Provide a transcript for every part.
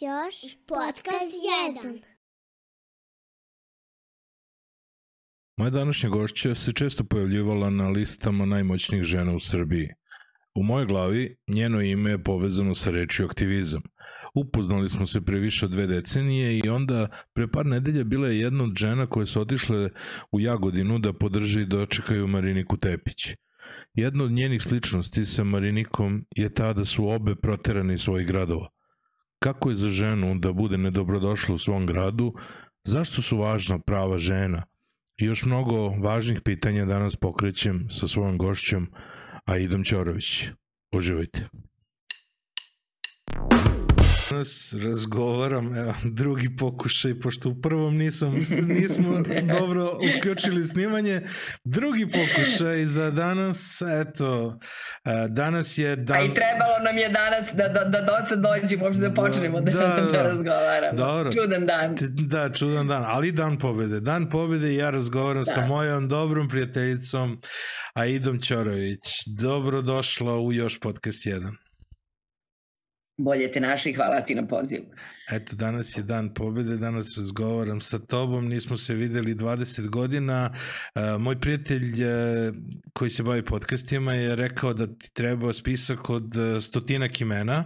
Još podcast 1. Moja današnja gošća se često pojavljivala na listama najmoćnijih žena u Srbiji. U mojoj glavi njeno ime je povezano sa rečju aktivizam. Upoznali smo se pre više od dve decenije i onda pre par nedelja bila je jedna od žena koje su otišle u Jagodinu da podrže i dočekaju Mariniku Tepić. Jedna od njenih sličnosti sa Marinikom je ta da su obe proterane iz svojih gradova. Kako je za ženu da bude nedobrodošla u svom gradu, zašto su važna prava žena? I još mnogo važnih pitanja danas pokrećem sa svojom gošćom Aidom Ćorović. Uživajte danas razgovaram, evo, drugi pokušaj, pošto u prvom nisam, nismo dobro uključili snimanje, drugi pokušaj za danas, eto, danas je dan... A i trebalo nam je danas da, da, da dosta dođemo, uopšte da počnemo da, da, da razgovaramo. Dobro. Čudan dan. Da, čudan dan, ali dan pobede. Dan pobede i ja razgovaram da. sa mojom dobrom prijateljicom Aidom Ćorović. Dobrodošla u Još podcast 1 bolje te naši, hvala ti na pozivu. Eto, danas je dan pobede, danas razgovaram sa tobom, nismo se videli 20 godina. Uh, moj prijatelj uh, koji se bavi podcastima je rekao da ti treba spisak od uh, stotinak imena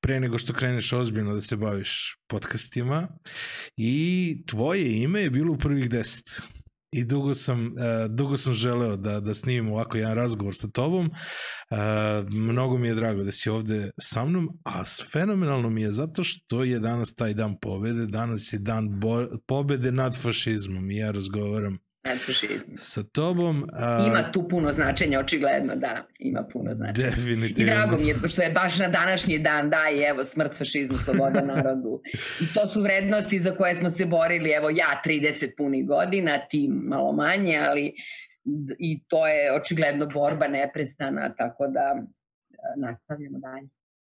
pre nego što kreneš ozbiljno da se baviš podcastima i tvoje ime je bilo u prvih deset i dugo sam, uh, dugo sam želeo da, da snimim ovako jedan razgovor sa tobom. Uh, mnogo mi je drago da si ovde sa mnom, a fenomenalno mi je zato što je danas taj dan pobede, danas je dan bo, pobede nad fašizmom i ja razgovaram antifašizmu. Sa tobom... A... Ima tu puno značenja, očigledno, da, ima puno značenja. Definitivno. I drago mi je, što je baš na današnji dan, da, i evo, smrt fašizmu, sloboda narodu. I to su vrednosti za koje smo se borili, evo, ja 30 punih godina, ti malo manje, ali i to je očigledno borba neprestana, tako da nastavljamo dalje.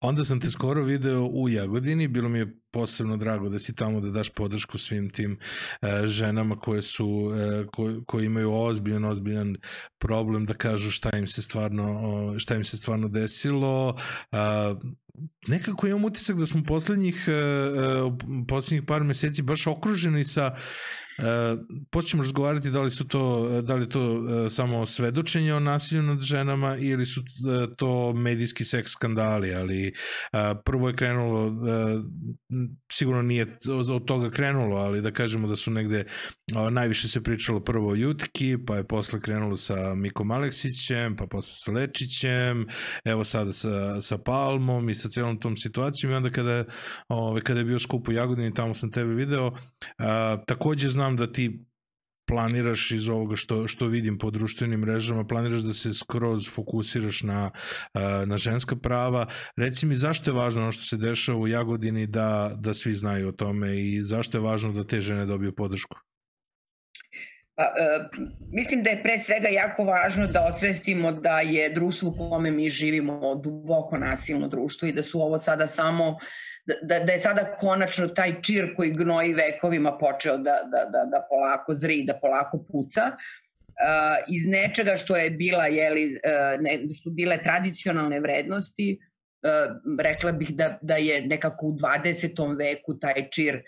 Onda sam te skoro video u Jagodini, bilo mi je posebno drago da si tamo da daš podršku svim tim e, ženama koje su e, ko, koje imaju ozbiljan ozbiljan problem da kažu šta im se stvarno šta im se stvarno desilo. A, nekako imam utisak da smo poslednjih, e, e, poslednjih par meseci baš okruženi sa E, Počnemo razgovarati da li su to da li to e, samo svedočenje o nasilju nad ženama ili su e, to medijski seks skandali, ali prvo je krenulo sigurno nije od toga krenulo, ali da kažemo da su negde najviše se pričalo prvo o Jutki, pa je posle krenulo sa Mikom Aleksićem, pa posle sa Lečićem, evo sada sa, sa Palmom i sa celom tom situacijom i onda kada, ove, kada je bio skup u Jagodini, tamo sam tebe video, a, takođe znam znam da ti planiraš iz ovoga što, što vidim po društvenim mrežama, planiraš da se skroz fokusiraš na, na ženska prava. Reci mi zašto je važno ono što se dešava u Jagodini da, da svi znaju o tome i zašto je važno da te žene dobiju podršku? Pa, e, mislim da je pre svega jako važno da osvestimo da je društvo u kome mi živimo duboko nasilno društvo i da su ovo sada samo da, da je sada konačno taj čir koji gnoji vekovima počeo da, da, da, da polako zri, da polako puca. Uh, iz nečega što je bila, jeli, uh, ne, su bile tradicionalne vrednosti, uh, rekla bih da, da je nekako u 20. veku taj čir,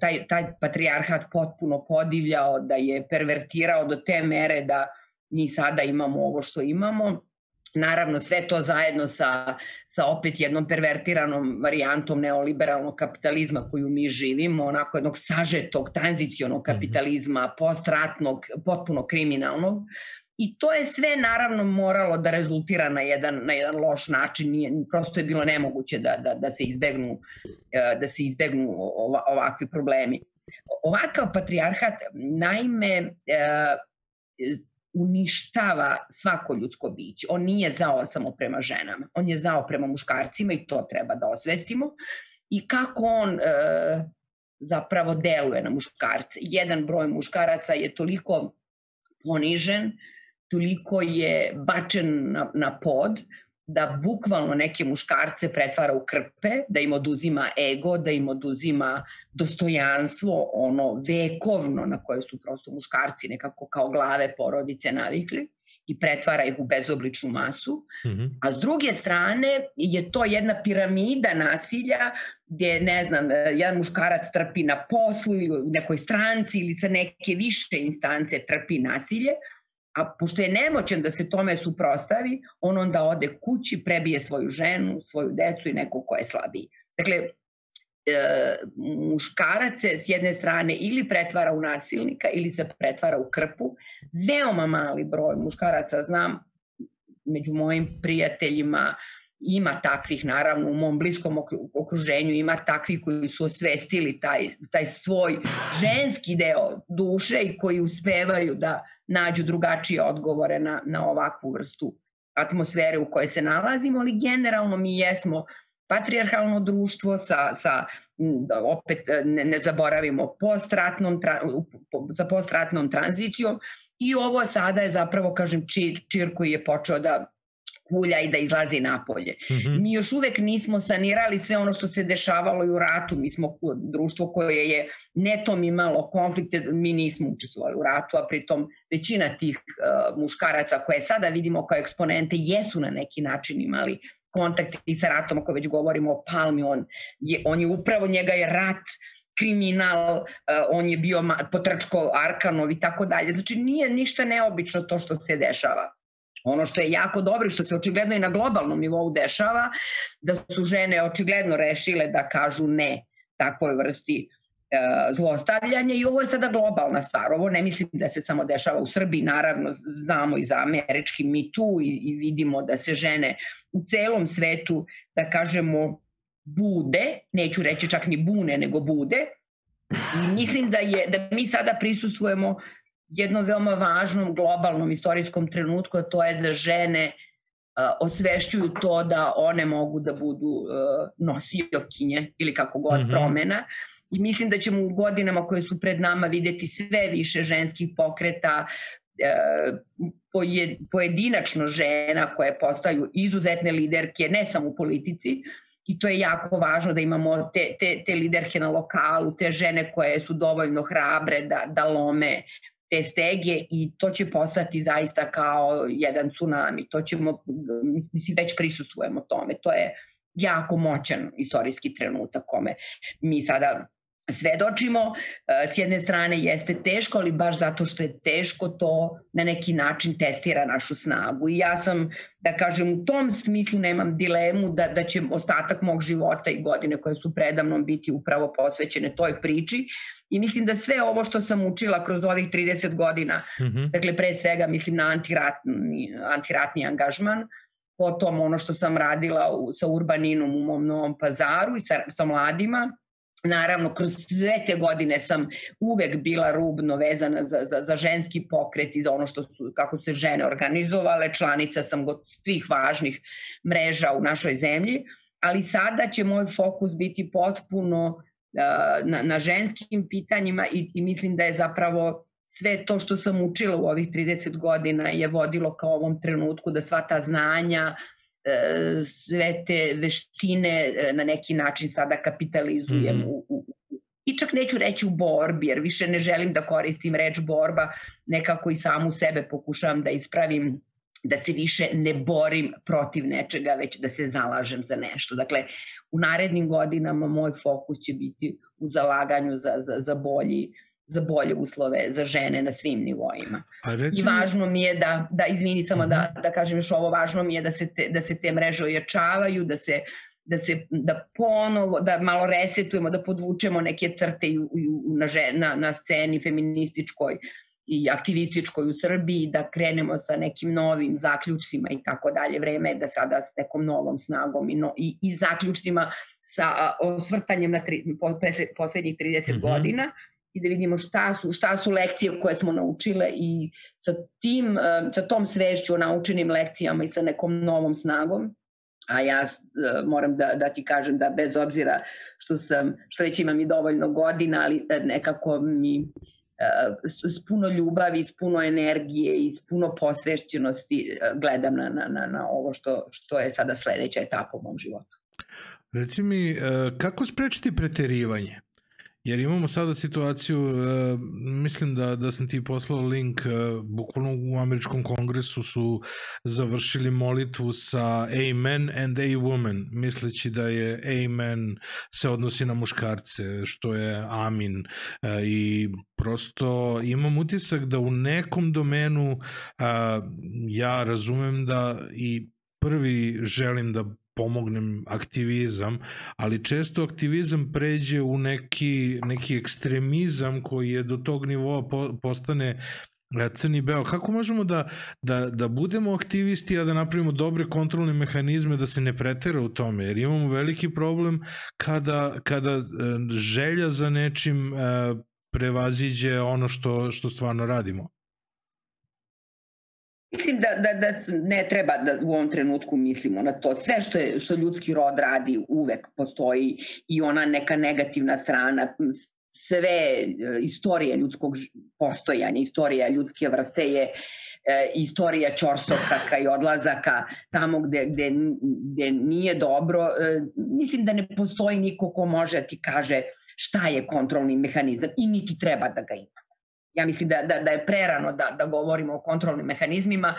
taj, taj patrijarhat potpuno podivljao, da je pervertirao do te mere da mi sada imamo ovo što imamo Naravno, sve to zajedno sa, sa opet jednom pervertiranom varijantom neoliberalnog kapitalizma koju mi živimo, onako jednog sažetog, tranzicionog mhm. kapitalizma, postratnog, potpuno kriminalnog. I to je sve naravno moralo da rezultira na jedan, na jedan loš način, nije, prosto je bilo nemoguće da, da, da se izbegnu, e, da se izbegnu ovakvi problemi. Ovakav patrijarhat, naime, e, uništava svako ljudsko biće. On nije zao samo prema ženama, on je zao prema muškarcima i to treba da osvestimo. I kako on e, zapravo deluje na muškarce. Jedan broj muškaraca je toliko ponižen, toliko je bačen na, na pod, da bukvalno neke muškarce pretvara u krpe, da im oduzima ego, da im oduzima dostojanstvo, ono vekovno na koje su prosto muškarci nekako kao glave porodice navikli i pretvara ih u bezobličnu masu, mm -hmm. a s druge strane je to jedna piramida nasilja gdje, ne znam, jedan muškarac trpi na poslu ili u nekoj stranci ili sa neke više instance trpi nasilje, a pošto je nemoćan da se tome suprostavi, on onda ode kući, prebije svoju ženu, svoju decu i nekog ko je slabiji. Dakle, e, muškarac se s jedne strane ili pretvara u nasilnika ili se pretvara u krpu. Veoma mali broj muškaraca znam među mojim prijateljima ima takvih naravno u mom bliskom okruženju ima takvih koji su osvestili taj, taj svoj ženski deo duše i koji uspevaju da nađu drugačije odgovore na, na ovakvu vrstu atmosfere u kojoj se nalazimo, ali generalno mi jesmo patrijarhalno društvo sa, sa da opet ne, ne zaboravimo postratnom, tra, sa postratnom tranzicijom i ovo sada je zapravo, kažem, čir, čir koji je počeo da kulja i da izlazi napolje. Mm -hmm. Mi još uvek nismo sanirali sve ono što se dešavalo i u ratu. Mi smo društvo koje je netom imalo konflikte, mi nismo učestvovali u ratu, a pritom većina tih uh, muškaraca koje sada vidimo kao eksponente jesu na neki način imali kontakt i sa ratom, ako već govorimo o Palmi, on je, on je upravo, njega je rat kriminal, uh, on je bio potrčko Arkanov i tako dalje. Znači nije ništa neobično to što se dešava. Ono što je jako dobro i što se očigledno i na globalnom nivou dešava, da su žene očigledno rešile da kažu ne takvoj vrsti e, zlostavljanja i ovo je sada globalna stvar. Ovo ne mislim da se samo dešava u Srbiji, naravno znamo i za američki mi tu i, i vidimo da se žene u celom svetu, da kažemo, bude, neću reći čak ni bune, nego bude. I mislim da, je, da mi sada prisustujemo jednom veoma važnom globalnom istorijskom trenutku, a to je da žene osvešćuju to da one mogu da budu nosiokinje ili kako god mm -hmm. promena. I mislim da ćemo u godinama koje su pred nama videti sve više ženskih pokreta, pojedinačno žena koje postaju izuzetne liderke, ne samo u politici, i to je jako važno da imamo te, te, te liderke na lokalu, te žene koje su dovoljno hrabre da, da lome te stege i to će postati zaista kao jedan tsunami. To ćemo, mislim, već prisustujemo tome. To je jako moćan istorijski trenutak kome mi sada svedočimo. S jedne strane jeste teško, ali baš zato što je teško to na neki način testira našu snagu. I ja sam, da kažem, u tom smislu nemam dilemu da, da će ostatak mog života i godine koje su predamnom biti upravo posvećene toj priči, I mislim da sve ovo što sam učila kroz ovih 30 godina, mm -hmm. dakle pre svega mislim na antiratni, antiratni angažman, potom ono što sam radila u, sa Urbaninom u mom novom pazaru i sa, sa mladima, Naravno, kroz sve te godine sam uvek bila rubno vezana za, za, za ženski pokret i za ono što su, kako su se žene organizovale. Članica sam god svih važnih mreža u našoj zemlji, ali sada će moj fokus biti potpuno na, na ženskim pitanjima i, i mislim da je zapravo sve to što sam učila u ovih 30 godina je vodilo ka ovom trenutku da sva ta znanja, e, sve te veštine e, na neki način sada kapitalizujem mm -hmm. u, u, i čak neću reći u borbi, jer više ne želim da koristim reč borba, nekako i samu sebe pokušavam da ispravim da se više ne borim protiv nečega, već da se zalažem za nešto. Dakle, u narednim godinama moj fokus će biti u zalaganju za, za, za bolji za bolje uslove za žene na svim nivoima. A recimo... I važno mi je da, da izvini samo uh da, mhm. da kažem još ovo, važno mi je da se te, da se te mreže ojačavaju, da se da se da ponovo da malo resetujemo da podvučemo neke crte u, u, na, na, na sceni feminističkoj i aktivističkoj u Srbiji, da krenemo sa nekim novim zaključcima i tako dalje. Vreme je da sada s nekom novom snagom i, no, i, i zaključcima sa a, osvrtanjem na tri, po, poslednjih 30 mm -hmm. godina i da vidimo šta su, šta su lekcije koje smo naučile i sa, tim, sa tom svešću o naučenim lekcijama i sa nekom novom snagom a ja moram da, da ti kažem da bez obzira što sam, što već imam i dovoljno godina, ali e, nekako mi s puno ljubavi, s puno energije i s puno posvećenosti e, gledam na, na, na, na ovo što, što je sada sledeća etapa u mom životu. Reci mi, e, kako sprečiti preterivanje? Jer imamo sada situaciju, uh, mislim da, da sam ti poslao link, uh, bukvalno u američkom kongresu su završili molitvu sa Amen and a woman, misleći da je Amen se odnosi na muškarce, što je Amin. Uh, I prosto imam utisak da u nekom domenu uh, ja razumem da i prvi želim da pomognem aktivizam, ali često aktivizam pređe u neki, neki ekstremizam koji je do tog nivoa po, postane e, crni beo. Kako možemo da, da, da budemo aktivisti, a da napravimo dobre kontrolne mehanizme da se ne pretera u tome? Jer imamo veliki problem kada, kada e, želja za nečim e, prevaziđe ono što, što stvarno radimo. Mislim da, da, da ne treba da u ovom trenutku mislimo na to. Sve što, je, što ljudski rod radi uvek postoji i ona neka negativna strana, sve e, istorije ljudskog postojanja, istorija ljudske vrste je e, istorija čorsokaka i odlazaka tamo gde, gde, gde nije dobro. E, mislim da ne postoji niko ko može da ti kaže šta je kontrolni mehanizam i niti treba da ga ima. Ja mislim da, da, da je prerano da, da govorimo o kontrolnim mehanizmima.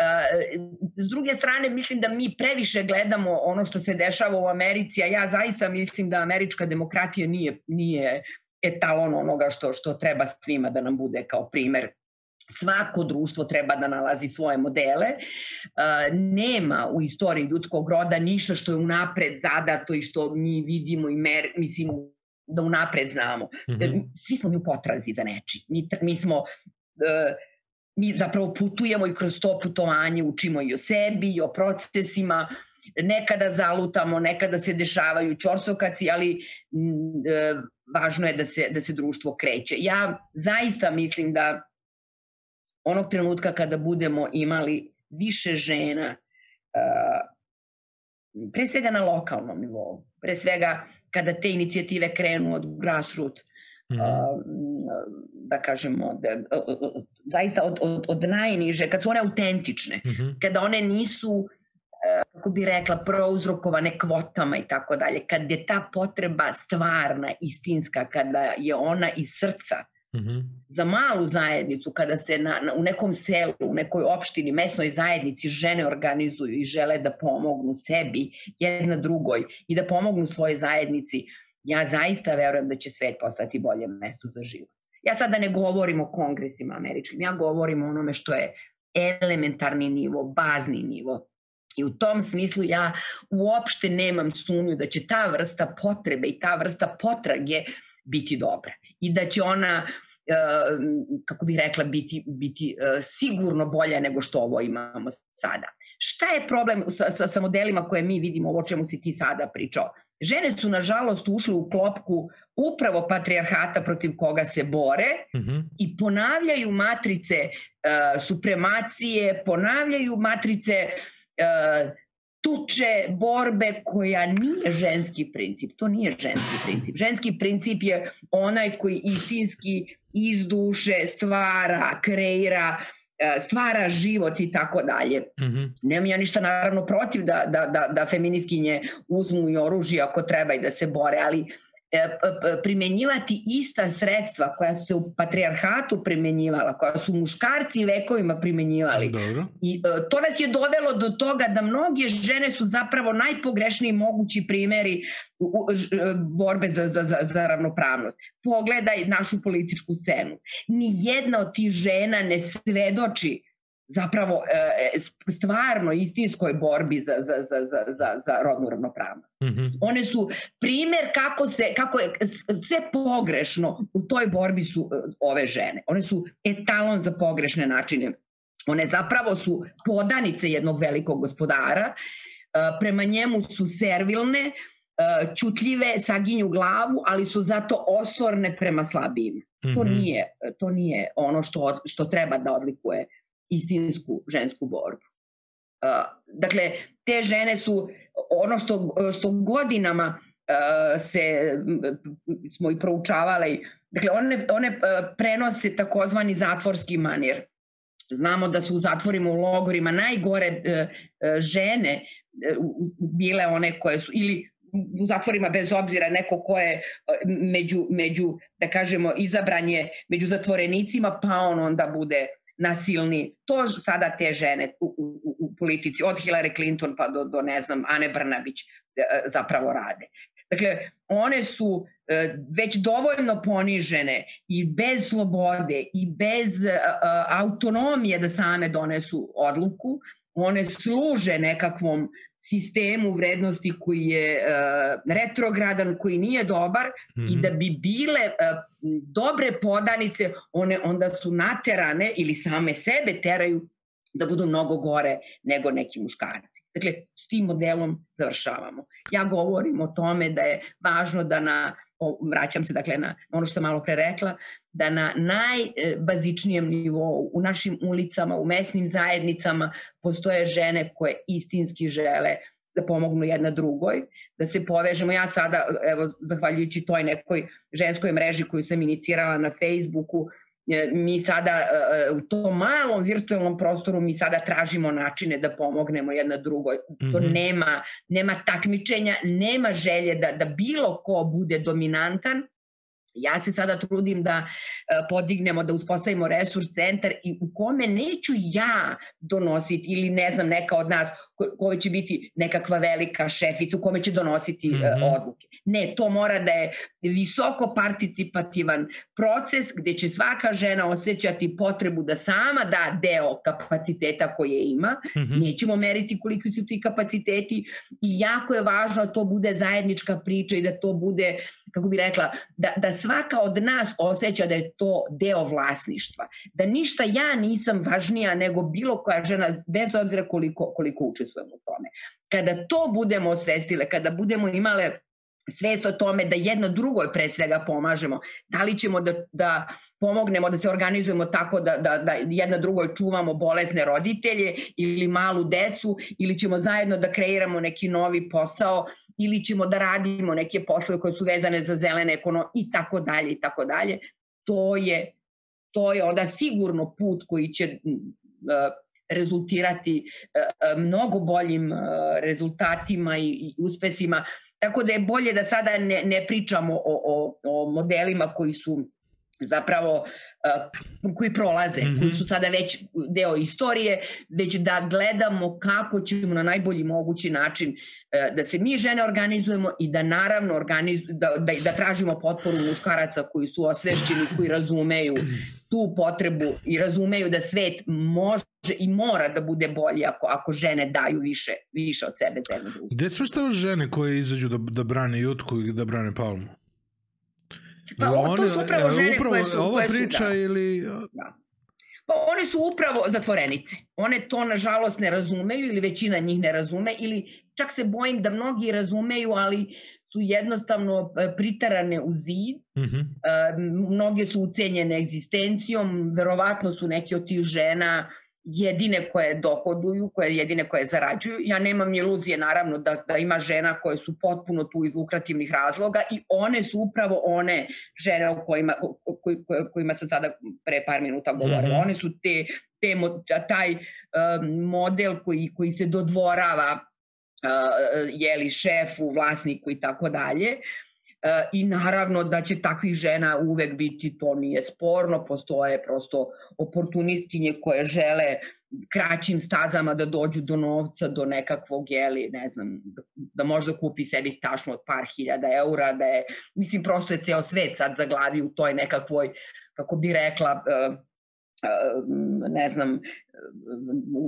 E, s druge strane, mislim da mi previše gledamo ono što se dešava u Americi, a ja zaista mislim da američka demokratija nije, nije etalon onoga što, što treba svima da nam bude kao primer svako društvo treba da nalazi svoje modele. E, nema u istoriji ljudskog roda ništa što je unapred zadato i što mi vidimo i mer, mislim, da unapred znamo. Mm -hmm. Svi smo mi u potrazi za neči. Mi, mi smo... Uh, mi zapravo putujemo i kroz to putovanje učimo i o sebi i o procesima, nekada zalutamo, nekada se dešavaju čorsokaci, ali e, važno je da se, da se društvo kreće. Ja zaista mislim da onog trenutka kada budemo imali više žena, e, pre svega na lokalnom nivou, pre svega kada te inicijative krenu od grassroot, mm -hmm. da kažemo, da, zaista od, od, od najniže, kad su one autentične, mm -hmm. kada one nisu e, kako bi rekla, prouzrokovane kvotama i tako dalje, kad je ta potreba stvarna, istinska, kada je ona iz srca, Mm -hmm. Za malu zajednicu, kada se na, na, u nekom selu, u nekoj opštini, mesnoj zajednici žene organizuju i žele da pomognu sebi, jedna drugoj i da pomognu svojoj zajednici, ja zaista verujem da će svet postati bolje mesto za život. Ja sada ne govorim o kongresima američkim, ja govorim o onome što je elementarni nivo, bazni nivo. I u tom smislu ja uopšte nemam sumnju da će ta vrsta potrebe i ta vrsta potrage biti dobra i da će ona e, kako bih rekla, biti, biti e, sigurno bolja nego što ovo imamo sada. Šta je problem sa, sa, sa modelima koje mi vidimo, ovo čemu si ti sada pričao? Žene su, nažalost, ušle u klopku upravo patrijarhata protiv koga se bore mm -hmm. i ponavljaju matrice uh, supremacije, ponavljaju matrice uh, tuče, borbe koja nije ženski princip. To nije ženski princip. Ženski princip je onaj koji istinski iz duše stvara, kreira, e, stvara život i tako dalje. Mm -hmm. Nemam ja ništa naravno protiv da, da, da, da feminiskinje uzmu i oružje ako treba i da se bore, ali E, primenjivati ista sredstva koja su se u patrijarhatu primenjivala, koja su muškarci vekovima primenjivali. Dobro. I e, to nas je dovelo do toga da mnoge žene su zapravo najpogrešniji mogući primeri e, borbe za, za, za, za ravnopravnost. Pogledaj našu političku scenu. Ni jedna od tih žena ne svedoči zapravo e, stvarno istinskoj borbi za, za, za, za, za, za rodnu ravnopravnost. Mm -hmm. One su primer kako, se, kako je sve pogrešno u toj borbi su e, ove žene. One su etalon za pogrešne načine. One zapravo su podanice jednog velikog gospodara, e, prema njemu su servilne, čutljive, saginju glavu, ali su zato osorne prema slabijim. Mm -hmm. To mhm. nije to nije ono što što treba da odlikuje istinsku žensku borbu. Dakle, te žene su ono što, što godinama se smo i proučavali, dakle one, one prenose takozvani zatvorski manir. Znamo da su u zatvorima u logorima najgore uh, uh, žene uh, bile one koje su, ili u zatvorima bez obzira neko ko je među, među da kažemo, izabranje među zatvorenicima, pa on onda bude nasilni. To sada te žene u, u, u politici, od Hillary Clinton pa do, do ne znam, Ane Brnabić zapravo rade. Dakle, one su e, već dovoljno ponižene i bez slobode i bez e, autonomije da same donesu odluku, one služe nekakvom sistemu vrednosti koji je uh, retrogradan, koji nije dobar mm -hmm. i mhm. da bi bile uh, dobre podanice, one onda su naterane ili same sebe teraju da budu mnogo gore nego neki muškarci. Dakle, s tim modelom završavamo. Ja govorim o tome da je važno da na, vraćam se dakle na ono što sam malo pre rekla, da na najbazičnijem nivou, u našim ulicama, u mesnim zajednicama postoje žene koje istinski žele da pomognu jedna drugoj, da se povežemo. Ja sada, evo, zahvaljujući toj nekoj ženskoj mreži koju sam inicirala na Facebooku, mi sada e, e, u tom malom virtualnom prostoru mi sada tražimo načine da pomognemo jedna drugoj. To mm -hmm. nema, nema takmičenja, nema želje da, da bilo ko bude dominantan, Ja se sada trudim da podignemo, da uspostavimo resurs centar i u kome neću ja donositi ili ne znam neka od nas ko, ko će biti nekakva velika šefica u kome će donositi mm -hmm. odluke. Ne, to mora da je visoko participativan proces gde će svaka žena osjećati potrebu da sama da deo kapaciteta koje ima. Mm -hmm. Nećemo meriti koliko su ti kapaciteti i jako je važno da to bude zajednička priča i da to bude, kako bi rekla, da, da svaka od nas osjeća da je to deo vlasništva. Da ništa ja nisam važnija nego bilo koja žena, bez obzira koliko, koliko učestvujemo u tome. Kada to budemo osvestile, kada budemo imale svest o tome da jedno drugoj pre svega pomažemo. Da li ćemo da, da pomognemo da se organizujemo tako da, da, da jedna drugoj čuvamo bolesne roditelje ili malu decu ili ćemo zajedno da kreiramo neki novi posao ili ćemo da radimo neke poslove koje su vezane za zelene ekonomije i tako dalje i tako dalje. To je to je onda sigurno put koji će rezultirati mnogo boljim rezultatima i uspesima Tako da je bolje da sada ne, ne pričamo o, o, o modelima koji su zapravo koji prolaze, mm -hmm. koji su sada već deo istorije, već da gledamo kako ćemo na najbolji mogući način uh, da se mi žene organizujemo i da naravno organiz, da, da, da tražimo potporu muškaraca koji su osvešćeni, koji razumeju tu potrebu i razumeju da svet može i mora da bude bolji ako, ako žene daju više, više od sebe. Gde su šta žene koje izađu da, da brane Jutku i da brane Palmu? Pa o, to su upravo žene upravo, koje su... Ova koje priča su, da. ili... Da. Pa one su upravo zatvorenice. One to nažalost ne razumeju ili većina njih ne razume ili čak se bojim da mnogi razumeju, ali su jednostavno e, pritarane u zid, mm -hmm. mnoge su ucenjene egzistencijom, verovatno su neke od tih žena jedine koje dohoduju, koje jedine koje zarađuju. Ja nemam iluzije naravno da, da ima žena koje su potpuno tu iz lukrativnih razloga i one su upravo one žene o kojima, o koj, kojima sam sada pre par minuta govorila. Mm -hmm. One su te, te taj um, model koji, koji se dodvorava uh, jeli šefu, vlasniku i tako dalje. Uh, I naravno da će takvih žena uvek biti, to nije sporno, postoje prosto oportunistkinje koje žele kraćim stazama da dođu do novca, do nekakvog, jeli, ne znam, da možda kupi sebi tašno od par hiljada eura, da je, mislim, prosto je ceo svet sad zaglavi u toj nekakvoj, kako bi rekla, uh, ne znam,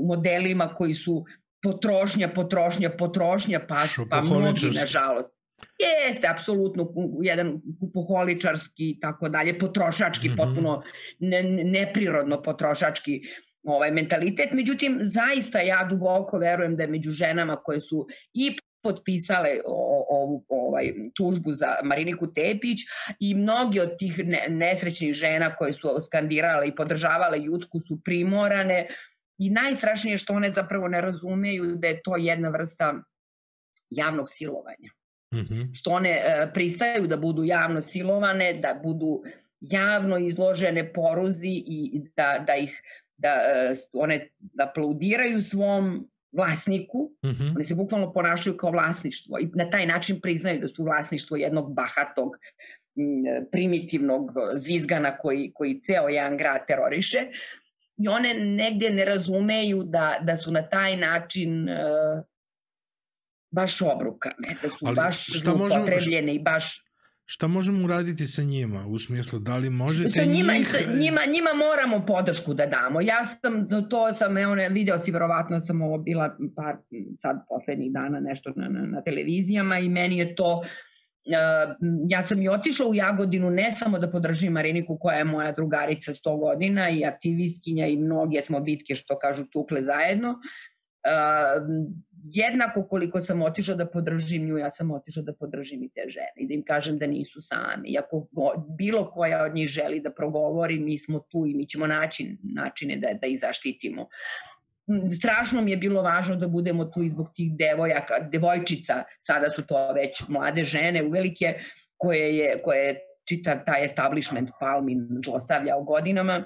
modelima koji su potrošnja, potrošnja, potrošnja, pa, pa mnogi, nažalost. Jeste, apsolutno, jedan kupoholičarski i tako dalje, potrošački, mm -hmm. potpuno ne, neprirodno potrošački ovaj mentalitet. Međutim, zaista ja duboko verujem da je među ženama koje su i potpisale ovu ovaj tužbu za Mariniku Tepić i mnogi od tih nesrećnih žena koje su skandirale i podržavale Jutku su primorane I najstrašnije što one zapravo ne razumeju da je to jedna vrsta javnog silovanja. Mm -hmm. Što one e, pristaju da budu javno silovane, da budu javno izložene poruzi i da, da ih da e, one da aplaudiraju svom vlasniku, mhm. -huh. oni se bukvalno ponašaju kao vlasništvo i na taj način priznaju da su vlasništvo jednog bahatog, primitivnog zvizgana koji, koji ceo jedan grad teroriše i one negde ne razumeju da, da su na taj način uh, baš obrukane, da su Ali baš zlupotrebljene i baš Šta možemo uraditi sa njima? U smislu, da li možete sa njima, njih... Sa njima, njima moramo podršku da damo. Ja sam, to sam, evo, video si, verovatno sam ovo bila par, sad poslednjih dana nešto na, na, na televizijama i meni je to Uh, ja sam i otišla u Jagodinu ne samo da podržim Mariniku koja je moja drugarica 100 godina i aktivistkinja i mnoge smo bitke što kažu tukle zajedno, jednako koliko sam otišla da podržim nju, ja sam otišla da podržim i te žene i da im kažem da nisu sami. I ako bilo koja od njih želi da progovori, mi smo tu i mi ćemo naći načine da, da ih zaštitimo. Strašno mi je bilo važno da budemo tu i zbog tih devojaka, devojčica, sada su to već mlade žene uvelike, koje je, koje je čitav taj establishment Palmin zlostavljao godinama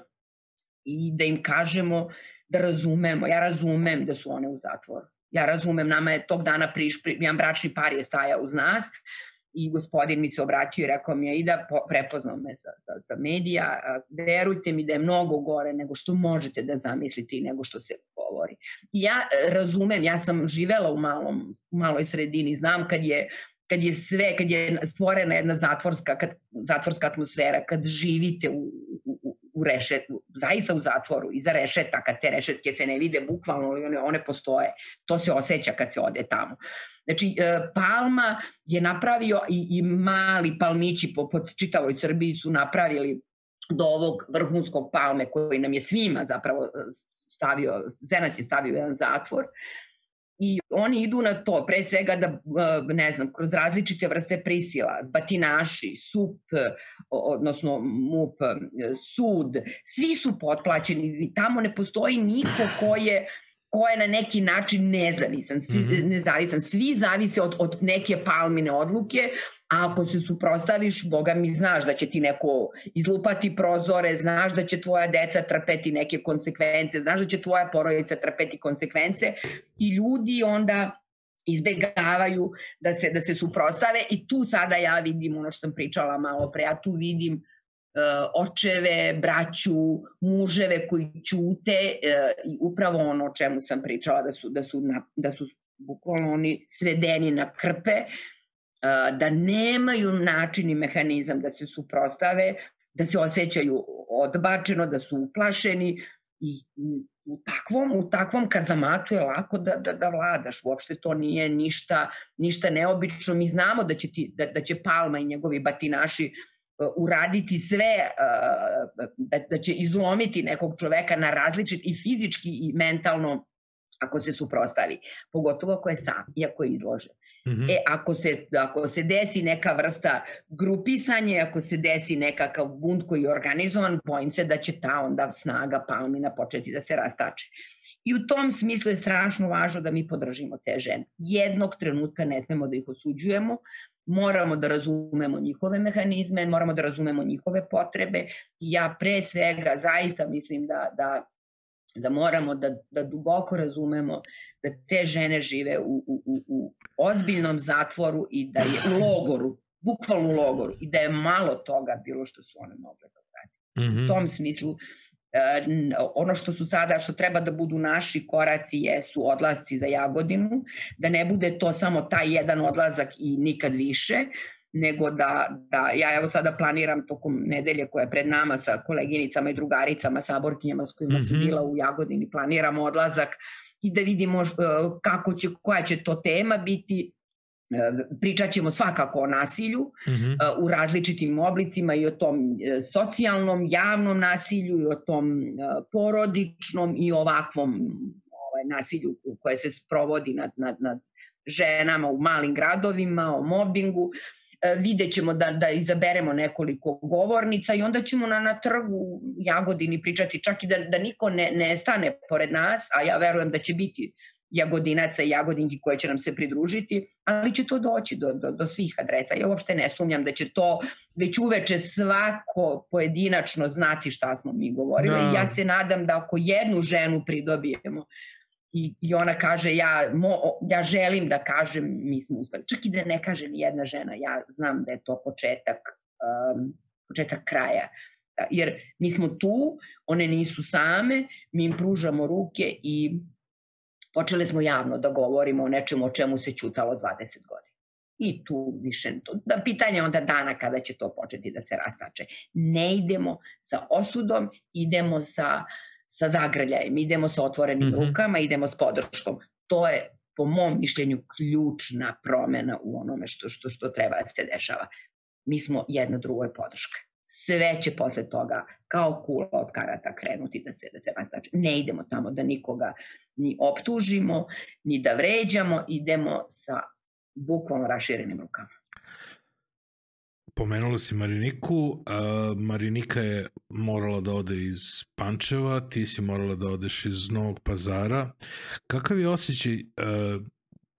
i da im kažemo da razumemo. Ja razumem da su one u zatvoru. Ja razumem, nama je tog dana priš, pri, jedan bračni par je stajao uz nas i gospodin mi se obratio i rekao mi je i da prepoznao me sa, sa, sa medija, verujte mi da je mnogo gore nego što možete da zamislite i nego što se govori. I ja e, razumem, ja sam živela u malom, u maloj sredini, znam kad je kad je sve, kad je stvorena jedna zatvorska, kad, zatvorska atmosfera, kad živite u, u, u rešetu, zaista u zatvoru, iza rešetaka, te rešetke se ne vide bukvalno, ali one, one postoje. To se osjeća kad se ode tamo. Znači, e, Palma je napravio i, i mali palmići po, po čitavoj Srbiji su napravili do ovog vrhunskog palme koji nam je svima zapravo e, stavio, sve nas je stavio jedan zatvor. I oni idu na to, pre svega da, e, ne znam, kroz različite vrste prisila, batinaši, sup, odnosno MUP, sud, svi su potplaćeni, tamo ne postoji niko ko je ko je na neki način nezavisan, svi, mm -hmm. nezavisan. Svi zavise od, od neke palmine odluke, a ako se suprostaviš, boga mi znaš da će ti neko izlupati prozore, znaš da će tvoja deca trpeti neke konsekvence, znaš da će tvoja porodica trpeti konsekvence i ljudi onda izbegavaju da se, da se suprostave i tu sada ja vidim ono što sam pričala malo pre, ja tu vidim uh, očeve, braću, muževe koji ćute uh, i upravo ono o čemu sam pričala da su, da su, na, da su bukvalno oni svedeni na krpe, da nemaju način i mehanizam da se suprostave, da se osjećaju odbačeno, da su uplašeni i u takvom, u takvom kazamatu je lako da, da, da vladaš. Uopšte to nije ništa, ništa neobično. Mi znamo da će, ti, da, da će Palma i njegovi batinaši uh, uraditi sve, uh, da, da će izlomiti nekog čoveka na različit i fizički i mentalno ako se suprostavi. Pogotovo ako je sam i ako je izložen. -hmm. E, ako se, ako se desi neka vrsta grupisanja, ako se desi nekakav bunt koji je organizovan, bojim se da će ta onda snaga palmina početi da se rastače. I u tom smislu je strašno važno da mi podržimo te žene. Jednog trenutka ne smemo da ih osuđujemo, moramo da razumemo njihove mehanizme, moramo da razumemo njihove potrebe. Ja pre svega zaista mislim da, da da moramo da, da duboko razumemo da te žene žive u, u, u, u ozbiljnom zatvoru i da je u logoru, bukvalno u logoru i da je malo toga bilo što su one mogle da uradi. Mm -hmm. U tom smislu e, ono što su sada, što treba da budu naši koraci jesu odlasci za Jagodinu, da ne bude to samo taj jedan odlazak i nikad više, nego da, da ja evo sada planiram tokom nedelje koja je pred nama sa koleginicama i drugaricama, saborkinjama s kojima mm -hmm. sam mhm. bila u Jagodini, planiramo odlazak i da vidimo uh, kako će, koja će to tema biti, uh, pričat ćemo svakako o nasilju mm -hmm. u različitim oblicima i o tom socijalnom, javnom nasilju i o tom porodičnom i ovakvom ovaj, nasilju koje se sprovodi nad, nad, nad ženama u malim gradovima, o mobingu. E, vidjet ćemo da, da izaberemo nekoliko govornica i onda ćemo na, na trgu Jagodini pričati čak i da, da niko ne, ne stane pored nas, a ja verujem da će biti jagodinaca i jagodinki koje će nam se pridružiti, ali će to doći do, do, do svih adresa. Ja uopšte ne sumnjam da će to već uveče svako pojedinačno znati šta smo mi govorili. Da. Ja se nadam da ako jednu ženu pridobijemo i, i ona kaže ja, mo, ja želim da kažem mi smo uspeli. Čak i da ne kaže ni jedna žena, ja znam da je to početak, um, početak kraja. Jer mi smo tu, one nisu same, mi im pružamo ruke i počeli smo javno da govorimo o nečemu o čemu se čutalo 20 godina. I tu više, to, da pitanje onda dana kada će to početi da se rastače. Ne idemo sa osudom, idemo sa, sa zagrljajem, idemo sa otvorenim mm -hmm. rukama, idemo s podrškom. To je po mom mišljenju ključna promena u onome što, što, što treba da se dešava. Mi smo jedna drugoj podrška. Sve će posle toga kao kula od karata krenuti da se, da se rastače. Ne idemo tamo da nikoga ni optužimo, ni da vređamo, idemo sa bukvalno raširenim rukama. Pomenula si Mariniku, a Marinika je morala da ode iz Pančeva, ti si morala da odeš iz Novog pazara. Kakav je osjećaj a,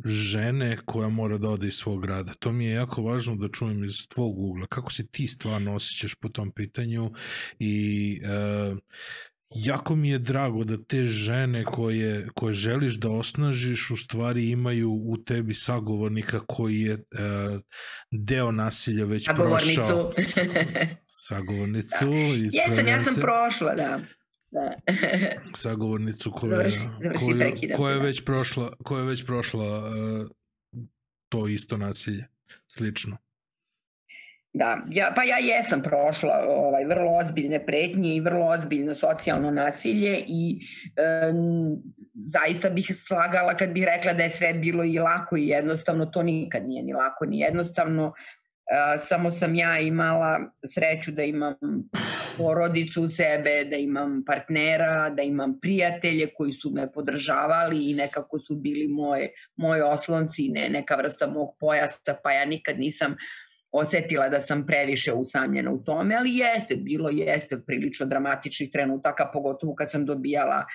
žene koja mora da ode iz svog grada? To mi je jako važno da čujem iz tvog ugla. Kako se ti stvarno osjećaš po tom pitanju i a, jako mi je drago da te žene koje, koje želiš da osnažiš u stvari imaju u tebi sagovornika koji je uh, deo nasilja već Sagovornicu. prošao. Sagovornicu. Da. Jesam, ja sam prošla, da. Da. sagovornicu koja, završi, završi koja, koja je već prošla, koja je već prošla uh, to isto nasilje, slično. Da, ja, pa ja jesam prošla ovaj, vrlo ozbiljne pretnje i vrlo ozbiljno socijalno nasilje i e, zaista bih slagala kad bih rekla da je sve bilo i lako i jednostavno, to nikad nije ni lako ni jednostavno, e, samo sam ja imala sreću da imam porodicu u sebe, da imam partnera, da imam prijatelje koji su me podržavali i nekako su bili moje, moje oslonci, ne neka vrsta mog pojasa, pa ja nikad nisam osetila da sam previše usamljena u tome, ali jeste, bilo jeste prilično dramatičnih trenutaka, pogotovo kad sam dobijala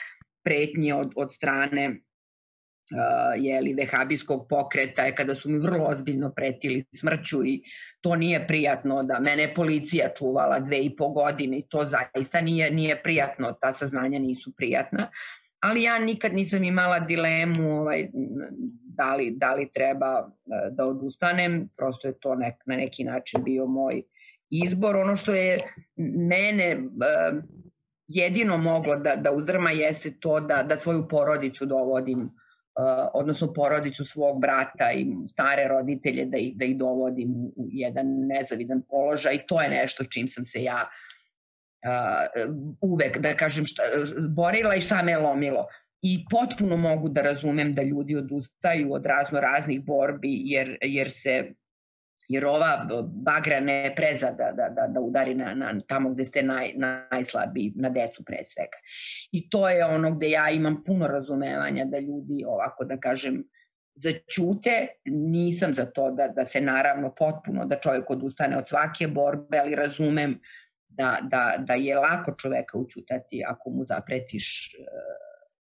pretnje od, od strane uh, jeli, vehabijskog pokreta, kada su mi vrlo ozbiljno pretili smrću i to nije prijatno da mene policija čuvala dve i po godine i to zaista nije, nije prijatno, ta saznanja nisu prijatna. Ali ja nikad nisam imala dilemu ovaj, da li, da li treba e, da odustanem, prosto je to nek, na neki način bio moj izbor. Ono što je mene e, jedino moglo da, da uzdrma jeste to da, da svoju porodicu dovodim, e, odnosno porodicu svog brata i stare roditelje da ih, da ih dovodim u jedan nezavidan položaj i to je nešto čim sam se ja uvek, da kažem, šta, borila i šta me lomilo i potpuno mogu da razumem da ljudi odustaju od razno raznih borbi jer, jer se jer ova bagra ne preza da, da, da, da udari na, na tamo gde ste naj, najslabiji, na decu pre svega. I to je ono gde ja imam puno razumevanja da ljudi ovako da kažem začute, nisam za to da, da se naravno potpuno da čovjek odustane od svake borbe, ali razumem da, da, da je lako čoveka učutati ako mu zapretiš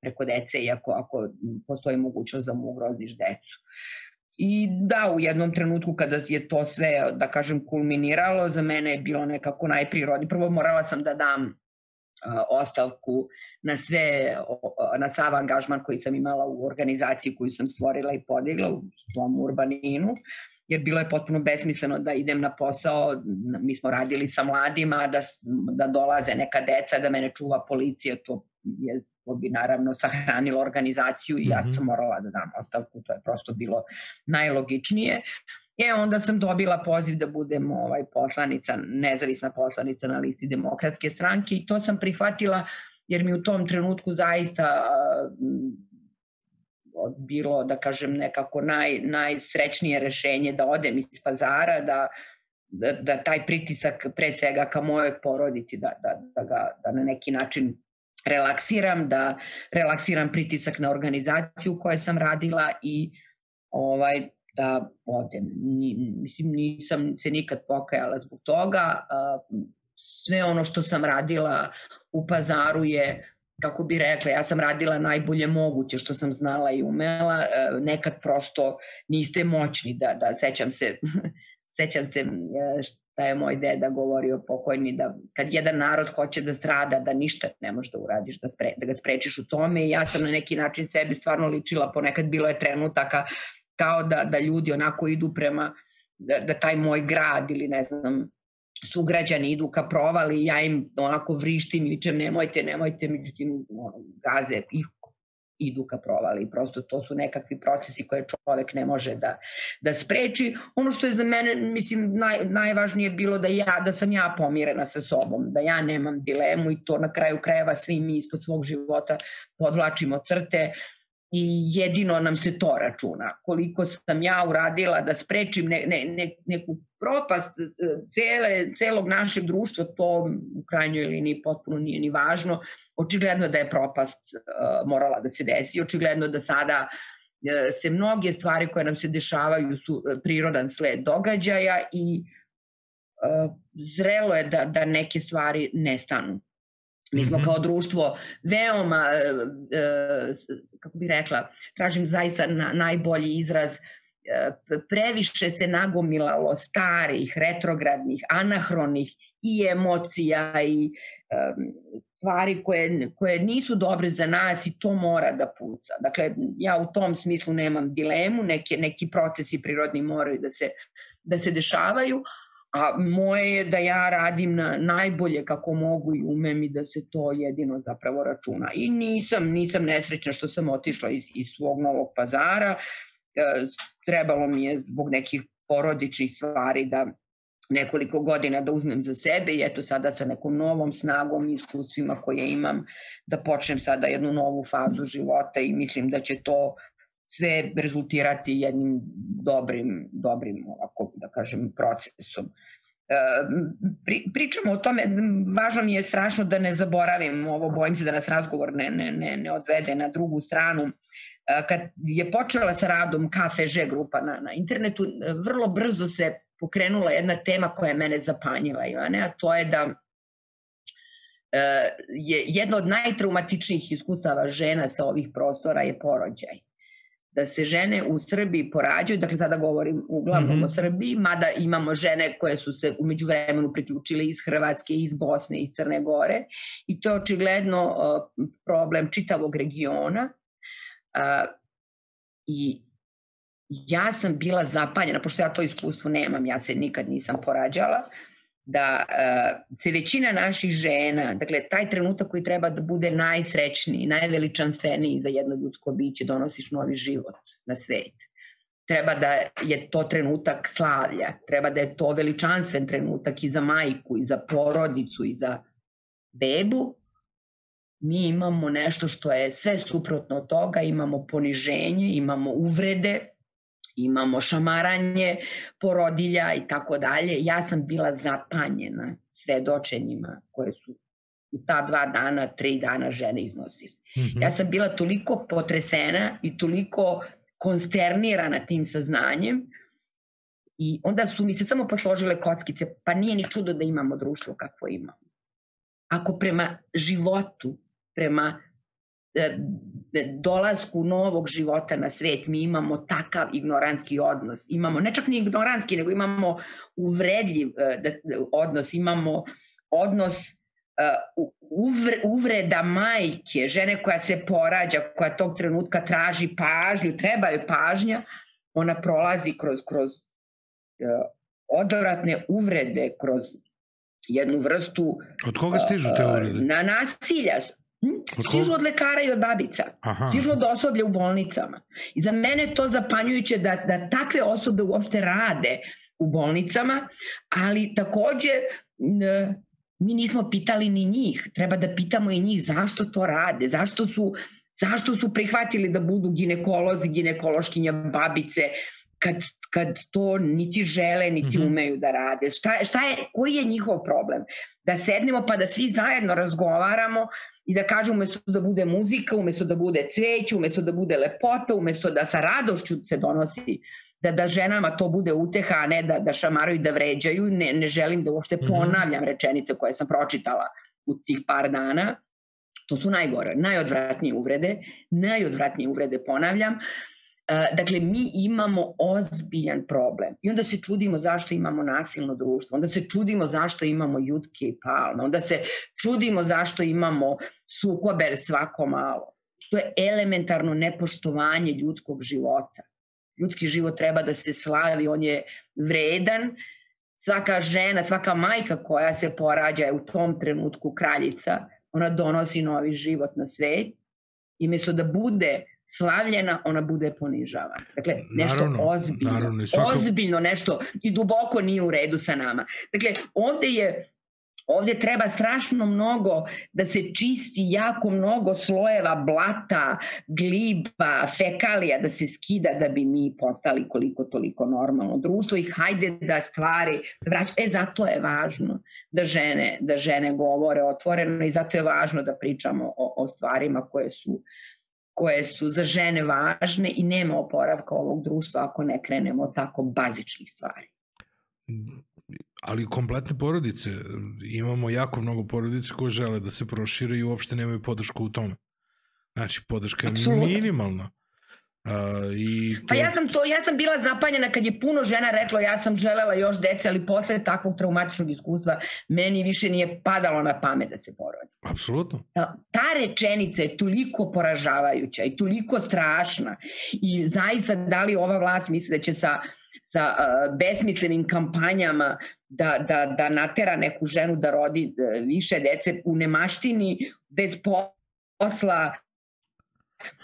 preko dece, iako ako postoji mogućnost da mu ugroziš decu. I da, u jednom trenutku kada je to sve, da kažem, kulminiralo, za mene je bilo nekako najprirodnije. Prvo morala sam da dam ostavku na sve, na sav angažman koji sam imala u organizaciji koju sam stvorila i podigla u svom urbaninu jer bilo je potpuno besmisleno da idem na posao, mi smo radili sa mladima, da, da dolaze neka deca, da mene čuva policija, to je to bi naravno sahranilo organizaciju i ja mhm. sam morala da dam ostavku, to je prosto bilo najlogičnije. E, onda sam dobila poziv da budem ovaj, poslanica, nezavisna poslanica na listi demokratske stranke i to sam prihvatila jer mi u tom trenutku zaista uh, bilo, da kažem, nekako naj, najsrećnije rešenje da odem iz pazara, da, da, da taj pritisak pre svega ka mojoj porodici, da, da, da, ga, da na neki način relaksiram, da relaksiram pritisak na organizaciju koje sam radila i ovaj da odem. Ni, mislim, nisam se nikad pokajala zbog toga. Sve ono što sam radila u pazaru je kako bi rekla, ja sam radila najbolje moguće što sam znala i umela, nekad prosto niste moćni da, da sećam se sećam se da je moj deda govorio pokojni da kad jedan narod hoće da strada, da ništa ne može da uradiš, da, spre, da ga sprečiš u tome. I ja sam na neki način sebi stvarno ličila, ponekad bilo je trenutaka kao da, da ljudi onako idu prema, da, da taj moj grad ili ne znam, sugrađani idu ka provali, ja im onako vrištim i vičem nemojte, nemojte, međutim gaze ih idu ka provali. Prosto to su nekakvi procesi koje čovek ne može da, da spreči. Ono što je za mene, mislim, naj, najvažnije bilo da ja, da sam ja pomirena sa sobom, da ja nemam dilemu i to na kraju krajeva svi mi ispod svog života podvlačimo crte i jedino nam se to računa. Koliko sam ja uradila da sprečim ne, ne, ne, neku propast e, cele, celog našeg društva, to u krajnjoj liniji potpuno nije ni važno. Očigledno da je propast uh, morala da se desi, očigledno da sada uh, se mnoge stvari koje nam se dešavaju su uh, prirodan sled događaja i uh, zrelo je da, da neke stvari nestanu. Mi smo mhm. kao društvo veoma, kako bih rekla, tražim zaista na, najbolji izraz, previše se nagomilalo starih, retrogradnih, anahronih i emocija i stvari koje, koje nisu dobre za nas i to mora da puca. Dakle, ja u tom smislu nemam dilemu, neke, neki procesi prirodni moraju da se, da se dešavaju, a moje je da ja radim na najbolje kako mogu i umem i da se to jedino zapravo računa. I nisam, nisam nesrećna što sam otišla iz, iz svog novog pazara, e, trebalo mi je zbog nekih porodičnih stvari da nekoliko godina da uzmem za sebe i eto sada sa nekom novom snagom i iskustvima koje imam da počnem sada jednu novu fazu života i mislim da će to sve rezultirati jednim dobrim, dobrim ovako da kažem, procesom. E, pri, pričamo o tome, važno mi je strašno da ne zaboravim ovo, bojim se da nas razgovor ne, ne, ne, ne odvede na drugu stranu. E, kad je počela sa radom KFŽ grupa na, na internetu, vrlo brzo se pokrenula jedna tema koja je mene zapanjila, Ivane, a to je da e, je jedno od najtraumatičnijih iskustava žena sa ovih prostora je porođaj da se žene u Srbiji porađaju, dakle sada govorim uglavnom mm -hmm. o Srbiji, mada imamo žene koje su se umeđu vremenu priključile iz Hrvatske, iz Bosne, iz Crne Gore i to je očigledno uh, problem čitavog regiona i ja sam bila zapanjena, pošto ja to iskustvo nemam, ja se nikad nisam porađala, da uh, se većina naših žena, dakle taj trenutak koji treba da bude najsrećniji, najveličanstveniji za jedno ljudsko biće, donosiš novi život na svet. Treba da je to trenutak slavlja, treba da je to veličanstven trenutak i za majku, i za porodicu, i za bebu. Mi imamo nešto što je sve suprotno od toga, imamo poniženje, imamo uvrede, imamo šamaranje porodilja i tako dalje. Ja sam bila zapanjena svedočenjima koje su u ta dva dana, tri dana žene iznosili. Mm -hmm. Ja sam bila toliko potresena i toliko konsternirana tim saznanjem i onda su mi se samo posložile kockice, pa nije ni čudo da imamo društvo kakvo imamo. Ako prema životu, prema dolasku novog života na svet mi imamo takav ignorantski odnos. Imamo, ne čak ni ignorantski, nego imamo uvredljiv e, odnos, imamo odnos e, uvre, uvreda majke, žene koja se porađa, koja tog trenutka traži pažnju, treba joj pažnja, ona prolazi kroz, kroz odvratne uvrede, kroz jednu vrstu... Od koga stižu te uvrede? Na nasilja? Stižu od lekara i od babica. Aha. Stižu od osoblja u bolnicama. I za mene je to zapanjujuće da, da takve osobe uopšte rade u bolnicama, ali takođe mi nismo pitali ni njih. Treba da pitamo i njih zašto to rade, zašto su, zašto su prihvatili da budu ginekolozi, ginekološkinja, babice, kad, kad to niti žele, niti mm -hmm. umeju da rade. Šta, šta je, koji je njihov problem? Da sednemo pa da svi zajedno razgovaramo i da kažu umesto da bude muzika, umesto da bude cveće, umesto da bude lepota, umesto da sa radošću se donosi da, da ženama to bude uteha, a ne da, da šamaraju da vređaju. Ne, ne želim da uopšte mhm. ponavljam rečenice koje sam pročitala u tih par dana. To su najgore, najodvratnije uvrede, najodvratnije uvrede ponavljam. Dakle, mi imamo ozbiljan problem. I onda se čudimo zašto imamo nasilno društvo, onda se čudimo zašto imamo jutke i palme, onda se čudimo zašto imamo sukober svako malo. To je elementarno nepoštovanje ljudskog života. Ljudski život treba da se slavi, on je vredan. Svaka žena, svaka majka koja se porađa je u tom trenutku kraljica, ona donosi novi život na svet i mesto da bude slavljena, ona bude ponižavana. Dakle, nešto naravno, ozbiljno, naravno, svako... ozbiljno nešto i duboko nije u redu sa nama. Dakle, ovde je Ovde treba strašno mnogo da se čisti jako mnogo slojeva blata, gliba, fekalija da se skida da bi mi postali koliko toliko normalno društvo i hajde da stvari vrać. E zato je važno da žene, da žene govore otvoreno i zato je važno da pričamo o, o stvarima koje su koje su za žene važne i nema oporavka ovog društva ako ne krenemo tako bazičnih stvari ali kompletne porodice, imamo jako mnogo porodice koje žele da se prošire i uopšte nemaju podršku u tome. Znači, podrška je Absolutno. minimalna. Uh, i to... Pa ja sam to, ja sam bila zapanjena kad je puno žena reklo ja sam želela još dece, ali posle takvog traumatičnog iskustva meni više nije padalo na pamet da se porodi. Apsolutno. Ta rečenica je toliko poražavajuća i toliko strašna i zaista da li ova vlast misli da će sa sa uh, besmislenim kampanjama da, da, da natera neku ženu da rodi e, više dece u nemaštini, bez posla,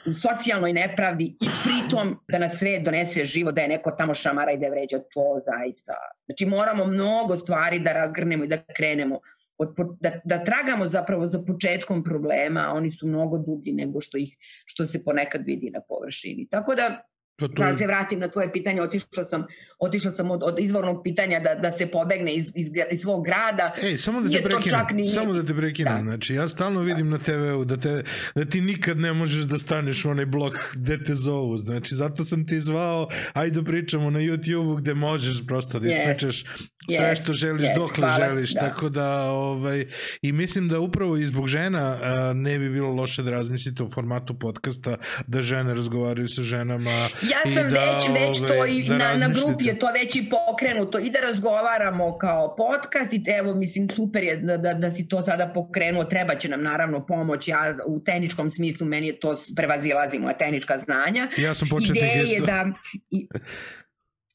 u socijalnoj nepravdi i pritom da na sve donese živo da je neko tamo šamara i da je vređa to zaista. Znači moramo mnogo stvari da razgrnemo i da krenemo od, da, da tragamo zapravo za početkom problema, a oni su mnogo dublji nego što ih što se ponekad vidi na površini. Tako da Pa Sad se vratim na tvoje pitanje, otišla sam, otišla sam od, od izvornog pitanja da, da se pobegne iz, iz, iz svog grada. Ej, samo da te prekinem, ni... samo da te prekinem. Da. Znači, ja stalno vidim da. na TV-u da, te, da ti nikad ne možeš da staneš u onaj blok gde te zovu. Znači, zato sam ti zvao, ajde da pričamo na YouTube-u gde možeš prosto da ispričaš yes. sve što želiš, yes. dokle Hvala. želiš. Da. Tako da, ovaj, i mislim da upravo i zbog žena a, ne bi bilo loše da razmislite o formatu podcasta, da žene razgovaraju sa ženama ja sam da, već, već to i da na, na grupi je to već i pokrenuto i da razgovaramo kao podcast i evo mislim super je da, da, da si to sada pokrenuo, treba će nam naravno pomoć, ja u tehničkom smislu meni je to prevazilazi moja tehnička znanja. Ja sam početnik Ideje isto. Da, i,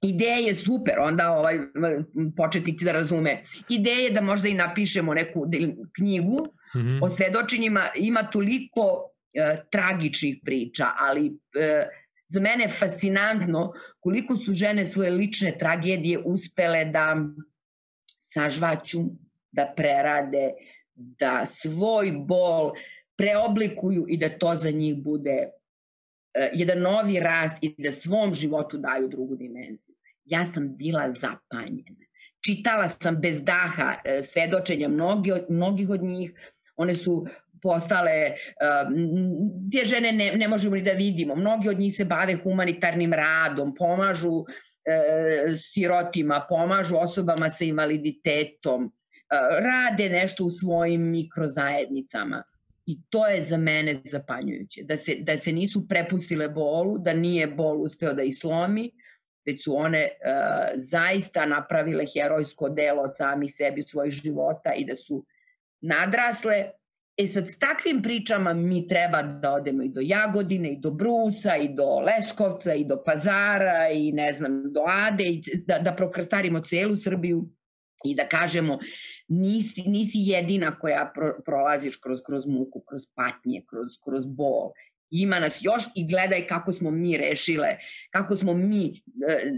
Ideja je super, onda ovaj početnici da razume. Ideja je da možda i napišemo neku knjigu mm -hmm. o svedočenjima, ima toliko e, tragičnih priča, ali e, za mene fascinantno koliko su žene svoje lične tragedije uspele da sažvaću, da prerade, da svoj bol preoblikuju i da to za njih bude uh, jedan novi rast i da svom životu daju drugu dimenziju. Ja sam bila zapanjena. Čitala sam bez daha uh, svedočenja mnogi, mnogih od njih. One su postale, te uh, žene ne, ne možemo ni da vidimo. Mnogi od njih se bave humanitarnim radom, pomažu e, sirotima, pomažu osobama sa invaliditetom, e, rade nešto u svojim mikrozajednicama. I to je za mene zapanjujuće. Da se, da se nisu prepustile bolu, da nije bol uspeo da ih slomi, već su one uh, zaista napravile herojsko delo od samih sebi od svojih života i da su nadrasle E sad, s takvim pričama mi treba da odemo i do Jagodine, i do Brusa, i do Leskovca, i do Pazara, i ne znam, do Ade, i da, da prokrstarimo celu Srbiju i da kažemo nisi, nisi jedina koja pro, prolaziš kroz, kroz muku, kroz patnje, kroz, kroz bol. Ima nas još i gledaj kako smo mi rešile, kako smo mi e,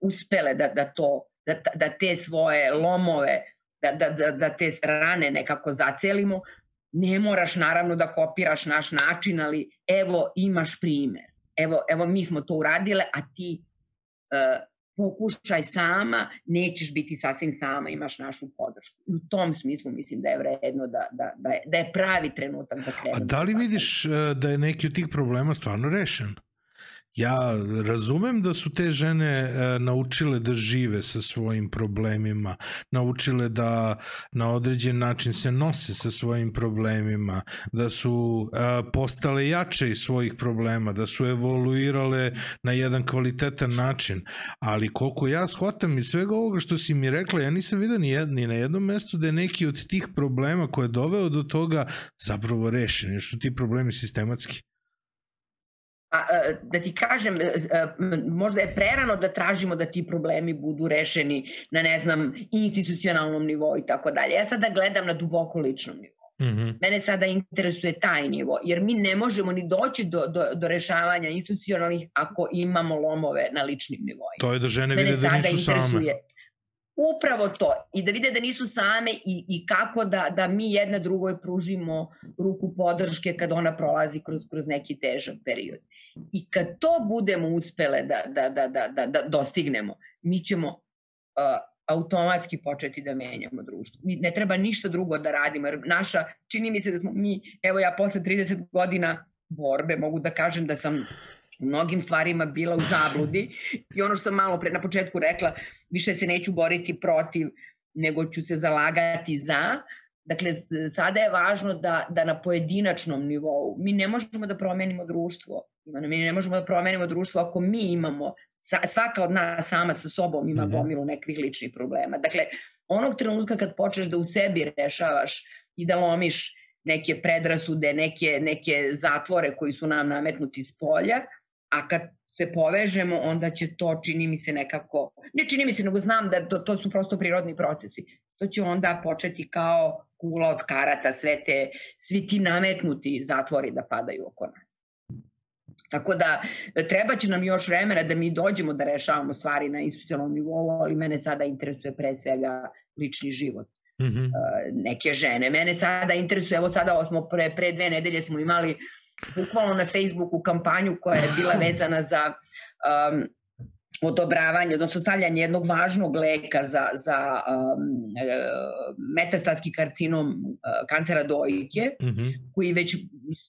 uspele da, da to, da, da te svoje lomove da, da, da, da te rane nekako zacelimo, Ne moraš naravno da kopiraš naš način, ali evo imaš primer. Evo, evo mi smo to uradile, a ti uh, pokušaj sama, nećeš biti sasvim sama, imaš našu podršku. I u tom smislu mislim da je vredno da, da, da, je, da je pravi trenutak da krenemo. A da li vidiš uh, da je neki od tih problema stvarno rešen? Ja razumem da su te žene e, naučile da žive sa svojim problemima, naučile da na određen način se nose sa svojim problemima, da su e, postale jače iz svojih problema, da su evoluirale na jedan kvalitetan način, ali koliko ja shvatam iz svega ovoga što si mi rekla, ja nisam vidio ni, jed, ni na jednom mestu da je neki od tih problema koje je doveo do toga zapravo rešen, jer su ti problemi sistematski. A, da ti kažem, e, e, možda je prerano da tražimo da ti problemi budu rešeni na, ne znam, institucionalnom nivou i tako dalje. Ja sada gledam na duboko ličnom nivou. Mm -hmm. Mene sada interesuje taj nivo, jer mi ne možemo ni doći do, do, do rešavanja institucionalnih ako imamo lomove na ličnim nivoima. To je da žene Mene vide da nisu same. Upravo to. I da vide da nisu same i, i kako da, da mi jedna drugoj pružimo ruku podrške kad ona prolazi kroz, kroz neki težak period. I kad to budemo uspele da, da, da, da, da, da dostignemo, mi ćemo uh, automatski početi da menjamo društvo. Mi ne treba ništa drugo da radimo, jer naša, čini mi se da smo mi, evo ja posle 30 godina borbe mogu da kažem da sam u mnogim stvarima bila u zabludi i ono što sam malo pre na početku rekla, više se neću boriti protiv, nego ću se zalagati za, Dakle, sada je važno da, da na pojedinačnom nivou mi ne možemo da promenimo društvo. Mi ne možemo da promenimo društvo ako mi imamo, svaka od nas sama sa sobom ima mhm. gomilu nekih ličnih problema. Dakle, onog trenutka kad počneš da u sebi rešavaš i da lomiš neke predrasude, neke, neke zatvore koji su nam nametnuti iz polja, a kad se povežemo, onda će to, čini mi se nekako, ne čini mi se, nego znam da to, to su prosto prirodni procesi. To će onda početi kao kula od karata, sve te, svi ti nametnuti zatvori da padaju oko nas. Tako da treba će nam još vremena da mi dođemo da rešavamo stvari na institucionalnom nivou, ali mene sada interesuje pre svega lični život. Mm -hmm. neke žene. Mene sada interesuje, evo sada smo pre, pre dve nedelje smo imali bukvalno na Facebooku kampanju koja je bila vezana za um, odobravanje, odnosno stavljanje jednog važnog leka za, za um, e, metastatski karcinom uh, kancera dojke, mm -hmm. koji već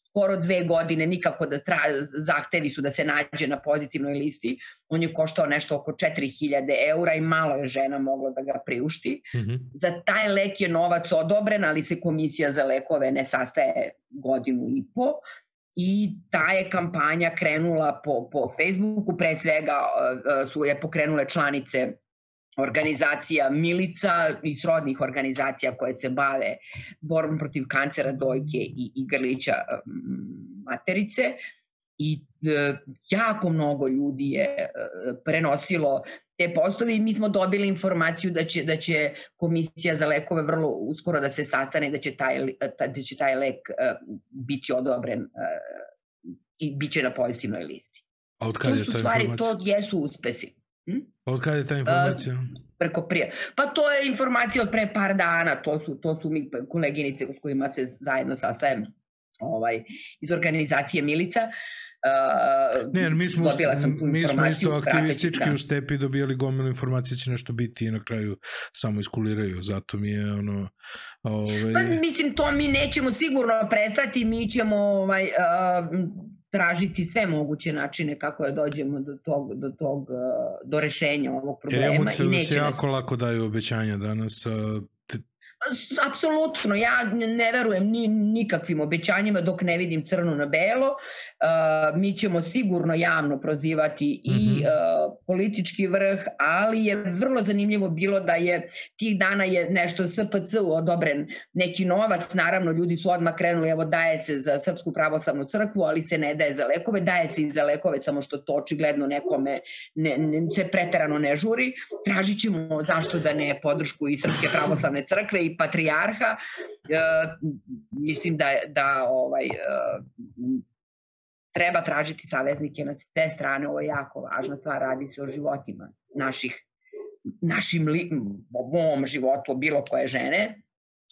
skoro dve godine nikako da tra, zahtevi su da se nađe na pozitivnoj listi. On je koštao nešto oko 4000 eura i malo je žena mogla da ga priušti. Mm -hmm. Za taj lek je novac odobren, ali se komisija za lekove ne sastaje godinu i po i ta je kampanja krenula po, po Facebooku, pre svega uh, su je pokrenule članice organizacija Milica i srodnih organizacija koje se bave borbom protiv kancera dojke i, i grlića materice i e, jako mnogo ljudi je e, prenosilo te postovi i mi smo dobili informaciju da će, da će komisija za lekove vrlo uskoro da se sastane da će taj, da će taj lek uh, biti odobren uh, i bit će na pozitivnoj listi. A od kada je ta stvari, informacija? To jesu uspesi. Hm? A od kada je ta informacija? Uh, preko prije. Pa to je informacija od pre par dana, to su, to su mi koleginice s kojima se zajedno sastajem ovaj, iz organizacije Milica. Uh, Uh, ne, mi smo, sam mi smo isto aktivistički da. u stepi dobijali gomilu informacije će nešto biti i na kraju samo iskuliraju, zato mi je ono... Ovaj... Pa, mislim, to mi nećemo sigurno prestati, mi ćemo ovaj, uh, tražiti sve moguće načine kako da dođemo do tog, do, tog, do rešenja ovog problema. Jer emocije se jako lako daju obećanja danas, Apsolutno, ja ne verujem ni nikakvim obećanjima dok ne vidim crno na belo. Uh, mi ćemo sigurno javno prozivati i mm -hmm. uh, politički vrh, ali je vrlo zanimljivo bilo da je tih dana je nešto SPC odobren neki novac, naravno ljudi su odmah krenuli, evo daje se za Srpsku pravoslavnu crkvu, ali se ne daje za lekove, daje se i za lekove, samo što to očigledno nekome ne, ne, se preterano ne žuri. Tražit ćemo zašto da ne podršku i Srpske pravoslavne crkve i patrijarha, e, mislim da, da ovaj, e, treba tražiti saveznike na te strane, ovo je jako važna stvar, radi se o životima naših, našim li, o mom životu, bilo koje žene,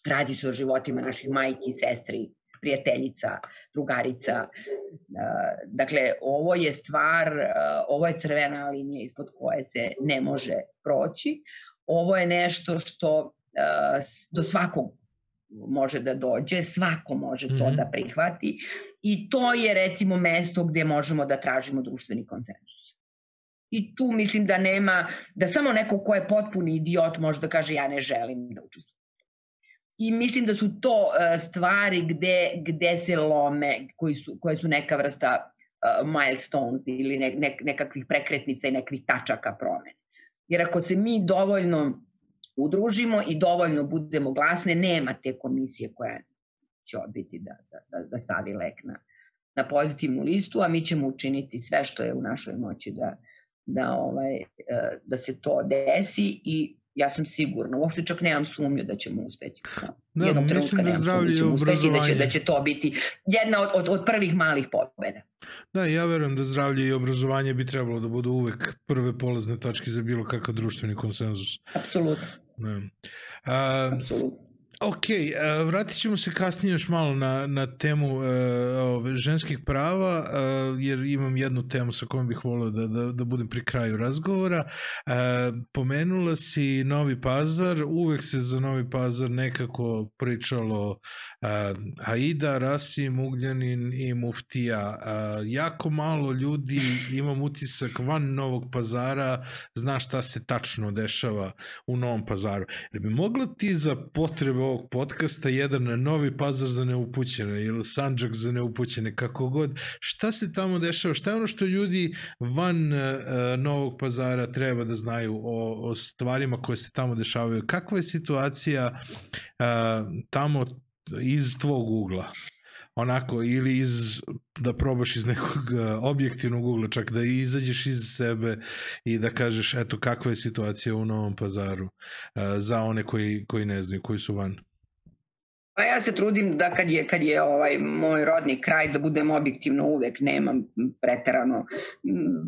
radi se o životima naših majki, sestri, prijateljica, drugarica. E, dakle, ovo je stvar, ovo je crvena linija ispod koje se ne može proći. Ovo je nešto što do svakog može da dođe, svako može to mm -hmm. da prihvati I to je recimo mesto gde možemo da tražimo društveni konsenzus. I tu mislim da nema, da samo neko ko je potpuni idiot može da kaže ja ne želim da učestvujem. I mislim da su to e, stvari gde, gde se lome, koji su, koje su neka vrsta uh, milestones ili ne, ne, nekakvih prekretnica i nekakvih tačaka promene. Jer ako se mi dovoljno udružimo i dovoljno budemo glasne, nema te komisije koja će odbiti da, da, da, da stavi lek na, na pozitivnu listu, a mi ćemo učiniti sve što je u našoj moći da, da, ovaj, e, da se to desi i ja sam sigurna, uopšte čak nemam sumnju da ćemo uspeti. Da, Jednog mislim da zdravlje i obrazovanje... Da će, da će to biti jedna od, od, od prvih malih pobeda. Da, ja verujem da zdravlje i obrazovanje bi trebalo da budu uvek prve polazne tačke za bilo kakav društveni konsenzus. Apsolutno. Da. A, Apsolutno. Ok, uh, vratit ćemo se kasnije još malo na, na temu uh, ove, ženskih prava, uh, jer imam jednu temu sa kojom bih volio da, da, da budem pri kraju razgovora. Uh, pomenula si Novi Pazar, uvek se za Novi Pazar nekako pričalo uh, Haida, Rasim, Ugljanin i Muftija. Uh, jako malo ljudi, imam utisak, van Novog Pazara, zna šta se tačno dešava u Novom Pazaru. Jer bi mogla ti za potrebe ovog podcasta jedan na Novi Pazar za neupućene ili Sanđak za neupućene, kako god. Šta se tamo dešava? Šta je ono što ljudi van uh, Novog Pazara treba da znaju o, o stvarima koje se tamo dešavaju? Kakva je situacija uh, tamo iz tvog ugla? Onako ili iz da probaš iz nekog objektivnog ugla čak da izađeš iz sebe i da kažeš eto kakva je situacija u Novom Pazaru za one koji koji ne znaju koji su van Pa ja se trudim da kad je, kad je ovaj moj rodni kraj da budem objektivno uvek, nemam preterano.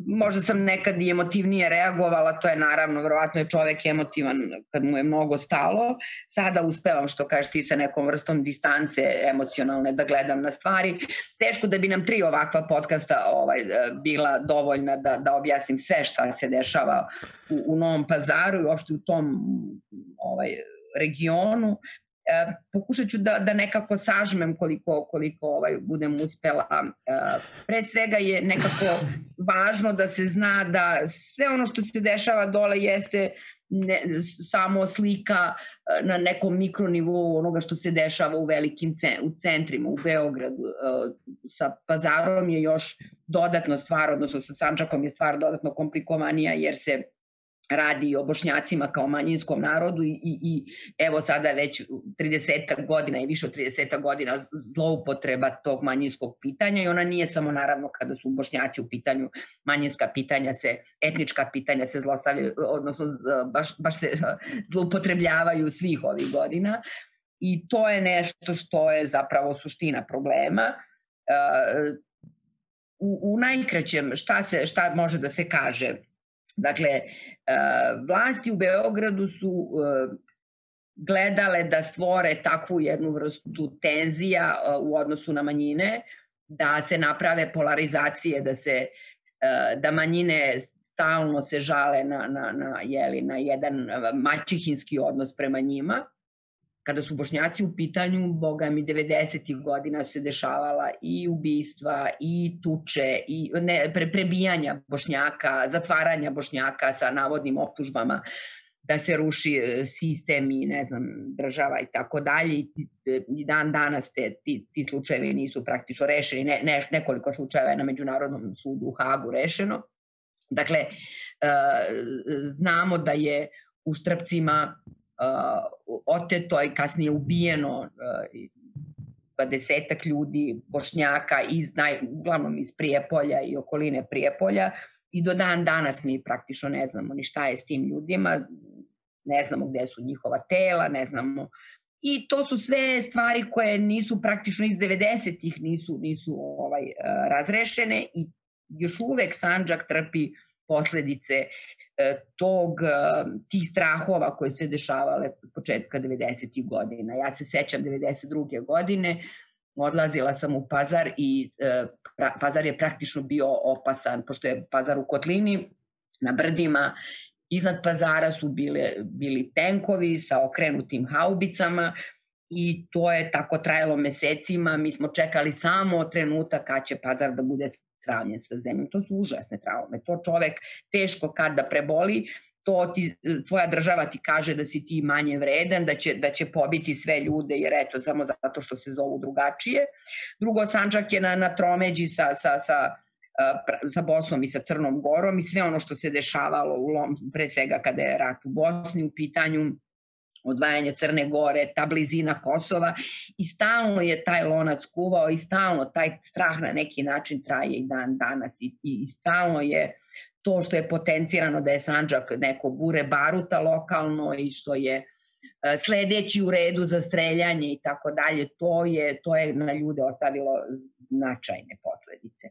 Možda sam nekad i emotivnije reagovala, to je naravno, verovatno je čovek emotivan kad mu je mnogo stalo. Sada uspevam, što kažeš ti, sa nekom vrstom distance emocionalne da gledam na stvari. Teško da bi nam tri ovakva podcasta ovaj, bila dovoljna da, da objasnim sve šta se dešava u, u Novom pazaru i uopšte u tom ovaj, regionu. E, pokušat ću da, da nekako sažmem koliko, koliko ovaj, budem uspela. E, pre svega je nekako važno da se zna da sve ono što se dešava dole jeste ne, samo slika e, na nekom mikronivou onoga što se dešava u velikim u centrima, u Beogradu. Sa pazarom je još dodatno stvar, odnosno sa Sančakom je stvar dodatno komplikovanija jer se radi o bošnjacima kao manjinskom narodu i, i, i evo sada već 30 godina i više od 30 godina zloupotreba tog manjinskog pitanja i ona nije samo naravno kada su bošnjaci u pitanju manjinska pitanja se, etnička pitanja se zlostavljaju, odnosno baš, baš se zloupotrebljavaju svih ovih godina i to je nešto što je zapravo suština problema. U, u najkraćem šta, se, šta može da se kaže Dakle, e, vlasti u Beogradu su e, gledale da stvore takvu jednu vrstu tenzija e, u odnosu na manjine, da se naprave polarizacije, da se da manjine stalno se žale na, na, na, jeli, na jedan mačihinski odnos prema njima kada su bošnjaci u pitanju, boga mi 90. godina su se dešavala i ubistva, i tuče, i ne, pre, prebijanja bošnjaka, zatvaranja bošnjaka sa navodnim optužbama da se ruši e, sistem i ne znam, država i tako dalje i dan danas te, ti, ti slučajevi nisu praktično rešeni, ne, ne, nekoliko slučajeva je na Međunarodnom sudu u Hagu rešeno. Dakle, uh, znamo da je u Štrpcima oteto i kasnije ubijeno uh, desetak ljudi, bošnjaka, iz, naj, uglavnom iz Prijepolja i okoline Prijepolja i do dan danas mi praktično ne znamo ni šta je s tim ljudima, ne znamo gde su njihova tela, ne znamo. I to su sve stvari koje nisu praktično iz 90-ih nisu, nisu ovaj, uh, razrešene i još uvek Sanđak trpi posledice tog, e, tih strahova koje se dešavale s početka 90. godina. Ja se sećam 92. godine, odlazila sam u Pazar i e, Pazar je praktično bio opasan, pošto je Pazar u Kotlini, na brdima, iznad Pazara su bile, bili tenkovi sa okrenutim haubicama i to je tako trajalo mesecima. Mi smo čekali samo trenutak kad će pazar da bude sravnjen sa zemljom. To su užasne traume. To čovek teško kad da preboli, to ti, tvoja država ti kaže da si ti manje vredan, da će, da će pobiti sve ljude, jer eto, samo zato što se zovu drugačije. Drugo, Sančak je na, na tromeđi sa, sa, sa, sa Bosnom i sa Crnom Gorom i sve ono što se dešavalo u Lom, pre svega kada je rat u Bosni u pitanju, odvajanje Crne Gore, ta blizina Kosova i stalno je taj lonac kuvao i stalno taj strah na neki način traje i dan danas i, i, i stalno je to što je potencirano da je Sanđak neko bure baruta lokalno i što je e, sledeći u redu za streljanje i tako dalje, to je, to je na ljude ostavilo značajne posledice.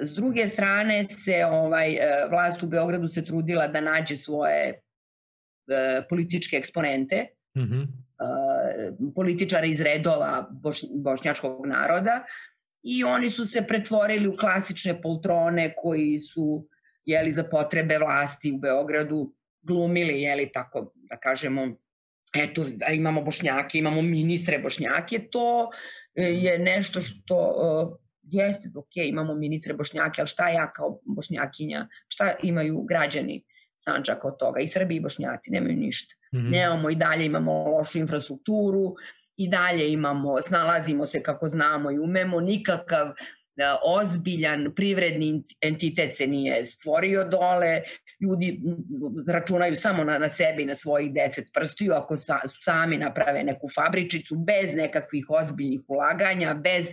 S druge strane se ovaj e, vlast u Beogradu se trudila da nađe svoje e, političke eksponente, mm -hmm. političare iz redova boš, bošnjačkog naroda, i oni su se pretvorili u klasične poltrone koji su jeli, za potrebe vlasti u Beogradu glumili, jeli, tako da kažemo, eto, imamo bošnjake, imamo ministre bošnjake, to e, je nešto što uh, jeste, ok, imamo ministre bošnjake, ali šta ja kao bošnjakinja, šta imaju građani Sančaka od toga? I Srbi i bošnjaci nemaju ništa. Mm -hmm. Nemamo i dalje, imamo lošu infrastrukturu, i dalje imamo, snalazimo se kako znamo i umemo, nikakav da, ozbiljan privredni entitet se nije stvorio dole, ljudi računaju samo na, na sebi i na svojih deset prstiju ako sa, sami naprave neku fabričicu bez nekakvih ozbiljnih ulaganja, bez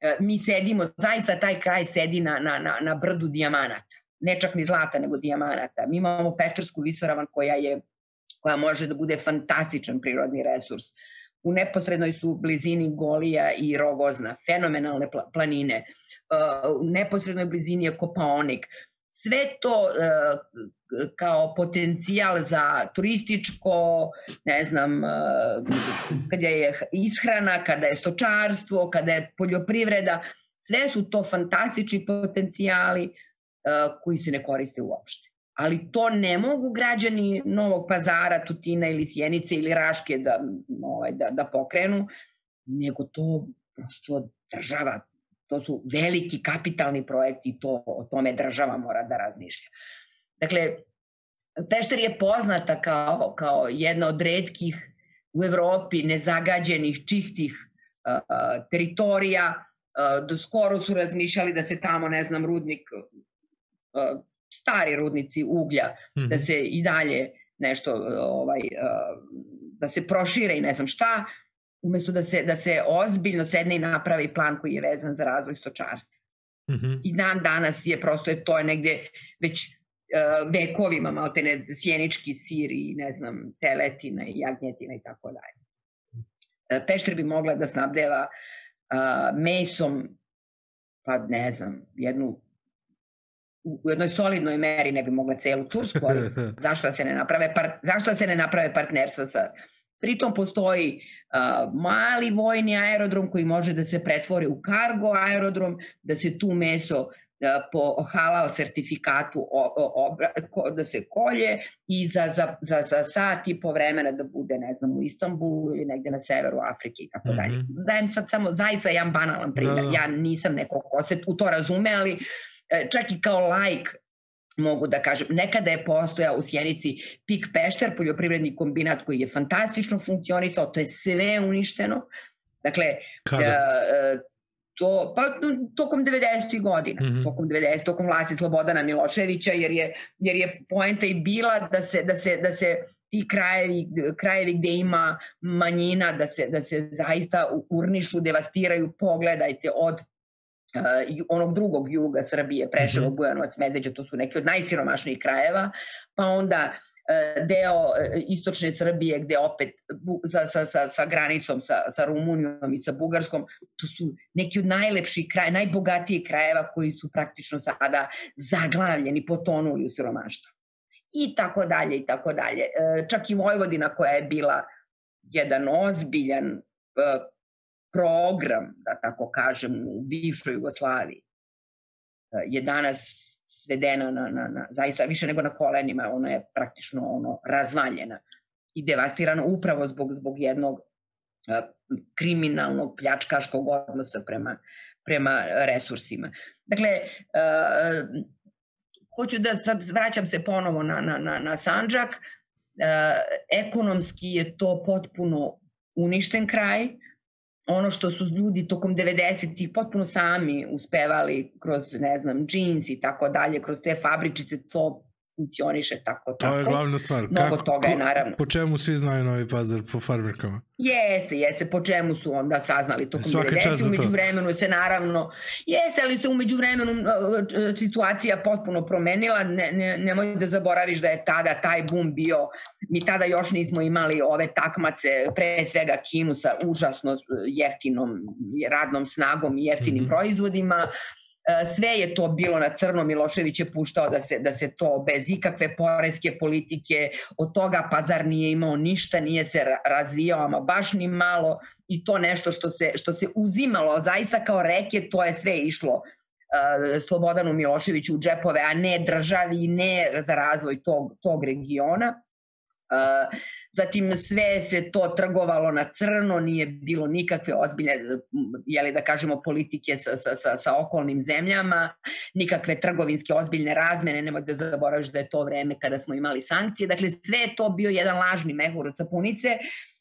e, mi sedimo, zaista taj kraj sedi na, na, na, na brdu dijamanata, ne čak ni zlata nego dijamanata. Mi imamo Peštarsku visoravan koja je koja može da bude fantastičan prirodni resurs. U neposrednoj su blizini Golija i Rogozna, fenomenalne planine, uh, u neposrednoj blizini je Kopaonik. Sve to uh, kao potencijal za turističko, ne znam, uh, kada je ishrana, kada je stočarstvo, kada je poljoprivreda, sve su to fantastični potencijali koji se ne koriste uopšte ali to ne mogu građani Novog pazara, Tutina ili Sjenice ili Raške da, ovaj, da, da pokrenu, nego to prosto država, to su veliki kapitalni projekti, to, o tome država mora da razmišlja. Dakle, Pešter je poznata kao, kao jedna od redkih u Evropi nezagađenih, čistih uh, teritorija. Do skoro su razmišljali da se tamo, ne znam, rudnik stari rudnici uglja, mm -hmm. da mhm. se i dalje nešto ovaj da se prošire i ne znam šta, umesto da se da se ozbiljno sedne i napravi plan koji je vezan za razvoj stočarstva. Mm -hmm. I dan danas je prosto je to je negde već uh, vekovima maltene sjenički sir i ne znam teletina i jagnjetina i tako dalje. Uh, Pešter bi mogla da snabdeva uh, mesom pa ne znam, jednu u jednoj solidnoj meri ne bi mogla celu Tursku, ali zašto da se ne naprave, par, zašto da se ne naprave partnerstva sa Pritom postoji uh, mali vojni aerodrom koji može da se pretvori u kargo aerodrom, da se tu meso po halal sertifikatu o, o, o, da se kolje i za, za, za, za sat i po vremena da bude, ne znam, u Istanbulu ili negde na severu Afrike i tako dalje. Mhm. Dajem sad samo zaista jedan banalan primjer. Da, da. Ja nisam neko ko se u to razume, ali čak i kao lajk mogu da kažem, nekada je postojao u Sjenici Pik Pešter, poljoprivredni kombinat koji je fantastično funkcionisao, to je sve uništeno. Dakle, Kada? Uh, to, pa tokom 90. godina, mm -hmm. tokom 90. tokom vlasti Slobodana Miloševića, jer je, jer je poenta i bila da se, da se, da se ti krajevi, krajevi gde ima manjina, da se, da se zaista urnišu, devastiraju, pogledajte, od uh, onog drugog juga Srbije, Preševo, mm -hmm. Bujanovac, Medveđa, to su neki od najsiromašnijih krajeva, pa onda uh, deo uh, istočne Srbije gde opet bu, sa, sa, sa, sa granicom sa, sa Rumunijom i sa Bugarskom, to su neki od najlepših kraja, najbogatijih krajeva koji su praktično sada zaglavljeni, potonuli u siromaštvu. I tako dalje, i tako dalje. Čak i Vojvodina koja je bila jedan ozbiljan program, da tako kažem, u bivšoj Jugoslaviji e, je danas svedena na, na, na, zaista više nego na kolenima, ona je praktično ono razvaljena i devastirana upravo zbog, zbog jednog kriminalnog, pljačkaškog odnosa prema, prema resursima. Dakle, hoću da sad vraćam se ponovo na, na, na, na Sanđak, ekonomski je to potpuno uništen kraj, ono što su ljudi tokom 90-ih potpuno sami uspevali kroz, ne znam, džins i tako dalje, kroz te fabričice, to funkcioniše tako. To je glavna stvar. Mnogo Kako, toga je, naravno. Po čemu svi znaju Novi Pazar? Po farmerkama? Jeste, jeste. Po čemu su onda saznali tokom Svaka 90. Umeđu vremenu se naravno... Jeste, ali se umeđu vremenu situacija potpuno promenila. Ne, ne, nemoj da zaboraviš da je tada taj bum bio... Mi tada još nismo imali ove takmace, pre svega Kinu sa užasno jeftinom radnom snagom i jeftinim mm -hmm. proizvodima E, sve je to bilo na crno, Milošević je puštao da se, da se to bez ikakve poreske politike, od toga pazar nije imao ništa, nije se razvijao, ama baš ni malo i to nešto što se, što se uzimalo zaista kao reke, to je sve išlo uh, Slobodanu Miloševiću u džepove, a ne državi, ne za razvoj tog, tog regiona. Uh, Zatim sve se to trgovalo na crno, nije bilo nikakve ozbiljne, jeli da kažemo, politike sa, sa, sa, sa okolnim zemljama, nikakve trgovinske ozbiljne razmene, nemoj da zaboraviš da je to vreme kada smo imali sankcije. Dakle, sve je to bio jedan lažni mehur od sapunice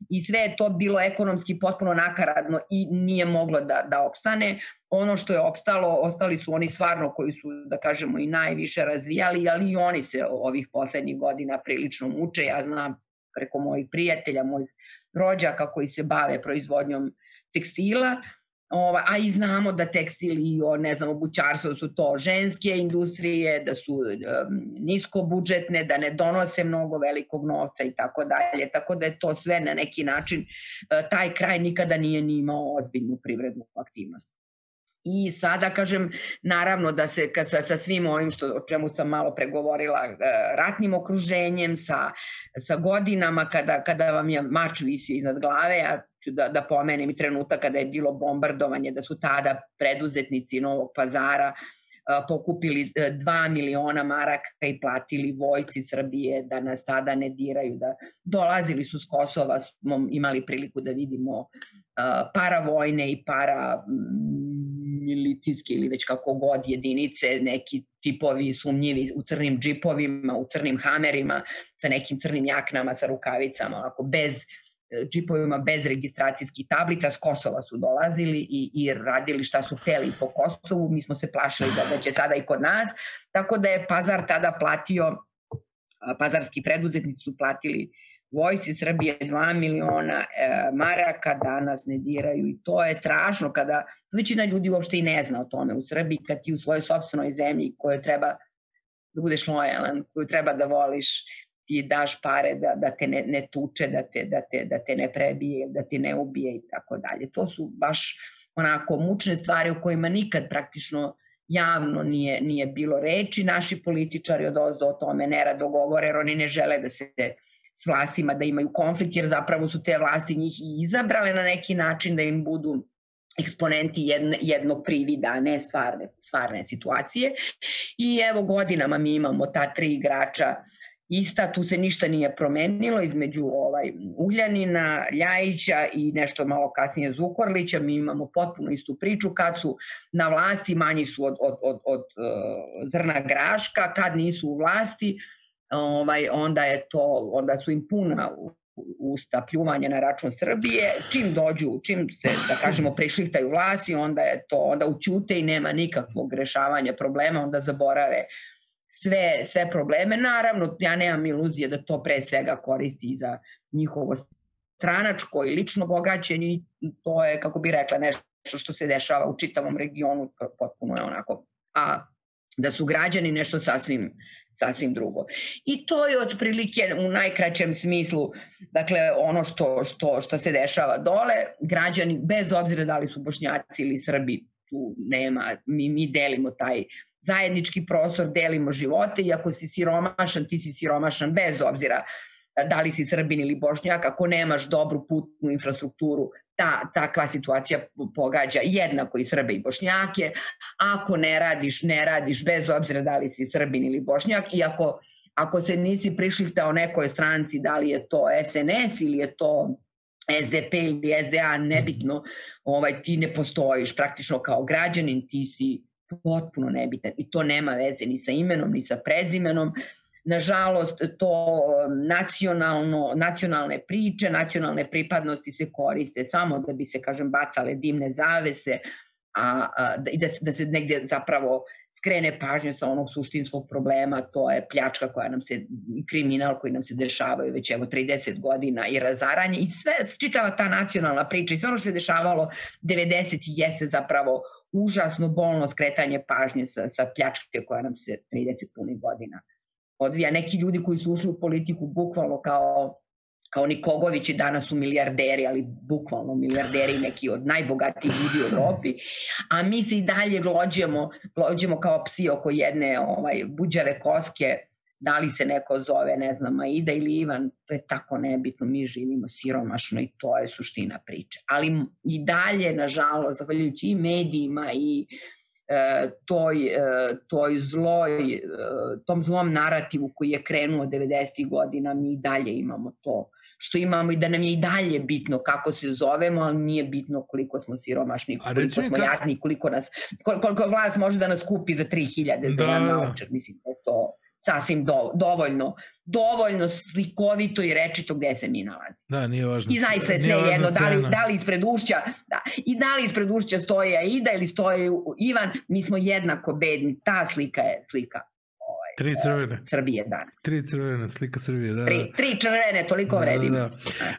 i sve je to bilo ekonomski potpuno nakaradno i nije moglo da, da opstane ono što je opstalo, ostali su oni stvarno koji su, da kažemo, i najviše razvijali, ali i oni se ovih poslednjih godina prilično muče. Ja znam preko mojih prijatelja, mojih rođaka koji se bave proizvodnjom tekstila, Ova, a i znamo da tekstil i o, ne znam, obućarstvo su to ženske industrije, da su um, nisko budžetne, da ne donose mnogo velikog novca i tako dalje. Tako da je to sve na neki način, uh, taj kraj nikada nije ni imao ozbiljnu privrednu aktivnost. I sada, kažem, naravno da se ka, sa, sa svim ovim što, o čemu sam malo pregovorila, e, ratnim okruženjem, sa, sa godinama kada, kada vam je mač visio iznad glave, ja ću da, da pomenem i trenutak kada je bilo bombardovanje, da su tada preduzetnici Novog pazara e, pokupili 2 e, miliona maraka i platili vojci Srbije da nas tada ne diraju, da dolazili su s Kosova, smo imali priliku da vidimo paravojne i para milicijske ili već kako god jedinice, neki tipovi sumnjivi u crnim džipovima, u crnim hamerima, sa nekim crnim jaknama, sa rukavicama, onako bez e, džipovima bez registracijskih tablica, s Kosova su dolazili i, i radili šta su hteli po Kosovu, mi smo se plašili da, da će sada i kod nas, tako da je Pazar tada platio, pazarski preduzetnici su platili vojci Srbije 2 miliona e, maraka danas ne diraju i to je strašno kada većina ljudi uopšte i ne zna o tome u Srbiji kad ti u svojoj sobstvenoj zemlji koju treba da budeš lojalan, koju treba da voliš ti daš pare da, da te ne, ne tuče, da te, da, te, da te ne prebije, da te ne ubije i tako dalje. To su baš onako mučne stvari o kojima nikad praktično javno nije, nije bilo reči. Naši političari od ozdo o tome nerado govore, jer oni ne žele da se s vlastima da imaju konflikt, jer zapravo su te vlasti njih i izabrale na neki način da im budu eksponenti jedne, jednog privida, a ne stvarne, stvarne situacije. I evo godinama mi imamo ta tri igrača ista, tu se ništa nije promenilo između ovaj Ugljanina, Ljajića i nešto malo kasnije Zukorlića, mi imamo potpuno istu priču, kad su na vlasti manji su od, od, od, od uh, zrna graška, kad nisu u vlasti, ovaj, onda je to, onda su im puna usta pljuvanja na račun Srbije, čim dođu, čim se, da kažemo, prešlihtaju vlasti, onda je to, onda učute i nema nikakvog rešavanja problema, onda zaborave sve, sve probleme. Naravno, ja nemam iluzije da to pre svega koristi za njihovo stranačko i lično bogaćenje i to je, kako bi rekla, nešto što se dešava u čitavom regionu, potpuno je onako, a da su građani nešto sasvim sasvim drugo. I to je otprilike u najkraćem smislu, dakle ono što, što, što se dešava dole, građani bez obzira da li su bošnjaci ili srbi, tu nema, mi, mi delimo taj zajednički prostor, delimo živote i ako si siromašan, ti si siromašan bez obzira da li si srbin ili bošnjak, ako nemaš dobru putnu infrastrukturu, ta, takva situacija pogađa jednako i Srbe i Bošnjake. Ako ne radiš, ne radiš bez obzira da li si Srbin ili Bošnjak i ako, ako se nisi prišlihtao nekoj stranci, da li je to SNS ili je to SDP ili SDA, nebitno, ovaj, ti ne postojiš praktično kao građanin, ti si potpuno nebitan i to nema veze ni sa imenom, ni sa prezimenom. Nažalost, to nacionalno, nacionalne priče, nacionalne pripadnosti se koriste samo da bi se, kažem, bacale dimne zavese, a, a da, da, da se negde zapravo skrene pažnje sa onog suštinskog problema, to je pljačka koja nam se, i kriminal koji nam se dešavaju već evo 30 godina i razaranje i sve, čitava ta nacionalna priča i sve ono što se dešavalo 90 jeste zapravo užasno bolno skretanje pažnje sa, sa pljačke koja nam se 30 punih godina odvija. Neki ljudi koji su ušli u politiku bukvalno kao kao Nikogović i danas su milijarderi, ali bukvalno milijarderi, neki od najbogatijih ljudi u Evropi, a mi se i dalje glođemo, glođemo kao psi oko jedne ovaj, buđave koske, da li se neko zove, ne znam, Aida ili Ivan, to je tako nebitno, mi živimo siromašno i to je suština priče. Ali i dalje, nažalost, zahvaljujući i medijima i e, toj, e, toj zloj, e, tom zlom narativu koji je krenuo 90. godina, mi i dalje imamo to što imamo i da nam je i dalje bitno kako se zovemo, ali nije bitno koliko smo siromašni, koliko smo kako... jadni, koliko nas, koliko vlast može da nas kupi za 3000 da, za jedan naučar. Mislim da je to sasvim do, dovoljno dovoljno slikovito i rečito gde se mi nalazi. Da, nije važno. I zaista je sve jedno, da li, da li ispred ušća, da, i da li ispred ušća stoji Aida ili stoji Ivan, mi smo jednako bedni. Ta slika je slika Tri crvene. Srbije danas. Tri crvene, slika Srbije, da. Tri, da. tri crvene, toliko da, vredim. Da, da.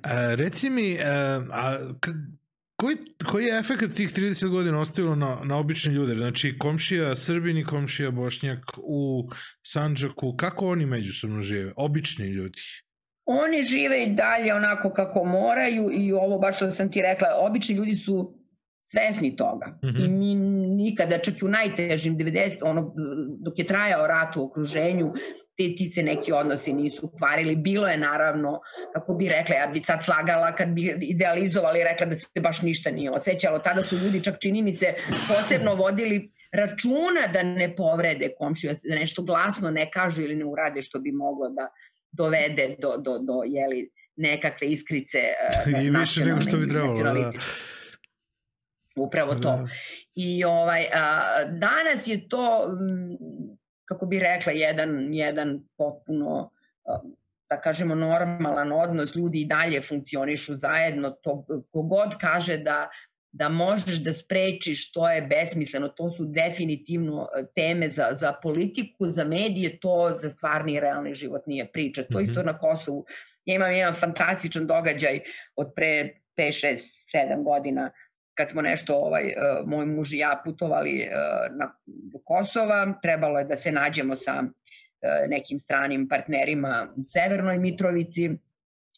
A, reci mi, a, a, koji, koji je efekt tih 30 godina ostavilo na, na obične ljude? Znači, komšija Srbin i komšija Bošnjak u Sanđaku, kako oni međusobno žive? Obični ljudi. Oni žive i dalje onako kako moraju i ovo baš što sam ti rekla, obični ljudi su svesni toga. Mm -hmm. I mi nikada, čak i u najtežim 90, ono, dok je trajao rat u okruženju, ti, ti se neki odnosi nisu kvarili. Bilo je naravno, kako bi rekla, ja bi sad slagala kad bi idealizovali i rekla da se baš ništa nije osjećalo. Tada su ljudi čak čini mi se posebno vodili računa da ne povrede komšiju, da nešto glasno ne kažu ili ne urade što bi moglo da dovede do, do, do jeli, nekakve iskrice uh, I više nego što bi trebalo, da. Upravo to. Da. I ovaj, a, danas je to, kako bi rekla, jedan, jedan potpuno, da kažemo, normalan odnos, ljudi i dalje funkcionišu zajedno, to kogod kaže da da možeš da sprečiš, to je besmisleno, to su definitivno teme za, za politiku, za medije, to za stvarni i realni život nije priča. To mm -hmm. isto na Kosovu. Ja imam jedan fantastičan događaj od pre 5, 6, 7 godina kad smo nešto, ovaj, e, moj muž i ja putovali e, na, Kosova, trebalo je da se nađemo sa e, nekim stranim partnerima u Severnoj Mitrovici,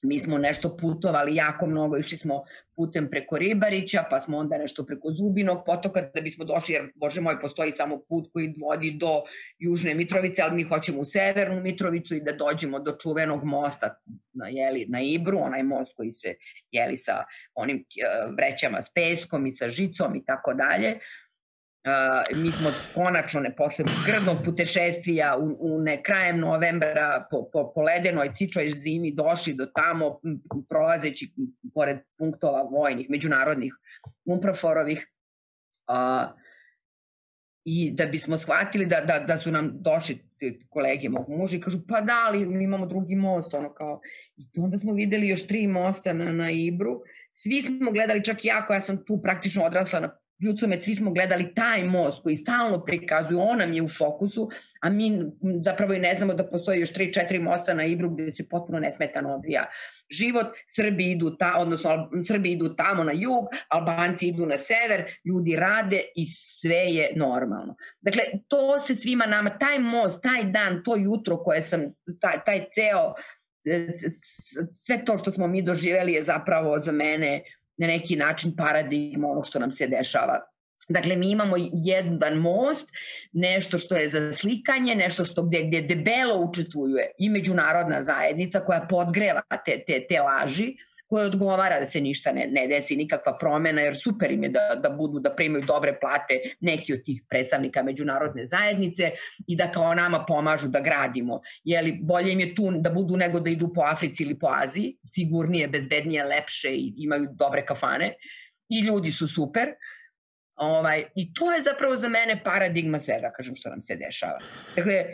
mi smo nešto putovali jako mnogo, išli smo putem preko Ribarića, pa smo onda nešto preko Zubinog potoka da bismo došli, jer bože moj, postoji samo put koji vodi do Južne Mitrovice, ali mi hoćemo u Severnu Mitrovicu i da dođemo do čuvenog mosta na, jeli, na Ibru, onaj most koji se jeli sa onim uh, vrećama s peskom i sa žicom i tako dalje. Uh, mi smo konačno ne posle grdnog putešestvija u, u ne krajem novembra po, po, po ledenoj cičoj zimi došli do tamo prolazeći pored punktova vojnih, međunarodnih umproforovih uh, i da bismo shvatili da, da, da su nam došli kolege mog muža i kažu pa da li mi imamo drugi most ono kao i onda smo videli još tri mosta na, na Ibru. Svi smo gledali čak i ja koja sam tu praktično odrasla na Ljucomet, svi smo gledali taj most koji stalno prikazuju, on nam je u fokusu, a mi zapravo i ne znamo da postoji još 3-4 mosta na Ibru gde se potpuno nesmetano odvija život. Srbi idu, ta, odnosno Srbi idu tamo na jug, Albanci idu na sever, ljudi rade i sve je normalno. Dakle, to se svima nama, taj most, taj dan, to jutro koje sam, taj, taj ceo, sve to što smo mi doživeli je zapravo za mene na neki način paradigma onog što nam se dešava. Dakle, mi imamo jedan most, nešto što je za slikanje, nešto što gde, gde debelo učestvuje i međunarodna zajednica koja podgreva te, te, te laži, koje odgovara da se ništa ne, ne desi, nikakva promena, jer super im je da, da budu, da primaju dobre plate neki od tih predstavnika međunarodne zajednice i da kao nama pomažu da gradimo. Jeli, bolje im je tu da budu nego da idu po Africi ili po Aziji, sigurnije, bezbednije, lepše i imaju dobre kafane i ljudi su super. Ovaj, I to je zapravo za mene paradigma svega, kažem, što nam se dešava. Dakle,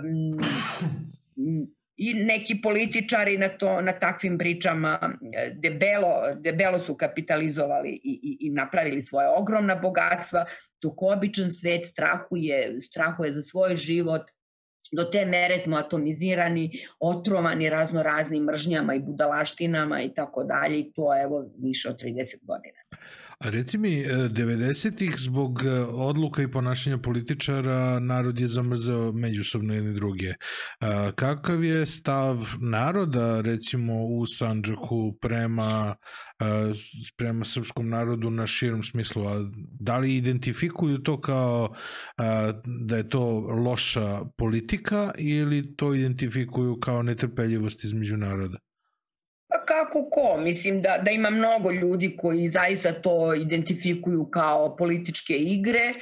um, i neki političari na to na takvim pričama e, debelo debelo su kapitalizovali i, i, i napravili svoje ogromna bogatstva dok običan svet strahuje strahuje za svoj život do te mere smo atomizirani, otrovani razno raznim mržnjama i budalaštinama i tako dalje i to evo više od 30 godina. A reci mi, 90-ih e, zbog e, odluka i ponašanja političara narod je zamrzao međusobno jedni druge. Kakav je stav naroda, recimo, u Sanđaku prema, e, prema srpskom narodu na širom smislu? A da li identifikuju to kao da je to loša politika ili to identifikuju kao netrpeljivost između naroda? Pa kako ko? Mislim da, da ima mnogo ljudi koji zaista to identifikuju kao političke igre.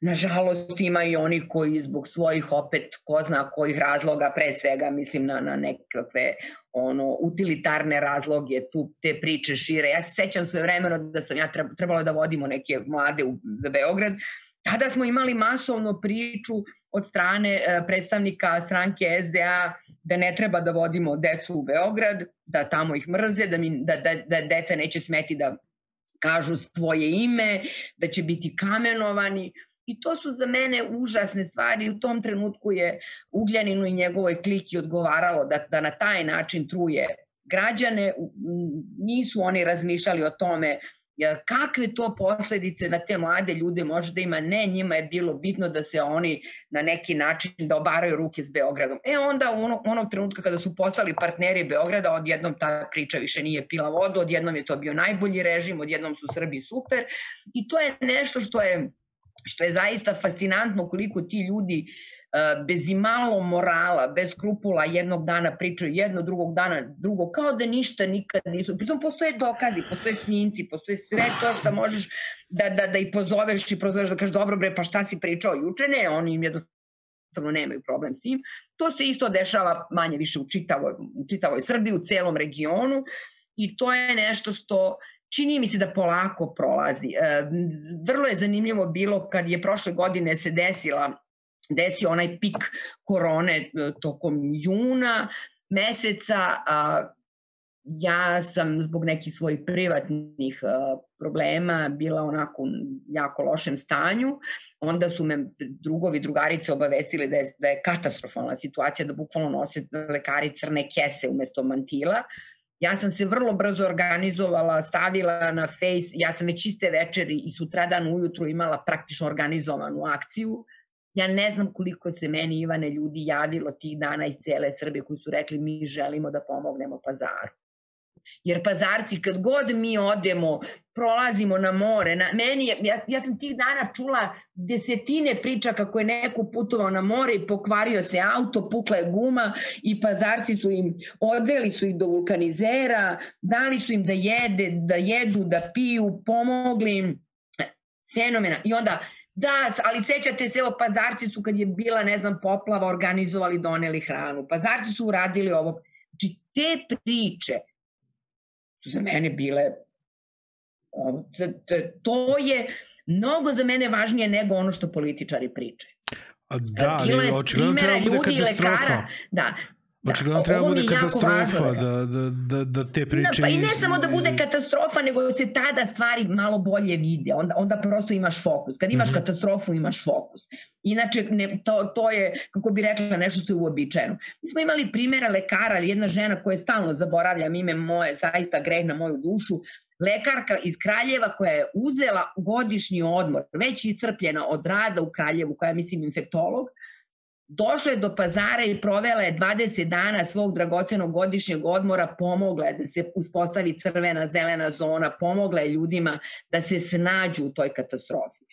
Nažalost ima i oni koji zbog svojih opet ko zna kojih razloga, pre svega mislim na, na nekakve ono utilitarne razloge, tu te priče šire. Ja se sećam svoje vremeno da sam ja trebalo da vodimo neke mlade u, za Beograd, tada smo imali masovno priču od strane e, predstavnika stranke SDA da ne treba da vodimo decu u Beograd, da tamo ih mrze, da, mi, da, da, da deca neće smeti da kažu svoje ime, da će biti kamenovani. I to su za mene užasne stvari. U tom trenutku je Ugljaninu i njegovoj kliki odgovaralo da, da na taj način truje građane. Nisu oni razmišljali o tome kakve to posledice na te mlade ljude može da ima, ne, njima je bilo bitno da se oni na neki način da obaraju ruke s Beogradom. E onda u onog, onog trenutka kada su postali partneri Beograda, odjednom ta priča više nije pila vodu, odjednom je to bio najbolji režim, odjednom su Srbi super i to je nešto što je što je zaista fascinantno koliko ti ljudi E, bez imalo morala, bez skrupula jednog dana pričaju jedno, drugog dana drugo, kao da ništa nikad nisu. Pritom postoje dokazi, postoje snimci, postoje sve to što možeš da, da, da i pozoveš i prozoveš da kažeš dobro bre, pa šta si pričao juče? Ne, oni im jednostavno nemaju problem s tim. To se isto dešava manje više u čitavoj, u čitavoj Srbiji, u celom regionu i to je nešto što čini mi se da polako prolazi. E, vrlo je zanimljivo bilo kad je prošle godine se desila desio onaj pik korone e, tokom juna meseca, ja sam zbog nekih svojih privatnih a, problema bila onako u jako lošem stanju. Onda su me drugovi, drugarice obavestili da je, da je katastrofalna situacija, da bukvalno nose lekari crne kese umesto mantila. Ja sam se vrlo brzo organizovala, stavila na face, ja sam već iste večeri i sutradan ujutru imala praktično organizovanu akciju Ja ne znam koliko se meni, Ivane, ljudi javilo tih dana iz cele Srbije koji su rekli mi želimo da pomognemo pazaru. Jer pazarci, kad god mi odemo, prolazimo na more, na, meni ja, ja sam tih dana čula desetine priča kako je neko putovao na more i pokvario se auto, pukla je guma i pazarci su im, odveli su ih do vulkanizera, dali su im da jede, da jedu, da piju, pomogli im, fenomena. I onda Da, ali sećate se, evo, pazarci su kad je bila, ne znam, poplava, organizovali, doneli hranu. Pazarci su uradili ovo. Znači, te priče za mene bile, to je mnogo za mene važnije nego ono što političari pričaju. Da, ali očigledno treba bude katastrofa. Lekara, da, Da, Očigledno treba bude katastrofa da, da, da, da te priče... Da, pa i ne samo da bude katastrofa, nego se tada stvari malo bolje vide. Onda, onda prosto imaš fokus. Kad imaš mm -hmm. katastrofu, imaš fokus. Inače, ne, to, to je, kako bi rekla, nešto što je uobičajeno. Mi smo imali primjera lekara, jedna žena koja je stalno zaboravljam ime moje, zaista greh na moju dušu, lekarka iz Kraljeva koja je uzela godišnji odmor, već iscrpljena od rada u Kraljevu, koja je, mislim, infektolog, došla je do pazara i provela je 20 dana svog dragocenog godišnjeg odmora, pomogla je da se uspostavi crvena, zelena zona, pomogla je ljudima da se snađu u toj katastrofi.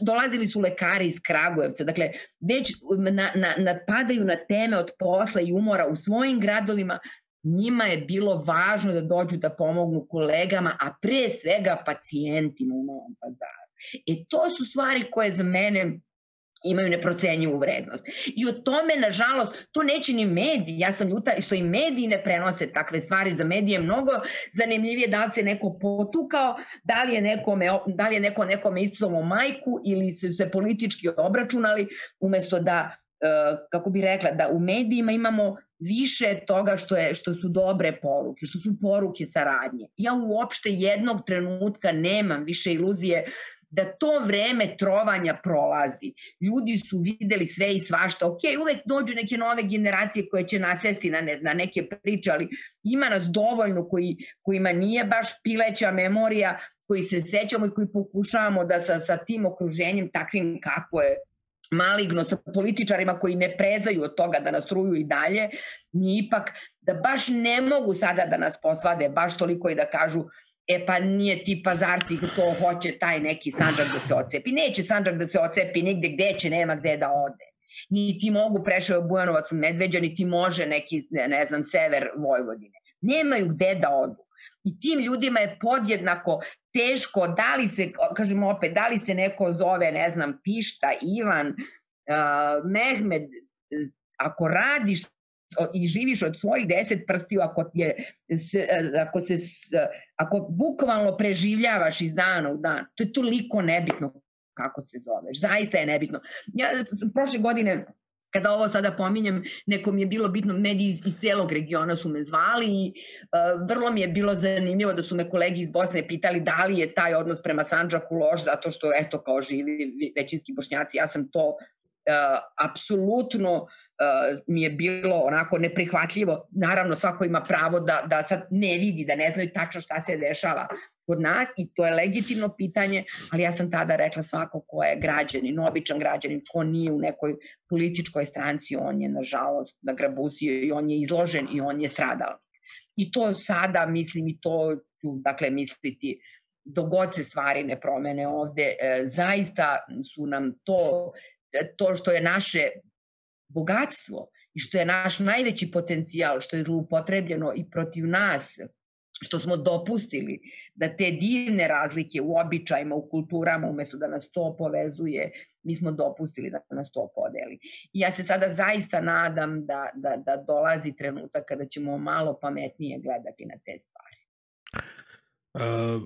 Dolazili su lekari iz Kragujevca, dakle, već na, na, napadaju na teme od posla i umora u svojim gradovima, njima je bilo važno da dođu da pomognu kolegama, a pre svega pacijentima u Novom pazaru. E to su stvari koje za mene imaju neprocenjivu vrednost. I o tome, nažalost, to neće ni mediji. Ja sam ljuta što i mediji ne prenose takve stvari. Za medije je mnogo zanimljivije da li se neko potukao, da li je, nekome, da li je neko nekome iscovao majku ili se, se politički obračunali, umesto da, e, kako bi rekla, da u medijima imamo više toga što, je, što su dobre poruke, što su poruke saradnje. Ja uopšte jednog trenutka nemam više iluzije da to vreme trovanja prolazi. Ljudi su videli sve i svašta. Ok, uvek dođu neke nove generacije koje će nasesti na, ne, na neke priče, ali ima nas dovoljno koji, kojima nije baš pileća memorija, koji se sećamo i koji pokušavamo da sa, sa tim okruženjem takvim kako je maligno sa političarima koji ne prezaju od toga da nas truju i dalje, mi ipak da baš ne mogu sada da nas posvade baš toliko i da kažu e pa nije ti pazarci to hoće taj neki sanđak da se ocepi. Neće sanđak da se ocepi nigde gde će, nema gde da ode. Ni ti mogu Prešao Bujanovac Medveđa, ni ti može neki, ne, znam, sever Vojvodine. Nemaju gde da odu. I tim ljudima je podjednako teško, da li se, kažemo opet, da li se neko zove, ne znam, Pišta, Ivan, uh, Mehmed, ako radiš i živiš od svojih deset prstiju, ako, je, ako, se, ako bukvalno preživljavaš iz dana u dan, to je toliko nebitno kako se zoveš. Zaista je nebitno. Ja prošle godine kada ovo sada pominjem, nekom je bilo bitno, mediji iz, iz celog regiona su me zvali i uh, vrlo mi je bilo zanimljivo da su me kolegi iz Bosne pitali da li je taj odnos prema Sanđaku loš, zato što eto kao živi većinski bošnjaci, ja sam to uh, apsolutno mi je bilo onako neprihvatljivo. Naravno, svako ima pravo da, da sad ne vidi, da ne znaju tačno šta se dešava kod nas i to je legitimno pitanje, ali ja sam tada rekla svako ko je građanin, običan građanin, ko nije u nekoj političkoj stranci, on je nažalost nagrabusio i on je izložen i on je stradao. I to sada mislim i to ću dakle misliti dogod se stvari ne promene ovde, e, zaista su nam to, to što je naše bogatstvo i što je naš najveći potencijal, što je zloupotrebljeno i protiv nas, što smo dopustili da te divne razlike u običajima, u kulturama, umesto da nas to povezuje, mi smo dopustili da nas to podeli. I ja se sada zaista nadam da, da, da dolazi trenutak kada ćemo malo pametnije gledati na te stvari. Uh,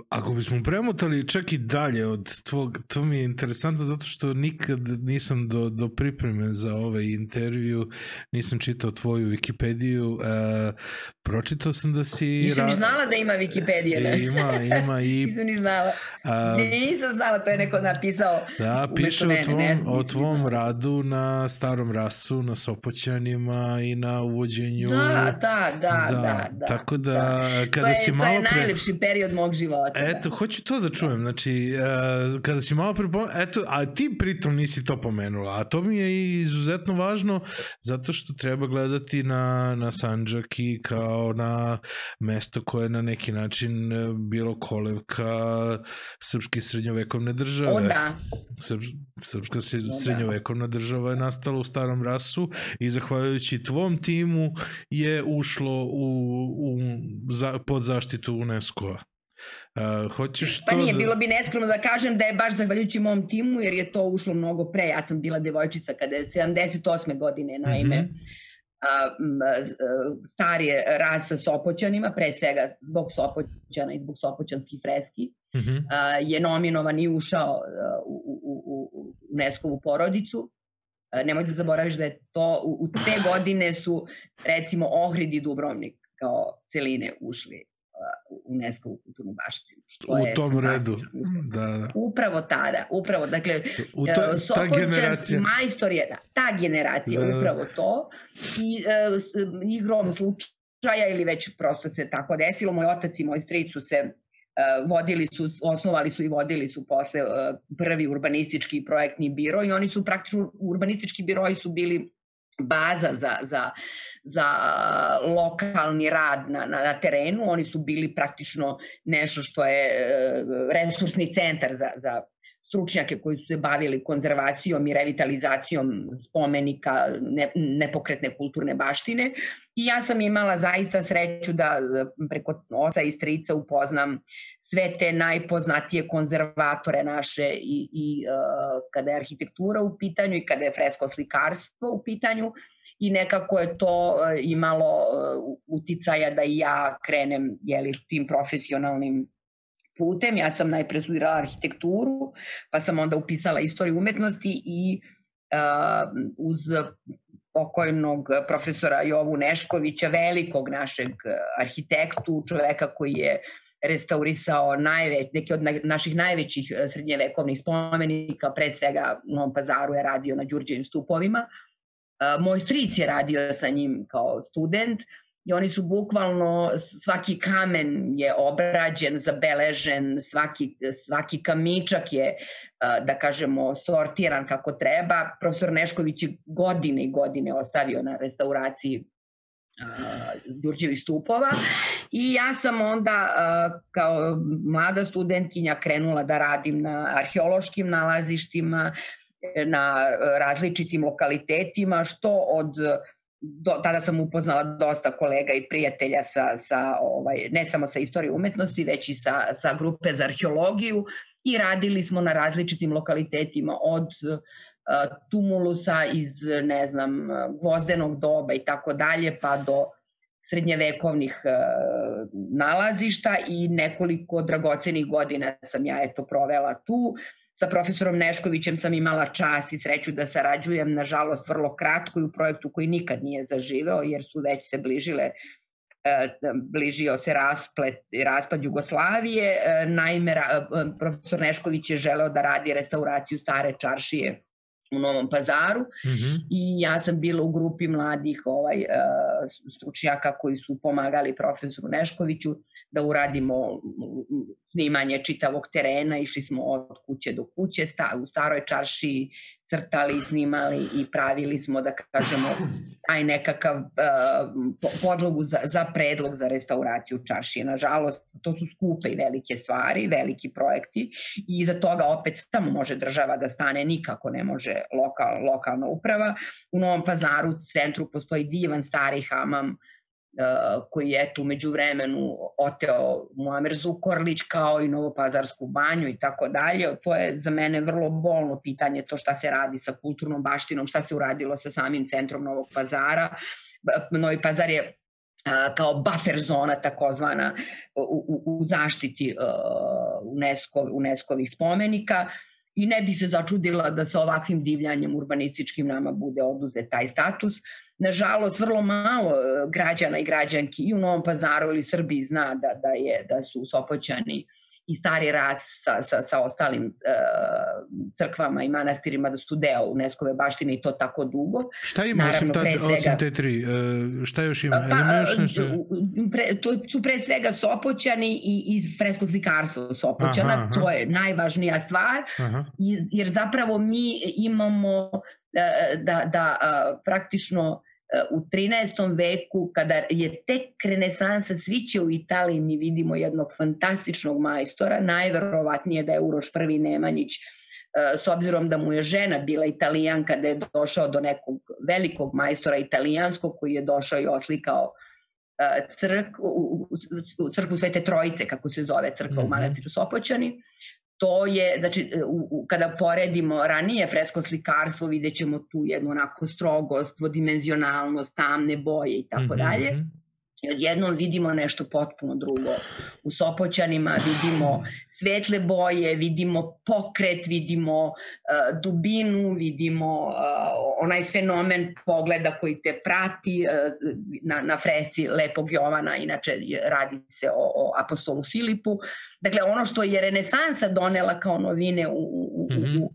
ako bismo premotali čak i dalje od tvog, to mi je interesantno zato što nikad nisam do, do pripreme za ovaj intervju, nisam čitao tvoju Wikipediju, uh, pročitao sam da si... Nisam ni znala da ima Wikipedija, ne? Ima, ima i... nisam ni znala. Uh, nisam znala, to je neko napisao. Da, piše o tvom, ne, o tvom radu na starom rasu, na Sopoćanima i na uvođenju... Da, da, da, da. da, da tako da, da. kada to je, si malo. To je najlepši period mog života. Da. Eto, da. hoću to da čujem. Znači, uh, kada si malo pre... Eto, a ti pritom nisi to pomenula, a to mi je izuzetno važno zato što treba gledati na, na Sanđak i kao na mesto koje je na neki način e, bilo kolevka srpske srednjovekovne države. O da. Srp, srpska srednjovekovna država je nastala u starom rasu i zahvaljujući tvom timu je ušlo u, u, za, pod zaštitu UNESCO-a. Uh, hoćeš pa to nije, da... bilo bi neskromno da kažem da je baš zahvaljujući mom timu, jer je to ušlo mnogo pre. Ja sam bila devojčica kada je 78. godine, naime, mm -hmm. Starije ras sa Sopoćanima, pre svega zbog Sopoćana i zbog Sopoćanskih freski, mm -hmm. je nominovan i ušao u, u, u, u UNESCO-vu porodicu. Nemoj da zaboraviš da je to, u, u te godine su recimo Ohrid i Dubrovnik kao celine ušli UNESCO u kulturnu baštinu. Što u je tom redu. Da, da. Upravo tada, upravo, dakle, u to, ta generacija. majstor je, da, ta generacija, da, da. upravo to. I uh, igrom slučaja ili već prosto se tako desilo, moj otac i moj stric su se uh, vodili su, osnovali su i vodili su posle uh, prvi urbanistički projektni biro i oni su praktično, urbanistički biroji su bili baza za, za za lokalni rad na, na, na terenu. Oni su bili praktično nešto što je e, resursni centar za, za stručnjake koji su se bavili konzervacijom i revitalizacijom spomenika ne, nepokretne kulturne baštine i ja sam imala zaista sreću da preko oca i strica upoznam sve te najpoznatije konzervatore naše i, i uh, kada je arhitektura u pitanju i kada je fresko slikarstvo u pitanju i nekako je to uh, imalo uh, uticaja da ja krenem jeli, tim profesionalnim putem. Ja sam najpre studirala arhitekturu, pa sam onda upisala istoriju umetnosti i uh, uz pokojnog profesora Jovu Neškovića, velikog našeg arhitektu, čoveka koji je restaurisao najveć, neke od naših najvećih srednjevekovnih spomenika, pre svega u Novom pazaru je radio na Đurđevim stupovima. Moj stric je radio sa njim kao student, i oni su bukvalno, svaki kamen je obrađen, zabeležen, svaki, svaki kamičak je, da kažemo, sortiran kako treba. Profesor Nešković je godine i godine ostavio na restauraciji Đurđevi stupova i ja sam onda kao mlada studentkinja krenula da radim na arheološkim nalazištima, na različitim lokalitetima, što od do, tada sam upoznala dosta kolega i prijatelja sa, sa ovaj, ne samo sa istorije umetnosti, već i sa, sa grupe za arheologiju i radili smo na različitim lokalitetima od uh, tumulusa iz, ne znam, gvozdenog doba i tako dalje, pa do srednjevekovnih uh, nalazišta i nekoliko dragocenih godina sam ja eto provela tu. Sa profesorom Neškovićem sam imala čast i sreću da sarađujem, nažalost, vrlo kratko i u projektu koji nikad nije zaživeo, jer su već se bližile e, bližio se rasplet, raspad Jugoslavije. E, naime, e, profesor Nešković je želeo da radi restauraciju stare čaršije u Novom pazaru mm -hmm. i ja sam bila u grupi mladih ovaj, stručnjaka koji su pomagali profesoru Neškoviću da uradimo snimanje čitavog terena, išli smo od kuće do kuće, sta, u staroj čaršiji crtali, snimali i pravili smo, da kažemo, taj nekakav uh, podlogu za, za predlog za restauraciju čaršije. Nažalost, to su skupe i velike stvari, veliki projekti i iza toga opet samo može država da stane, nikako ne može lokal, lokalna uprava. U Novom pazaru centru postoji divan stari hamam uh, koji je tu među vremenu oteo Muamer Zukorlić kao i Novopazarsku banju i tako dalje. To je za mene vrlo bolno pitanje to šta se radi sa kulturnom baštinom, šta se uradilo sa samim centrom Novog pazara. Novi pazar je kao buffer zona takozvana u, u, u zaštiti uh, UNESCO, UNESCO-vih spomenika i ne bi se začudila da sa ovakvim divljanjem urbanističkim nama bude oduzet taj status. Nažalost, vrlo malo e, građana i građanki i u Novom pazaru ili Srbiji zna da, da, je, da su Sopoćani i stari ras sa, sa, sa ostalim uh, crkvama i manastirima da su deo UNESCO-ve baštine i to tako dugo. Šta ima Naravno, osim, ta, svega, osim te tri? Uh, šta još ima? Pa, ima još nešto? Pre, to su pre svega Sopoćani i, i fresko slikarstvo Sopoćana. Aha, aha. To je najvažnija stvar. Aha. Jer zapravo mi imamo da, da praktično u 13. veku, kada je tek renesansa sviće u Italiji, mi vidimo jednog fantastičnog majstora, najverovatnije da je Uroš I Nemanjić, s obzirom da mu je žena bila italijanka, da je došao do nekog velikog majstora italijanskog koji je došao i oslikao crk, u, u crkvu Svete Trojice, kako se zove crkva mm -hmm. u mhm. manastiru Sopoćani to je, znači, u, u, kada poredimo ranije fresko slikarstvo, vidjet ćemo tu jednu onako strogost, dvodimenzionalnost, tamne boje i tako mhm, dalje. Mhm. I odjednom vidimo nešto potpuno drugo. U Sopoćanima vidimo svetle boje, vidimo pokret, vidimo uh, dubinu, vidimo uh, onaj fenomen pogleda koji te prati uh, na, na fresci Lepog Jovana, inače radi se o, o apostolu Filipu. Dakle, ono što je renesansa donela kao novine u, u, mm -hmm. u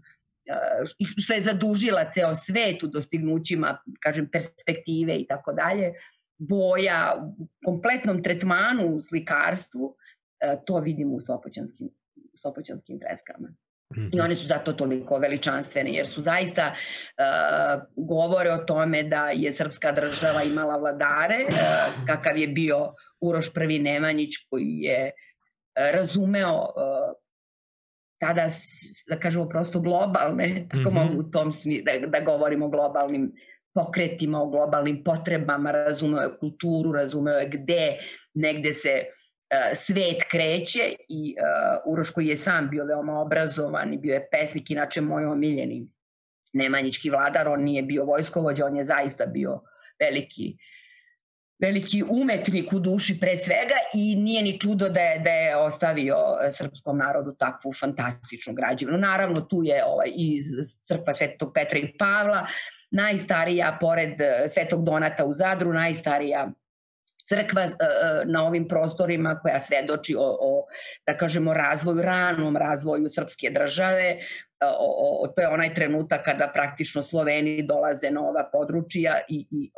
što je zadužila ceo svet u dostignućima, kažem, perspektive i tako dalje, boja, u kompletnom tretmanu u slikarstvu, e, to vidimo u sopoćanskim, sopoćanskim freskama. I one su zato toliko veličanstvene, jer su zaista uh, govore o tome da je srpska država imala vladare, uh, kakav je bio Uroš I Nemanjić koji je uh, razumeo uh, tada, da kažemo prosto globalne, tako mm -hmm. mogu u tom smi, da, da govorimo o globalnim pokretima, o globalnim potrebama, razumeo je kulturu, razumeo je gde negde se uh, svet kreće i uh, Uroš koji je sam bio veoma obrazovan i bio je pesnik, inače moj omiljeni Nemanjički vladar, on nije bio vojskovođa, on je zaista bio veliki veliki umetnik u duši pre svega i nije ni čudo da je, da je ostavio e, srpskom narodu takvu fantastičnu građevinu. Naravno tu je ovaj, i crkva Svetog Petra i Pavla, najstarija pored e, Svetog Donata u Zadru, najstarija crkva e, na ovim prostorima koja svedoči o, o da kažemo razvoju ranom razvoju srpske države o, o, to je onaj trenutak kada praktično Sloveni dolaze na ova područja i, i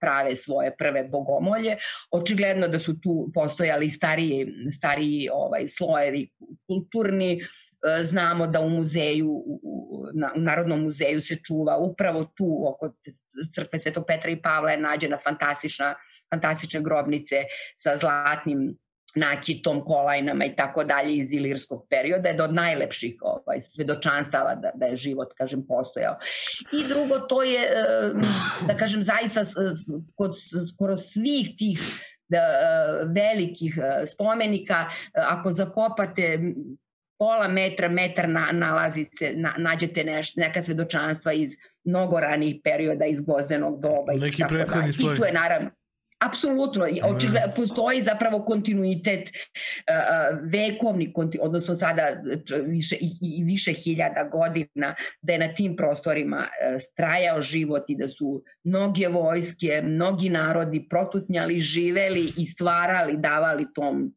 prave svoje prve bogomolje. Očigledno da su tu postojali stariji, stariji ovaj, slojevi kulturni, e, znamo da u muzeju, u, na, u Narodnom muzeju se čuva upravo tu oko crkve Svetog Petra i Pavla je nađena fantastična, fantastične grobnice sa zlatnim nakitom, kolajnama i tako dalje iz ilirskog perioda, je do najlepših ovaj, svedočanstava da, da je život, kažem, postojao. I drugo, to je, da kažem, zaista kod skoro svih tih da, velikih spomenika, ako zakopate pola metra, metar na, nalazi se, na, nađete neš, neka svedočanstva iz mnogo ranijih perioda iz gozdenog doba. Neki prethodni sloj. I tu je naravno, Apsolutno, očigledno postoji zapravo kontinuitet vekovni, odnosno sada više i, više hiljada godina da je na tim prostorima uh, strajao život i da su mnoge vojske, mnogi narodi protutnjali, živeli i stvarali, davali tom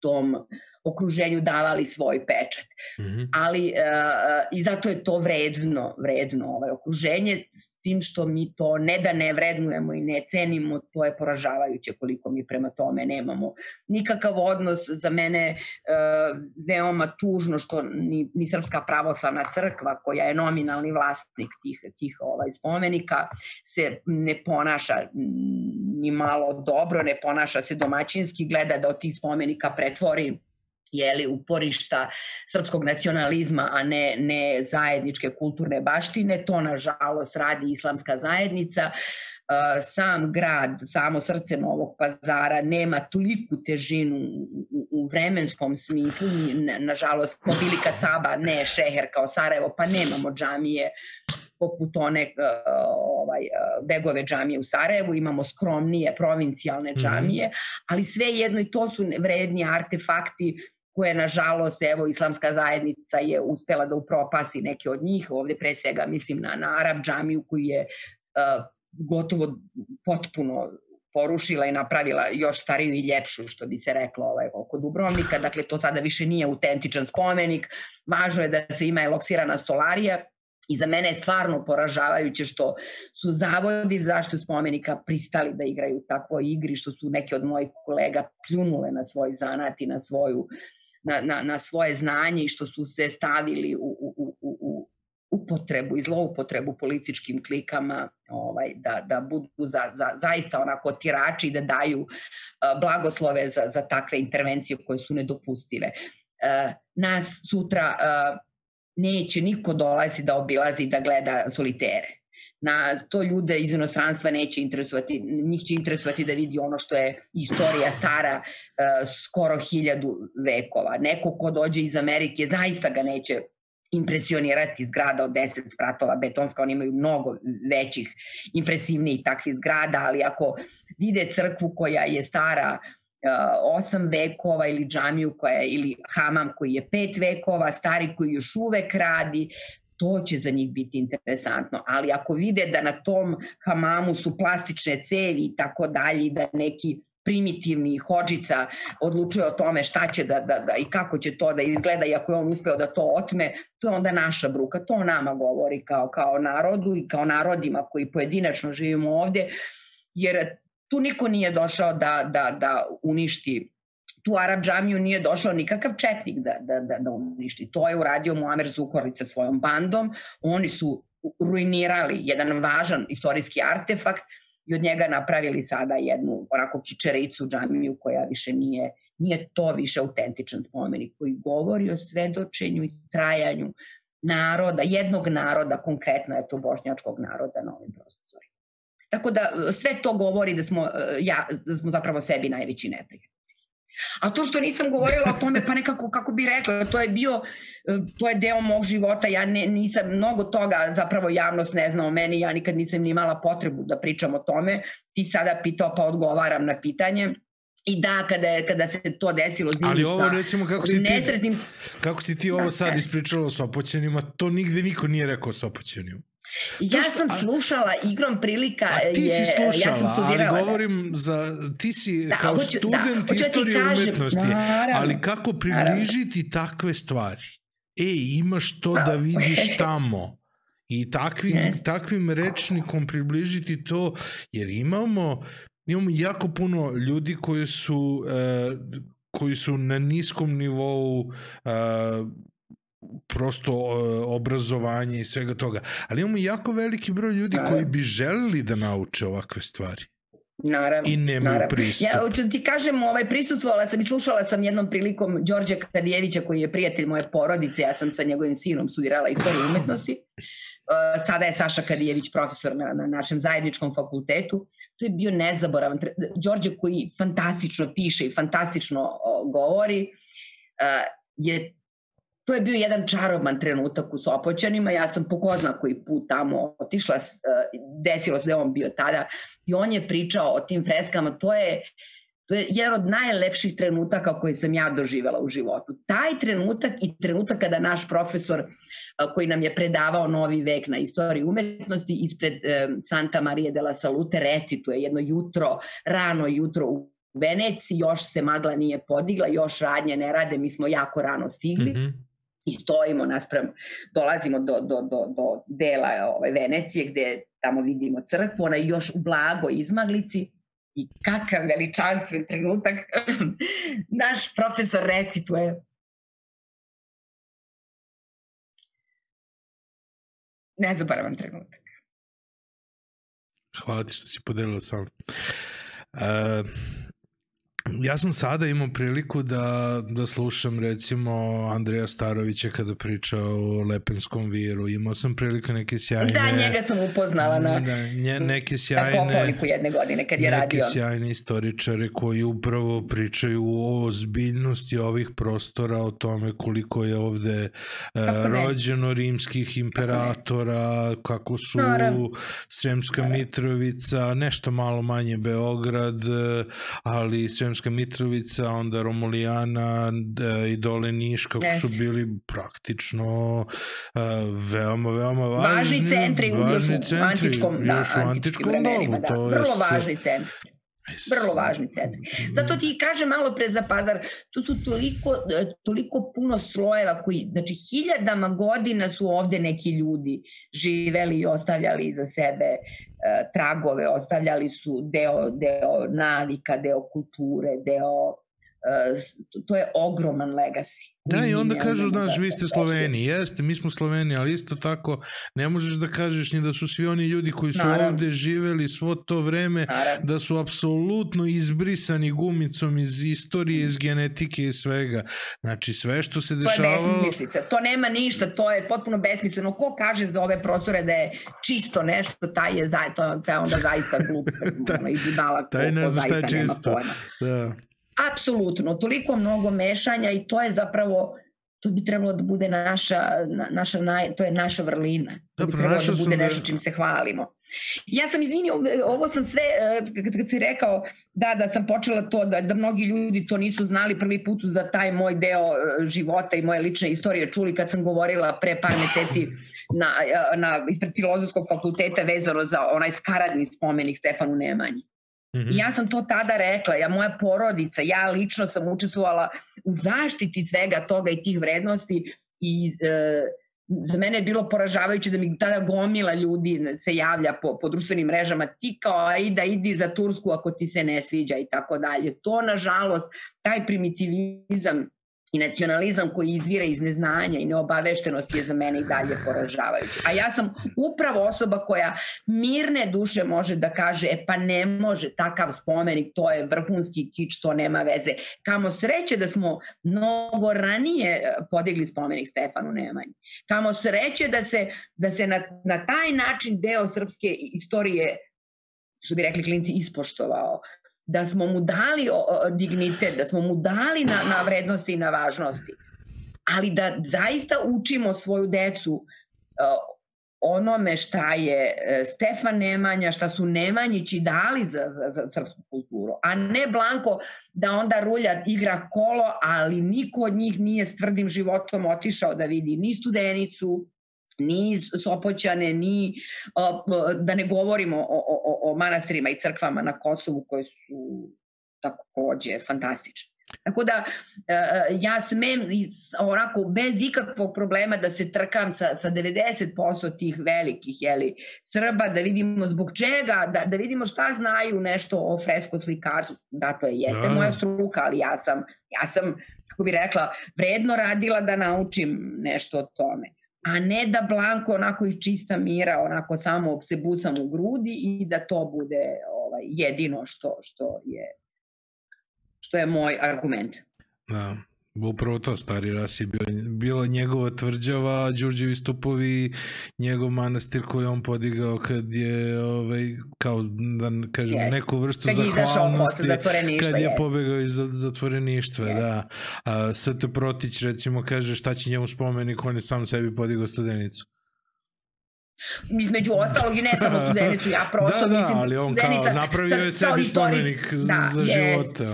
tom okruženju davali svoj pečat. Mm -hmm. Ali uh, i zato je to vredno, vredno ovaj okruženje s tim što mi to ne da ne vrednujemo i ne cenimo, to je poražavajuće koliko mi prema tome nemamo nikakav odnos. Za mene uh, veoma tužno što ni, ni Srpska pravoslavna crkva koja je nominalni vlasnik tih, tih ovaj spomenika se ne ponaša ni malo dobro, ne ponaša se domaćinski, gleda da od tih spomenika pretvori jeli, uporišta srpskog nacionalizma, a ne, ne zajedničke kulturne baštine. To, nažalost, radi islamska zajednica. Sam grad, samo srce Novog pazara nema toliku težinu u vremenskom smislu, nažalost, mobilika Saba, ne šeher kao Sarajevo, pa nemamo džamije poput one ovaj, begove džamije u Sarajevu, imamo skromnije provincijalne mhm. džamije, ali sve jedno i to su vredni artefakti koje nažalost evo islamska zajednica je uspela da upropasti neke od njih, ovde pre svega mislim na, na Arab džamiju koji je uh, gotovo potpuno porušila i napravila još stariju i ljepšu, što bi se reklo ovaj, oko Dubrovnika. Dakle, to sada više nije autentičan spomenik. Važno je da se ima eloksirana stolarija, I za mene je stvarno poražavajuće što su zavodi zašto spomenika pristali da igraju takvo igri, što su neke od mojih kolega pljunule na svoj zanat i na svoju na, na, na svoje znanje i što su se stavili u, u, u, u upotrebu i zloupotrebu političkim klikama ovaj, da, da budu za, za, zaista onako tirači i da daju uh, blagoslove za, za takve intervencije koje su nedopustive. Uh, nas sutra uh, neće niko dolazi da obilazi da gleda solitere na to ljude iz inostranstva neće interesovati, njih će interesovati da vidi ono što je istorija stara uh, skoro hiljadu vekova. Neko ko dođe iz Amerike zaista ga neće impresionirati zgrada od 10 spratova betonska, oni imaju mnogo većih, impresivnijih takvih zgrada, ali ako vide crkvu koja je stara uh, osam vekova ili džamiju koja je, ili hamam koji je pet vekova, stari koji još uvek radi, to će za njih biti interesantno. Ali ako vide da na tom hamamu su plastične cevi i tako dalje da neki primitivni hođica odlučuje o tome šta će da, da, da i kako će to da izgleda i ako je on uspeo da to otme, to je onda naša bruka. To nama govori kao, kao narodu i kao narodima koji pojedinačno živimo ovde, jer tu niko nije došao da, da, da uništi tu Arab džamiju nije došao nikakav četnik da, da, da, da uništi. To je uradio Muamer Zukorlić sa svojom bandom. Oni su ruinirali jedan važan istorijski artefakt i od njega napravili sada jednu onako kičericu džamiju koja više nije nije to više autentičan spomenik koji govori o svedočenju i trajanju naroda, jednog naroda, konkretno je to bošnjačkog naroda na ovim prostorima. Tako da sve to govori da smo, ja, da smo zapravo sebi najveći neprijatelji. A to što nisam govorila o tome, pa nekako, kako bi rekla, to je bio, to je deo mog života, ja ne, nisam, mnogo toga zapravo javnost ne zna o meni, ja nikad nisam ni imala potrebu da pričam o tome, ti sada pitao pa odgovaram na pitanje. I da, kada, kada se to desilo zimi Ali ovo recimo kako si, ti, nesretnim... kako si ti ovo da, sad ispričala o Sopoćanima, to nigde niko nije rekao o Sopoćanima. Ja što, sam slušala igrom prilika a ti si slušala, ja sam ali da. govorim za ti si da, kao hoću, da, student da, istorije kažem, umetnosti, naravno, ali kako približiti naravno. takve stvari? Ej, imaš to da, da vidiš tamo. I takvim, yes. takvim rečnikom približiti to, jer imamo, imamo jako puno ljudi koji su, uh, koji su na niskom nivou uh, prosto obrazovanje i svega toga. Ali imamo jako veliki broj ljudi da. koji bi želeli da nauče ovakve stvari. Naravno. I nemaju naravno. pristup. Ja hoću ti kažem, ovaj, prisustvovala sam i slušala sam jednom prilikom Đorđe Kadijevića koji je prijatelj moje porodice, ja sam sa njegovim sinom studirala istoriju umetnosti. Uh, sada je Saša Kadijević profesor na, na našem zajedničkom fakultetu. To je bio nezaboravan. Đorđe koji fantastično piše i fantastično govori, uh, je to je bio jedan čaroban trenutak u Sopoćanima, ja sam po ko zna koji put tamo otišla, e, desilo se da on bio tada i on je pričao o tim freskama, to je To je jedan od najlepših trenutaka koje sam ja doživela u životu. Taj trenutak i trenutak kada naš profesor e, koji nam je predavao novi vek na istoriji umetnosti ispred e, Santa Maria de la Salute recituje jedno jutro, rano jutro u Veneciji, još se magla nije podigla, još radnje ne rade, mi smo jako rano stigli. Mm -hmm i stojimo naspram, dolazimo do, do, do, do dela ove Venecije gde tamo vidimo crkvu, ona još u blago izmaglici i kakav veličanstven trenutak naš profesor recituje nezaboravan trenutak. Hvala ti što si podelila sam. Uh, ja sam sada imao priliku da, da slušam recimo Andreja Starovića kada priča o lepenskom viru. Imao sam priliku neke sjajne... Da, njega sam upoznala na, da, nje, neke sjajne... Na Kopovniku jedne godine kad je neke radio. Neke sjajne istoričare koji upravo pričaju o ozbiljnosti ovih prostora, o tome koliko je ovde uh, rođeno rimskih imperatora, kako, kako su Naravno. Sremska Mitrovica, nešto malo manje Beograd, ali Sremska Sremska Mitrovica, onda Romulijana da, i dole Niš, kako yes. su bili praktično uh, veoma, veoma važni. Važni centri, važni još u antičkom, da, još u antičkom dobu. Da, to vrlo je važni centri. Vrlo važni centri. Zato ti kaže malo pre za pazar, tu su toliko, toliko puno slojeva koji, znači hiljadama godina su ovde neki ljudi živeli i ostavljali iza sebe e, tragove, ostavljali su deo, deo navika, deo kulture, deo to je ogroman legacy. Da, i onda kažu, znaš, vi ste Sloveni, jeste, mi smo Sloveni, ali isto tako ne možeš da kažeš ni da su svi oni ljudi koji su Naravno. ovde živeli svo to vreme, Naravno. da su apsolutno izbrisani gumicom iz istorije, iz genetike i svega. Znači, sve što se dešavalo... To je besmislica, to nema ništa, to je potpuno besmisleno. Ko kaže za ove prostore da je čisto nešto, taj je, za, to, je onda zaista glup, taj, ono, izbudala, taj ne zna šta je čisto. Da. Apsolutno, toliko mnogo mešanja i to je zapravo to bi trebalo da bude naša, naša naj, to je naša vrlina. To bi trebalo da bude da- nešto čim se hvalimo. Ja sam izvinio, ovo sam sve, e, kad, kad si rekao da, da sam počela to, da, da mnogi ljudi to nisu znali prvi put za taj moj deo e, života i moje lične istorije čuli kad sam govorila pre par meseci na, e, na, ispred filozofskog fakulteta vezano za onaj skaradni spomenik Stefanu Nemanji. Mm -hmm. Ja sam to tada rekla, ja moja porodica, ja lično sam učestvovala u zaštiti svega toga i tih vrednosti i e, za mene je bilo poražavajuće da mi tada gomila ljudi se javlja po, po društvenim mrežama, ti kao ajda idi za Tursku ako ti se ne sviđa i tako dalje. To nažalost, taj primitivizam i nacionalizam koji izvira iz neznanja i neobaveštenosti je za mene i dalje poražavajući. A ja sam upravo osoba koja mirne duše može da kaže, e pa ne može takav spomenik, to je vrhunski kič, to nema veze. Kamo sreće da smo mnogo ranije e, podigli spomenik Stefanu Nemanji. Kamo sreće da se, da se na, na taj način deo srpske istorije što bi rekli klinci, ispoštovao da smo mu dali dignitet, da smo mu dali na, na vrednosti i na važnosti, ali da zaista učimo svoju decu onome šta je e, Stefan Nemanja, šta su Nemanjići dali za, za, za srpsku kulturu, a ne Blanko da onda rulja igra kolo, ali niko od njih nije s tvrdim životom otišao da vidi ni studenicu, ni Sopoćane, ni da ne govorimo o, o, o manastirima i crkvama na Kosovu koje su takođe fantastične. Tako da e, e, ja smem onako bez ikakvog problema da se trkam sa, sa 90% tih velikih jeli, Srba, da vidimo zbog čega, da, da vidimo šta znaju nešto o fresko slikarstvu. Da, to je jeste da. moja struka, ali ja sam, ja sam, kako bi rekla, vredno radila da naučim nešto o tome a ne da Blanko onako iz čista mira onako samo se busam u grudi i da to bude ovaj jedino što što je što je moj argument. Da. Upravo to, stari ras je bio, bila njegova tvrđava, Đurđevi stupovi, njegov manastir koji on podigao kad je, ovaj, kao da kažem, yes. neku vrstu kad zahvalnosti, kad je pobegao iz zatvoreništva, yes. da. A, Sv. Protić, recimo, kaže šta će njemu spomenik, on je sam sebi podigao studenicu između ostalog i ne samo studenicu, ja prosto da, da, mislim, ali on kao napravio je sebi spomenik da, za života.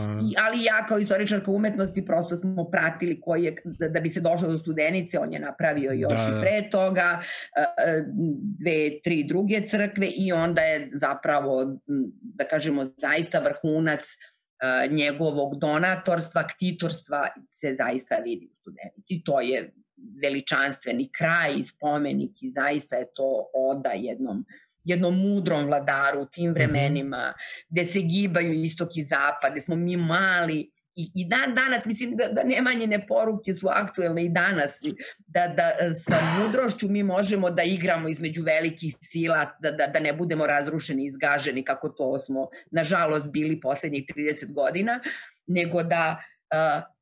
Ali ja kao istoričarka umetnosti prosto smo pratili koji je, da, da bi se došlo do studenice, on je napravio još da, i da. pre toga e, e, dve, tri druge crkve i onda je zapravo, da kažemo, zaista vrhunac e, njegovog donatorstva, ktitorstva se zaista vidi u studenici. To je veličanstveni kraj i spomenik i zaista je to oda jednom jednom mudrom vladaru u tim mhm. vremenima, gde se gibaju istok i zapad, gde smo mi mali i, i dan danas, mislim da, da nemanjene poruke su aktuelne i danas, da, da sa mudrošću mi možemo da igramo između velikih sila, da, da, da ne budemo razrušeni i izgaženi kako to smo, nažalost, bili poslednjih 30 godina, nego da uh,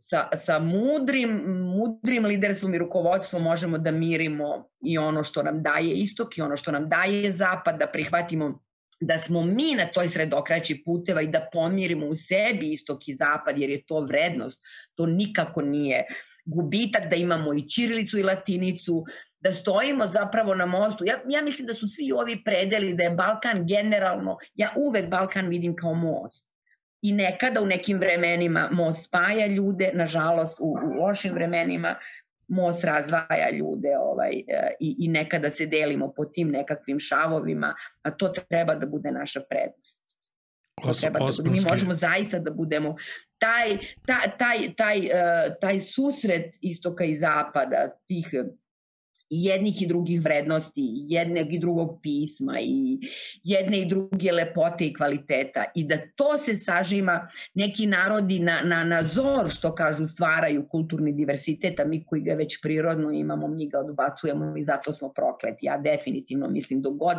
sa, sa mudrim, mudrim liderstvom i rukovodstvom možemo da mirimo i ono što nam daje istok i ono što nam daje zapad, da prihvatimo da smo mi na toj sredokraći puteva i da pomirimo u sebi istok i zapad, jer je to vrednost. To nikako nije gubitak da imamo i čirilicu i latinicu, da stojimo zapravo na mostu. Ja, ja mislim da su svi ovi predeli, da je Balkan generalno, ja uvek Balkan vidim kao most i nekada u nekim vremenima most spaja ljude, nažalost u, u lošim vremenima most razvaja ljude ovaj, e, i, i nekada se delimo po tim nekakvim šavovima, a to treba da bude naša prednost. To treba da bude. Mi možemo zaista da budemo taj, taj, taj, taj, e, taj susret istoka i zapada, tih i jednih i drugih vrednosti, jednog i drugog pisma i jedne i druge lepote i kvaliteta i da to se sažima neki narodi na, na, na zor što kažu stvaraju kulturni diversitet, a mi koji ga već prirodno imamo, mi ga odbacujemo i zato smo prokleti. Ja definitivno mislim dok god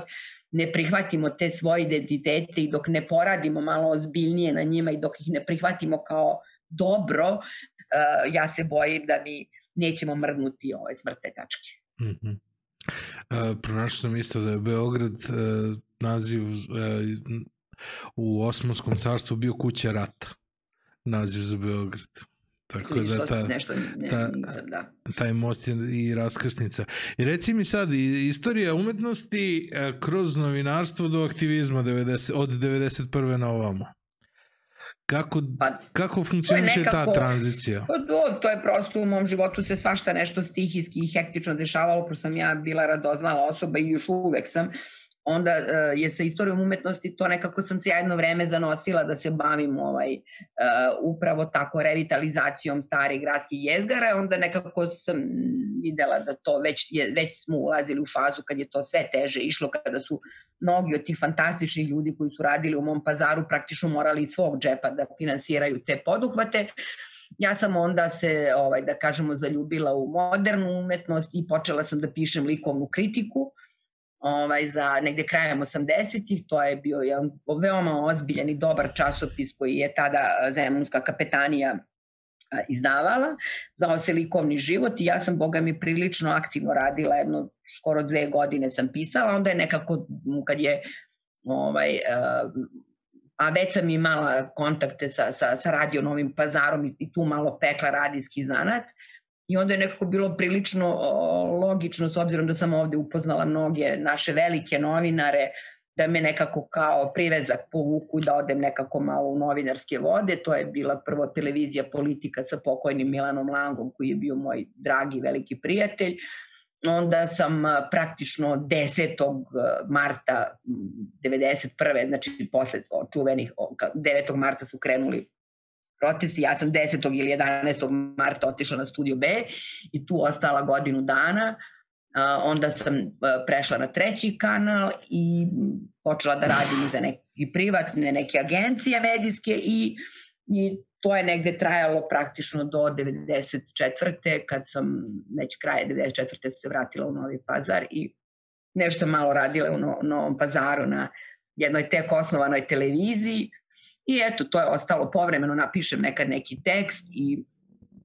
ne prihvatimo te svoje identitete i dok ne poradimo malo ozbiljnije na njima i dok ih ne prihvatimo kao dobro, uh, ja se bojim da mi nećemo mrdnuti ove smrtve tačke. Mm -hmm. Uh, pronašao sam isto da je Beograd uh, naziv uh, u Osmanskom carstvu bio kuća rata. Naziv za Beograd. Tako da ta, nešto ne, ta, nisam, da. taj most i raskrsnica. I reci mi sad, istorija umetnosti kroz novinarstvo do aktivizma 90, od 91. na ovamo. Kako, pa, kako funkcioniše nekako, ta tranzicija? Pa, do, to je prosto u mom životu se svašta nešto stihijski i hektično dešavalo, pošto sam ja bila radoznala osoba i još uvek sam onda uh, je sa istorijom umetnosti to nekako sam se ja jedno vreme zanosila da se bavim ovaj, uh, upravo tako revitalizacijom starih gradskih jezgara, onda nekako sam videla da to već, je, već smo ulazili u fazu kad je to sve teže išlo, kada su mnogi od tih fantastičnih ljudi koji su radili u mom pazaru praktično morali iz svog džepa da finansiraju te poduhvate. Ja sam onda se, ovaj, da kažemo, zaljubila u modernu umetnost i počela sam da pišem likovnu kritiku ovaj, za negde krajem 80-ih. To je bio jedan veoma ozbiljan i dobar časopis koji je tada Zemunska kapetanija izdavala, zvao se Likovni život i ja sam, boga mi, prilično aktivno radila, jedno skoro dve godine sam pisala, onda je nekako, kad je ovaj, a već sam imala kontakte sa, sa, sa Radio Novim pazarom i, i tu malo pekla radijski zanat, I onda je nekako bilo prilično logično, s obzirom da sam ovde upoznala mnoge naše velike novinare, da me nekako kao privezak povuku da odem nekako malo u novinarske vode. To je bila prvo televizija politika sa pokojnim Milanom Langom koji je bio moj dragi veliki prijatelj. Onda sam praktično 10. marta 91. znači posle čuvenih 9. marta su krenuli protesti. Ja sam 10. ili 11. marta otišla na studio B i tu ostala godinu dana. onda sam prešla na treći kanal i počela da radim za neke privatne, neke agencije medijske i, i to je negde trajalo praktično do 94. kad sam već kraje 94. se vratila u Novi Pazar i nešto sam malo radila u Novom Pazaru na jednoj tek osnovanoj televiziji I eto, to je ostalo povremeno, napišem nekad neki tekst i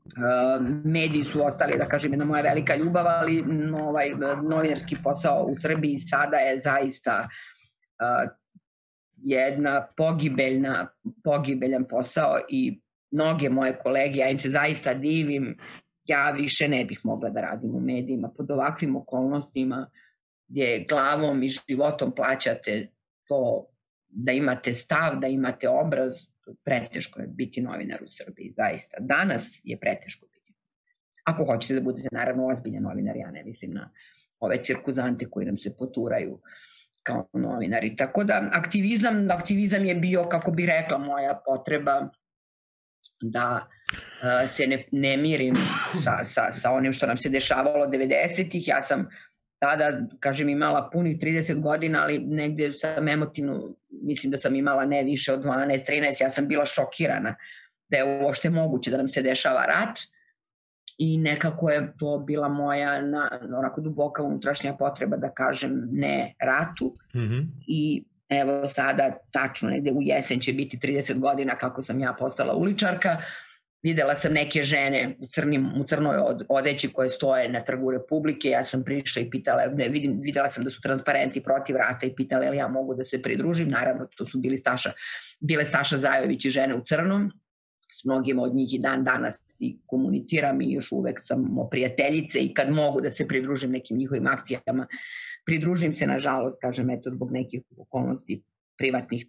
Uh, mediji su ostali, da kažem, jedna moja velika ljubav, ali ovaj novinarski posao u Srbiji sada je zaista uh, jedna pogibeljna, pogibeljan posao i mnoge moje kolege, ja im se zaista divim, ja više ne bih mogla da radim u medijima. Pod ovakvim okolnostima gdje glavom i životom plaćate to da imate stav, da imate obraz, preteško je biti novinar u Srbiji, zaista. Danas je preteško biti. Ako hoćete da budete naravno ozbiljan novinar, ja ne mislim na ove cirkuzante koji nam se poturaju kao novinari. Tako da aktivizam, aktivizam je bio, kako bi rekla, moja potreba da uh, se ne, ne mirim sa, sa, sa onim što nam se dešavalo 90-ih. Ja sam tada, kažem, imala punih 30 godina, ali negde sam emotivno, mislim da sam imala ne više od 12, 13, ja sam bila šokirana da je uopšte moguće da nam se dešava rat i nekako je to bila moja na, onako duboka unutrašnja potreba da kažem ne ratu mm -hmm. i evo sada tačno negde u jesen će biti 30 godina kako sam ja postala uličarka Videla sam neke žene u, crnim, u crnoj odeći koje stoje na trgu Republike. Ja sam prišla i pitala, ne, vidim, videla sam da su transparenti protiv rata i pitala je li ja mogu da se pridružim. Naravno, to su bili Staša, bile Staša Zajović i žene u crnom. S mnogima od njih i dan danas i komuniciram i još uvek sam prijateljice i kad mogu da se pridružim nekim njihovim akcijama, pridružim se, nažalost, kažem, eto, zbog nekih okolnosti privatnih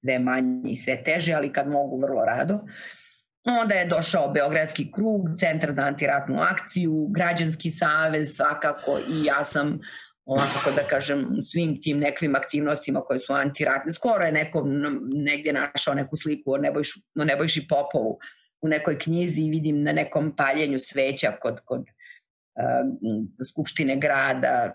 sve manje i sve teže, ali kad mogu, vrlo rado. Uh, Onda je došao Beogradski krug, Centar za antiratnu akciju, Građanski savez svakako i ja sam ovako da kažem u svim tim nekim aktivnostima koje su antiratne. Skoro je neko negdje našao neku sliku o, Nebojšu, o Nebojši Popovu u nekoj knjizi i vidim na nekom paljenju sveća kod, kod uh, Skupštine grada,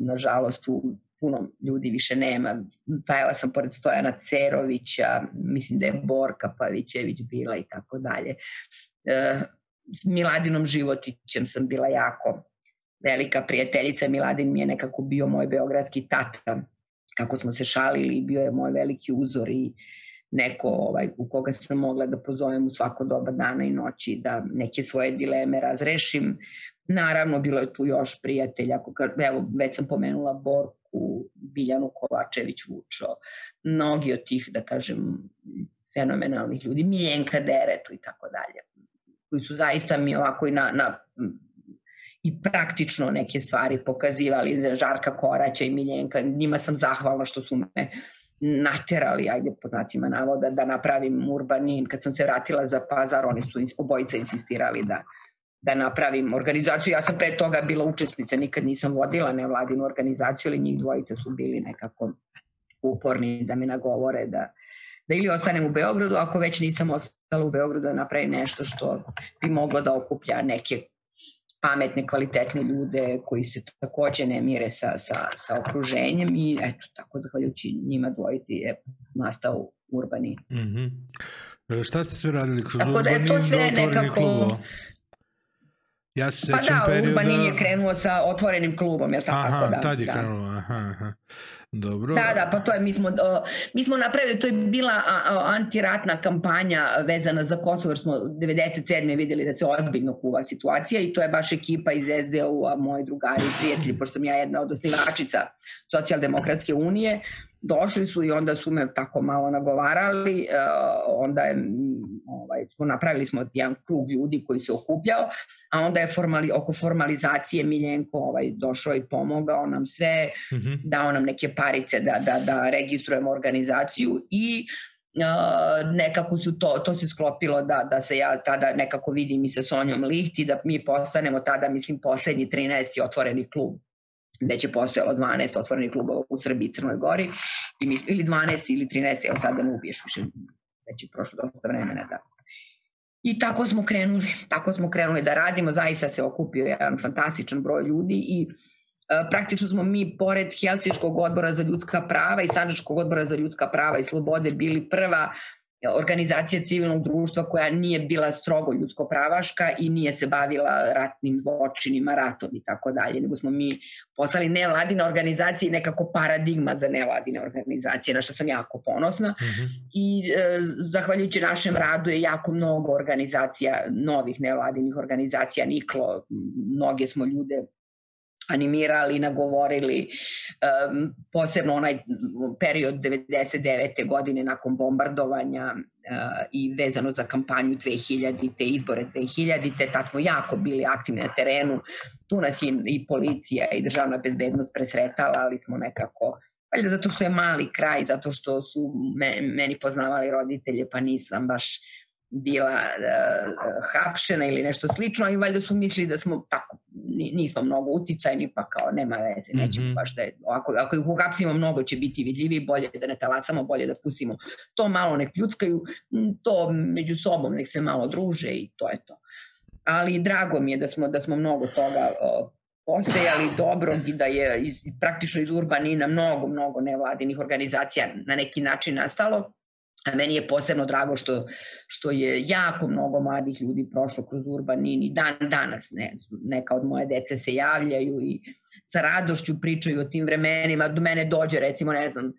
nažalost u puno ljudi više nema. Stajala sam pored Stojana Cerovića, mislim da je Borka Pavićević bila i tako dalje. E, s Miladinom Životićem sam bila jako velika prijateljica. Miladin mi je nekako bio moj beogradski tata. Kako smo se šalili, bio je moj veliki uzor i neko ovaj, u koga sam mogla da pozovem u svako doba dana i noći da neke svoje dileme razrešim. Naravno, bilo je tu još prijatelja, evo, već sam pomenula Borku, u Biljanu Kovačević Vučo, mnogi od tih, da kažem, fenomenalnih ljudi, Miljenka Deretu i tako dalje, koji su zaista mi ovako i na, na i praktično neke stvari pokazivali, Žarka Koraća i Miljenka, njima sam zahvalna što su me naterali, ajde po znacima navoda, da napravim urbanin. Kad sam se vratila za pazar, oni su obojica insistirali da da napravim organizaciju. Ja sam pre toga bila učesnica, nikad nisam vodila nevladinu organizaciju, ali njih dvojice su bili nekako uporni da me nagovore da, da ili ostanem u Beogradu, ako već nisam ostala u Beogradu da napravim nešto što bi moglo da okuplja neke pametne, kvalitetne ljude koji se takođe ne mire sa, sa, sa okruženjem i eto, tako zahvaljujući njima dvojici je nastao urbani. Mm -hmm. E, šta ste sve radili kroz Tako da je to sve nekako... Klubova? Ja se pa sećam da, perioda... Urbanin je krenuo sa otvorenim klubom, jel tako? Aha, da, tad je da. krenuo, aha, aha. Dobro. Da, da, pa to je, mi smo, uh, mi smo napravili, to je bila uh, antiratna kampanja vezana za Kosovo, jer smo 97. videli da se ozbiljno kuva situacija i to je baš ekipa iz SDU-a, moji drugari i prijatelji, pošto sam ja jedna od osnivačica Socijaldemokratske unije, došli su i onda su me tako malo nagovarali, uh, onda je, ovaj, smo napravili smo jedan krug ljudi koji se okupljao, a onda je formali, oko formalizacije Miljenko ovaj, došao i pomogao nam sve, mm -hmm. dao nam neke parice da, da, da registrujemo organizaciju i Uh, nekako su to, to se sklopilo da, da se ja tada nekako vidim i sa Sonjom Liht i da mi postanemo tada, mislim, poslednji 13. otvoreni klub gde će postojalo 12 otvorenih klubova u Srbiji i Crnoj Gori i mi, ili 12 ili 13, evo sad da me ubiješ više, već je prošlo dosta vremena da I tako smo krenuli, tako smo krenuli da radimo, zaista se okupio jedan fantastičan broj ljudi i e, praktično smo mi pored Helsiškog odbora za ljudska prava i Sanđačkog odbora za ljudska prava i slobode bili prva organizacija civilnog društva koja nije bila strogo ljudsko-pravaška i nije se bavila ratnim zločinima, ratom i tako dalje, nego smo mi poslali nevladine organizacije i nekako paradigma za nevladine organizacije, na što sam jako ponosna. Mm -hmm. I e, zahvaljujući našem radu je jako mnogo organizacija, novih nevladinih organizacija niklo, mnoge smo ljude animirali, nagovorili, um, posebno onaj period 99. godine nakon bombardovanja uh, i vezano za kampanju 2000. te izbore 2000. te tad smo jako bili aktivni na terenu, tu nas je i policija i državna bezbednost presretala, ali smo nekako valjda zato što je mali kraj, zato što su me, meni poznavali roditelje, pa nisam baš bila uh, hapšena ili nešto slično, i valjda su mislili da smo tako, nismo mnogo uticajni, pa kao nema veze, nećemo mm -hmm. baš da je, ako, ako ih uhapsimo mnogo će biti vidljivi, bolje da ne talasamo, bolje da pustimo to malo nek pljuckaju, to među sobom nek se malo druže i to je to. Ali drago mi je da smo, da smo mnogo toga uh, posejali dobro i da je iz, praktično iz Urbanina mnogo, mnogo nevladinih organizacija na neki način nastalo A meni je posebno drago što, što je jako mnogo mladih ljudi prošlo kroz Urbanin i dan danas ne, neka od moje dece se javljaju i sa radošću pričaju o tim vremenima. Do mene dođe recimo, ne znam,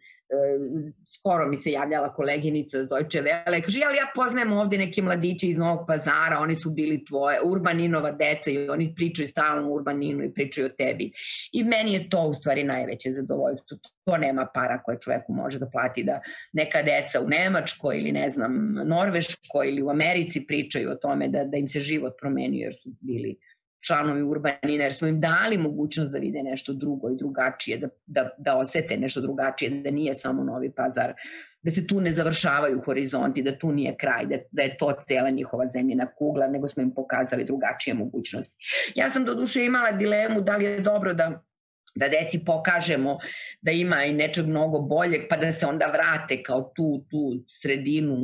skoro mi se javljala koleginica z Deutsche Welle, kaže, ali ja poznajem ovde neke mladiće iz Novog pazara, oni su bili tvoje, Urbaninova deca i oni pričaju stalno Urbaninu i pričaju o tebi. I meni je to u stvari najveće zadovoljstvo. To nema para koje čoveku može da plati da neka deca u Nemačkoj ili ne znam, Norveškoj ili u Americi pričaju o tome da, da im se život promenio jer su bili članovi Urbanina, jer smo im dali mogućnost da vide nešto drugo i drugačije, da, da, da osete nešto drugačije, da nije samo Novi Pazar, da se tu ne završavaju horizonti, da tu nije kraj, da, da je to cela njihova zemljena kugla, nego smo im pokazali drugačije mogućnosti. Ja sam do duše imala dilemu da li je dobro da da deci pokažemo da ima i nečeg mnogo boljeg, pa da se onda vrate kao tu, tu sredinu,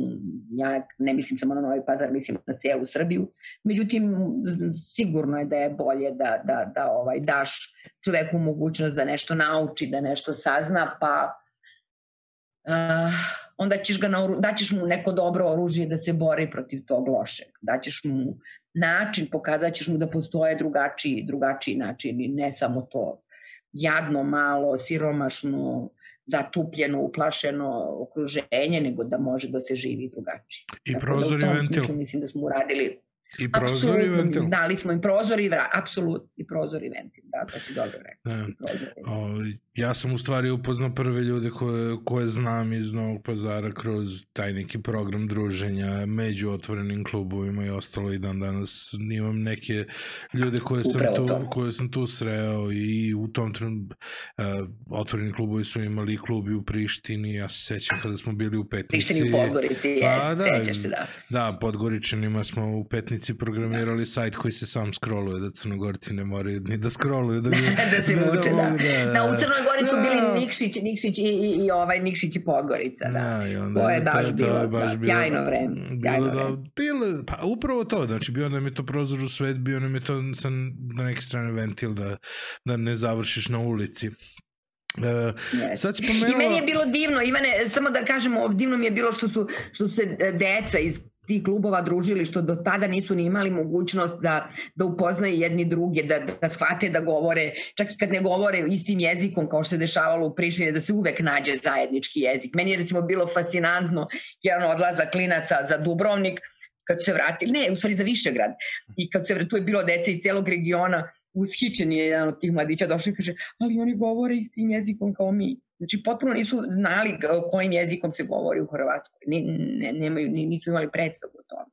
ja ne mislim samo na Novi Pazar, mislim na celu Srbiju. Međutim, sigurno je da je bolje da, da, da ovaj, daš čoveku mogućnost da nešto nauči, da nešto sazna, pa uh, onda ćeš ga na, daćeš mu neko dobro oružje da se bori protiv tog lošeg. Daćeš mu način, pokazat ćeš mu da postoje drugačiji, drugačiji način i ne samo to jadno, malo, siromašno, zatupljeno, uplašeno okruženje, nego da može da se živi drugačije. I Tako prozor da i ventil. Smislu, mislim da smo uradili I prozor i ventil. Dali smo im prozor i vrat, apsolutno, i prozor i ventil, da, to si dobro rekao. Da. O, ja sam u stvari upoznao prve ljude koje, koje znam iz Novog pazara kroz taj neki program druženja među otvorenim klubovima i ostalo i dan danas imam neke ljude koje sam, tu, to. koje sam tu sreo i u tom trenutku uh, otvoreni klubovi su imali klubi u Prištini, ja se sećam kada smo bili u Petnici. Prištini u Podgorici, pa, da, sećaš se, da. Da, Podgoričanima smo u Petnici programirali da. sajt koji se sam scrolluje, da crnogorci ne moraju ni da scrolluju. Da, bi, da se da, muče, da. Da, da, da, u Crnoj Gori su bili da. Nikšić, Nikšić i, i, i ovaj Nikšić i Podgorica, da. da i onda, to je baš to, bilo, to baš da, bilo, sjajno vreme. Sjajno bilo, da, bilo, pa upravo to, znači bio nam je to prozor u svet, bio nam je to sa, na neke strane ventil da, da ne završiš na ulici. Uh, sad si pomenula... I meni je bilo divno, Ivane, samo da kažemo, divno mi je bilo što su, što su se deca iz tih klubova družili što do tada nisu ni imali mogućnost da, da upoznaju jedni druge, da, da shvate da govore, čak i kad ne govore istim jezikom kao što se dešavalo u Prištini, da se uvek nađe zajednički jezik. Meni je recimo bilo fascinantno jedan odlazak klinaca za Dubrovnik, kad se vratili, ne, u stvari za Višegrad, i kad se tu je bilo dece iz celog regiona, ushićen je jedan od tih mladića, došao i kaže, ali oni govore istim jezikom kao mi. Znači, potpuno nisu znali kojim jezikom se govori u Hrvatskoj. Ne, ne, nemaju, nisu imali predstavu o tome.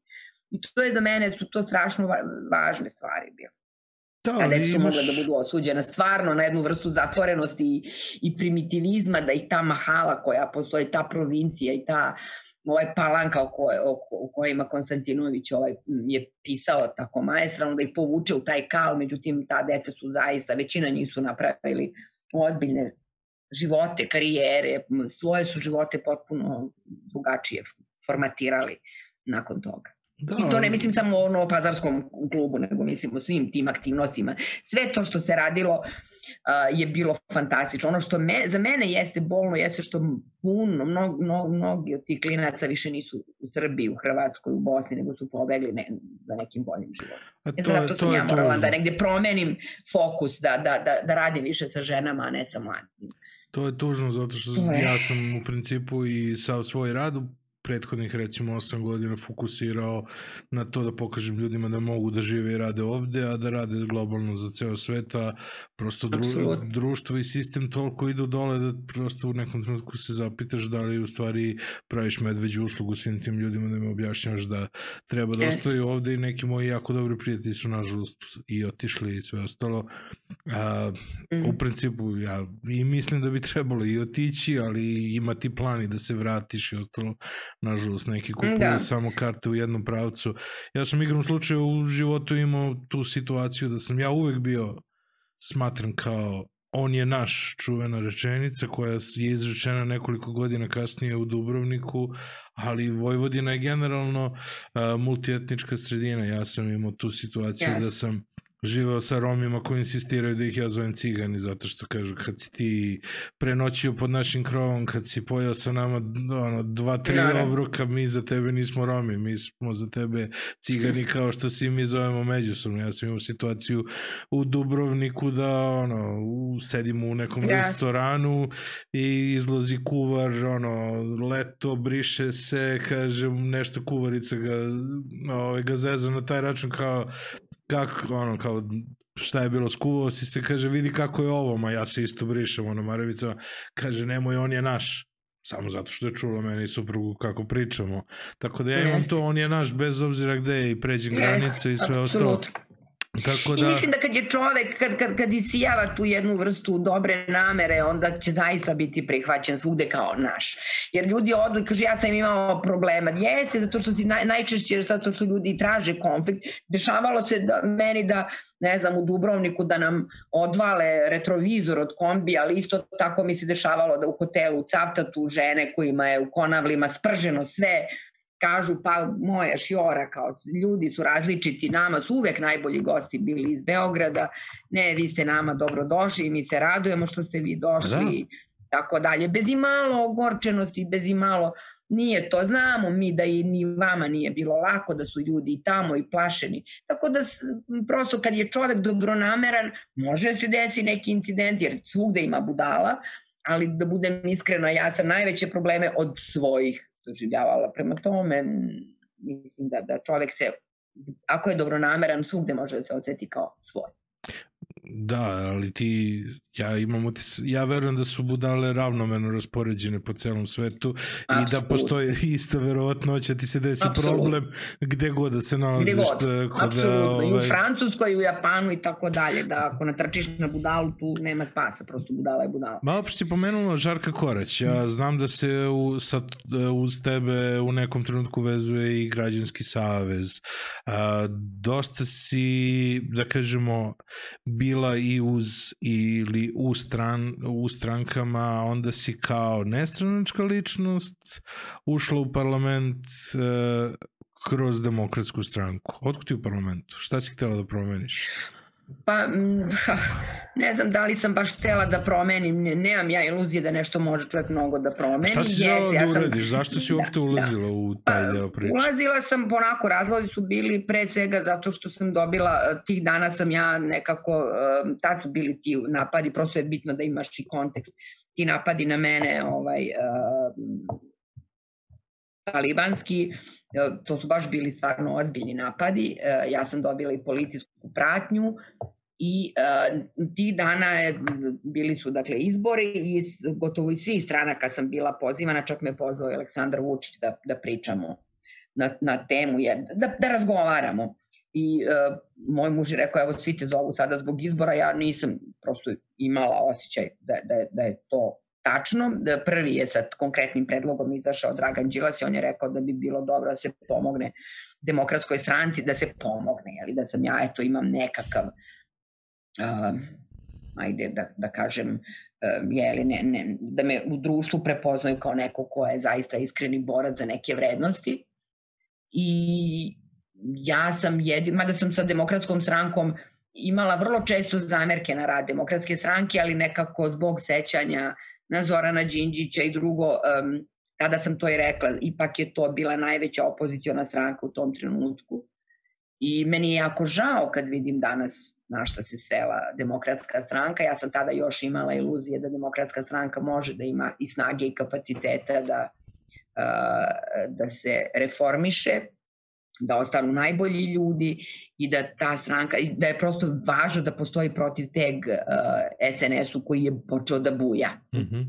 I to je za mene, su to strašno važne stvari bile. Da, a deca imaš... mogla da budu osuđena stvarno na jednu vrstu zatvorenosti i, i primitivizma, da i ta mahala koja postoji, ta provincija i ta ovaj palanka o, koje, o, o kojima Konstantinović ovaj, je pisao tako maestralno, da ih povuče u taj kal, međutim ta deca su zaista, većina njih su napravili ozbiljne živote, karijere, svoje su živote potpuno drugačije formatirali nakon toga. Da. I to ne mislim samo o Novopazarskom klubu, nego mislim o svim tim aktivnostima. Sve to što se radilo uh, je bilo fantastično. Ono što me, za mene jeste bolno, jeste što puno, mnogo, mnogo, mnogi od tih klinaca više nisu u Srbiji, u Hrvatskoj, u Bosni, nego su pobegli ne, za nekim boljim životom. A to, e, zato sam to ja morala da negde promenim fokus, da, da, da, da radim više sa ženama, a ne sa mladim. To je tužno zato što ja sam u principu i sa svoj rad prethodnih recimo 8 godina fokusirao na to da pokažem ljudima da mogu da žive i rade ovde, a da rade globalno za ceo sveta. Prosto dru, društvo i sistem toliko idu dole da prosto u nekom trenutku se zapitaš da li u stvari praviš medveđu uslugu svim tim ljudima da im objašnjavaš da treba da ostaju ovde i neki moji jako dobri prijatelji su nažalost i otišli i sve ostalo. A, mm. U principu ja i mislim da bi trebalo i otići, ali imati plan i da se vratiš i ostalo nažalost, neki kupuju da. samo karte u jednom pravcu. Ja sam igrom slučaju u životu imao tu situaciju da sam ja uvek bio smatram kao on je naš čuvena rečenica koja je izrečena nekoliko godina kasnije u Dubrovniku, ali Vojvodina je generalno uh, multietnička sredina. Ja sam imao tu situaciju yes. da sam živeo sa Romima koji insistiraju da ih ja zovem cigani zato što kažu kad si ti prenoćio pod našim krovom, kad si pojao sa nama ono, dva, tri Naravno. obroka, mi za tebe nismo Romi, mi smo za tebe cigani kao što si mi zovemo međusobno. Ja sam imao situaciju u Dubrovniku da ono, sedimo u nekom yes. restoranu i izlazi kuvar, ono, leto, briše se, kaže nešto kuvarica ga, ovaj, ga zeza na taj račun kao kako, ono, kao, šta je bilo, skuvao si se, kaže, vidi kako je ovo, ma ja se isto brišem, ono, Marevica, kaže, nemoj, on je naš, samo zato što je čula meni suprugu kako pričamo. Tako da ja imam to, on je naš, bez obzira gde je i pređem granice i sve ostalo. Tako da... I mislim da kad je čovek, kad, kad, kad isijava tu jednu vrstu dobre namere, onda će zaista biti prihvaćen svugde kao naš. Jer ljudi odu i kaže ja sam imao problema. Jeste, zato što si naj, najčešće zato što ljudi traže konflikt. Dešavalo se da, meni da ne znam, u Dubrovniku da nam odvale retrovizor od kombi, ali isto tako mi se dešavalo da u hotelu u Cavtatu žene kojima je u konavlima sprženo sve, kažu pa moja šiora kao ljudi su različiti, nama su uvek najbolji gosti bili iz Beograda, ne vi ste nama dobro došli i mi se radujemo što ste vi došli da. tako dalje, bez imalo ogorčenosti, bez imalo nije to, znamo mi da i ni vama nije bilo lako, da su ljudi i tamo i plašeni. Tako da prosto kad je čovek dobronameran, može se desi neki incident, jer svugde ima budala, ali da budem iskrena, ja sam najveće probleme od svojih doživljavala. Prema tome, mislim da, da čovek se, ako je dobronameran, svugde može da se oseti kao svoj. Da, ali ti, ja imam utis, ja verujem da su budale ravnomerno raspoređene po celom svetu Absolut. i da postoji isto verovatnoća ti se desi Absolut. problem gde god da se nalaziš. Gde god, kod da, ovaj... i u ovaj- Francuskoj, i u Japanu i tako dalje, da ako natrčiš na budalu tu nema spasa, prosto budala je budala. Malo si pomenula Žarka Korać, ja znam da se u, sa, uz tebe u nekom trenutku vezuje i građanski savez. A, dosta si, da kažemo, bila i uz ili u, stran, u strankama, onda si kao nestranačka ličnost ušla u parlament e, kroz demokratsku stranku. Otkud ti u parlamentu? Šta si htela da promeniš? Pa, ne znam da li sam baš htela da promenim, ne, nemam ja iluzije da nešto može čovjek mnogo da promeni. Šta si žela da uradiš? Zašto si da, uopšte da, ulazila da. u taj pa, deo priče? Ulazila sam, ponako, razlozi su bili pre svega zato što sam dobila, tih dana sam ja nekako, tad su bili ti napadi, prosto je bitno da imaš i kontekst. Ti napadi na mene, ovaj, talibanski, to su baš bili stvarno ozbiljni napadi. Ja sam dobila i policijsku pratnju, I uh, ti dana je, bili su dakle izbori i gotovo iz svih stranaka sam bila pozivana, čak me pozvao Aleksandar Vučić da, da pričamo na, na temu, je, da, da razgovaramo. I uh, moj muž je rekao, evo svi te zovu sada zbog izbora, ja nisam prosto imala osjećaj da, da, da je to tačno. Da prvi je sa konkretnim predlogom izašao Dragan Đilas i on je rekao da bi bilo dobro da se pomogne demokratskoj stranci, da se pomogne, ali da sam ja, eto, imam nekakav uh, ajde da, da kažem, uh, jeli, ne, ne, da me u društvu prepoznaju kao neko ko je zaista iskreni borac za neke vrednosti. I ja sam jedin, mada sam sa demokratskom strankom imala vrlo često zamerke na rad demokratske stranke, ali nekako zbog sećanja na Zorana Đinđića i drugo, um, tada sam to i rekla, ipak je to bila najveća opoziciona stranka u tom trenutku. I meni je jako žao kad vidim danas na šta se svela demokratska stranka. Ja sam tada još imala iluzije da demokratska stranka može da ima i snage i kapaciteta da, da se reformiše, da ostanu najbolji ljudi i da ta stranka, da je prosto važno da postoji protiv teg SNS-u koji je počeo da buja. Mm -hmm.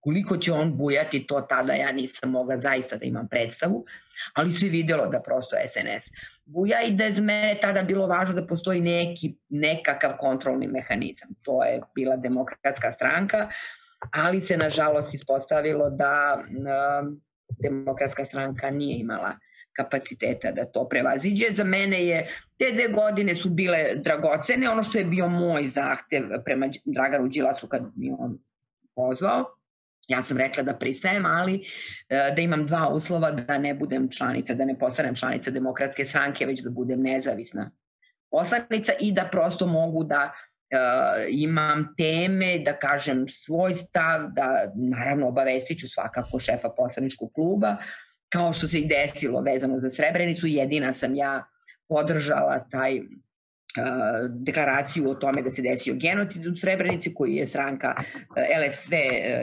Koliko će on bujati, to tada ja nisam mogla zaista da imam predstavu, ali se videlo da prosto SNS buja i da je za mene tada bilo važno da postoji neki, nekakav kontrolni mehanizam. To je bila demokratska stranka, ali se nažalost ispostavilo da uh, demokratska stranka nije imala kapaciteta da to prevaziđe. Za mene je, te dve godine su bile dragocene, ono što je bio moj zahtev prema Draganu Đilasu kad mi on pozvao, Ja sam rekla da pristajem, ali e, da imam dva uslova da ne budem članica, da ne postanem članica demokratske stranke, već da budem nezavisna poslanica i da prosto mogu da uh, imam teme, da kažem svoj stav, da naravno obavestit ću svakako šefa poslaničkog kluba, kao što se i desilo vezano za Srebrenicu, jedina sam ja podržala taj deklaraciju o tome da se desio genocid u Srebrenici koji je stranka LSV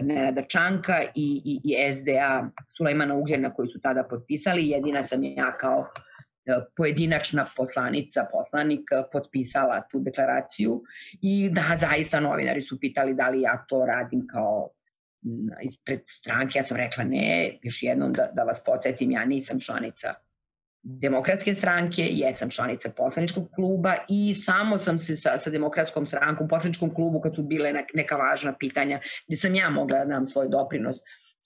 Nenada Čanka i, i, i SDA Sulejmana Ugljena koji su tada potpisali. Jedina sam ja kao pojedinačna poslanica, poslanik potpisala tu deklaraciju i da, zaista novinari su pitali da li ja to radim kao ispred stranke. Ja sam rekla ne, još jednom da, da vas podsjetim, ja nisam članica demokratske stranke, jesam članica poslaničkog kluba i samo sam se sa, sa demokratskom strankom poslaničkom klubu kad su bile neka važna pitanja gde sam ja mogla da dam svoj doprinos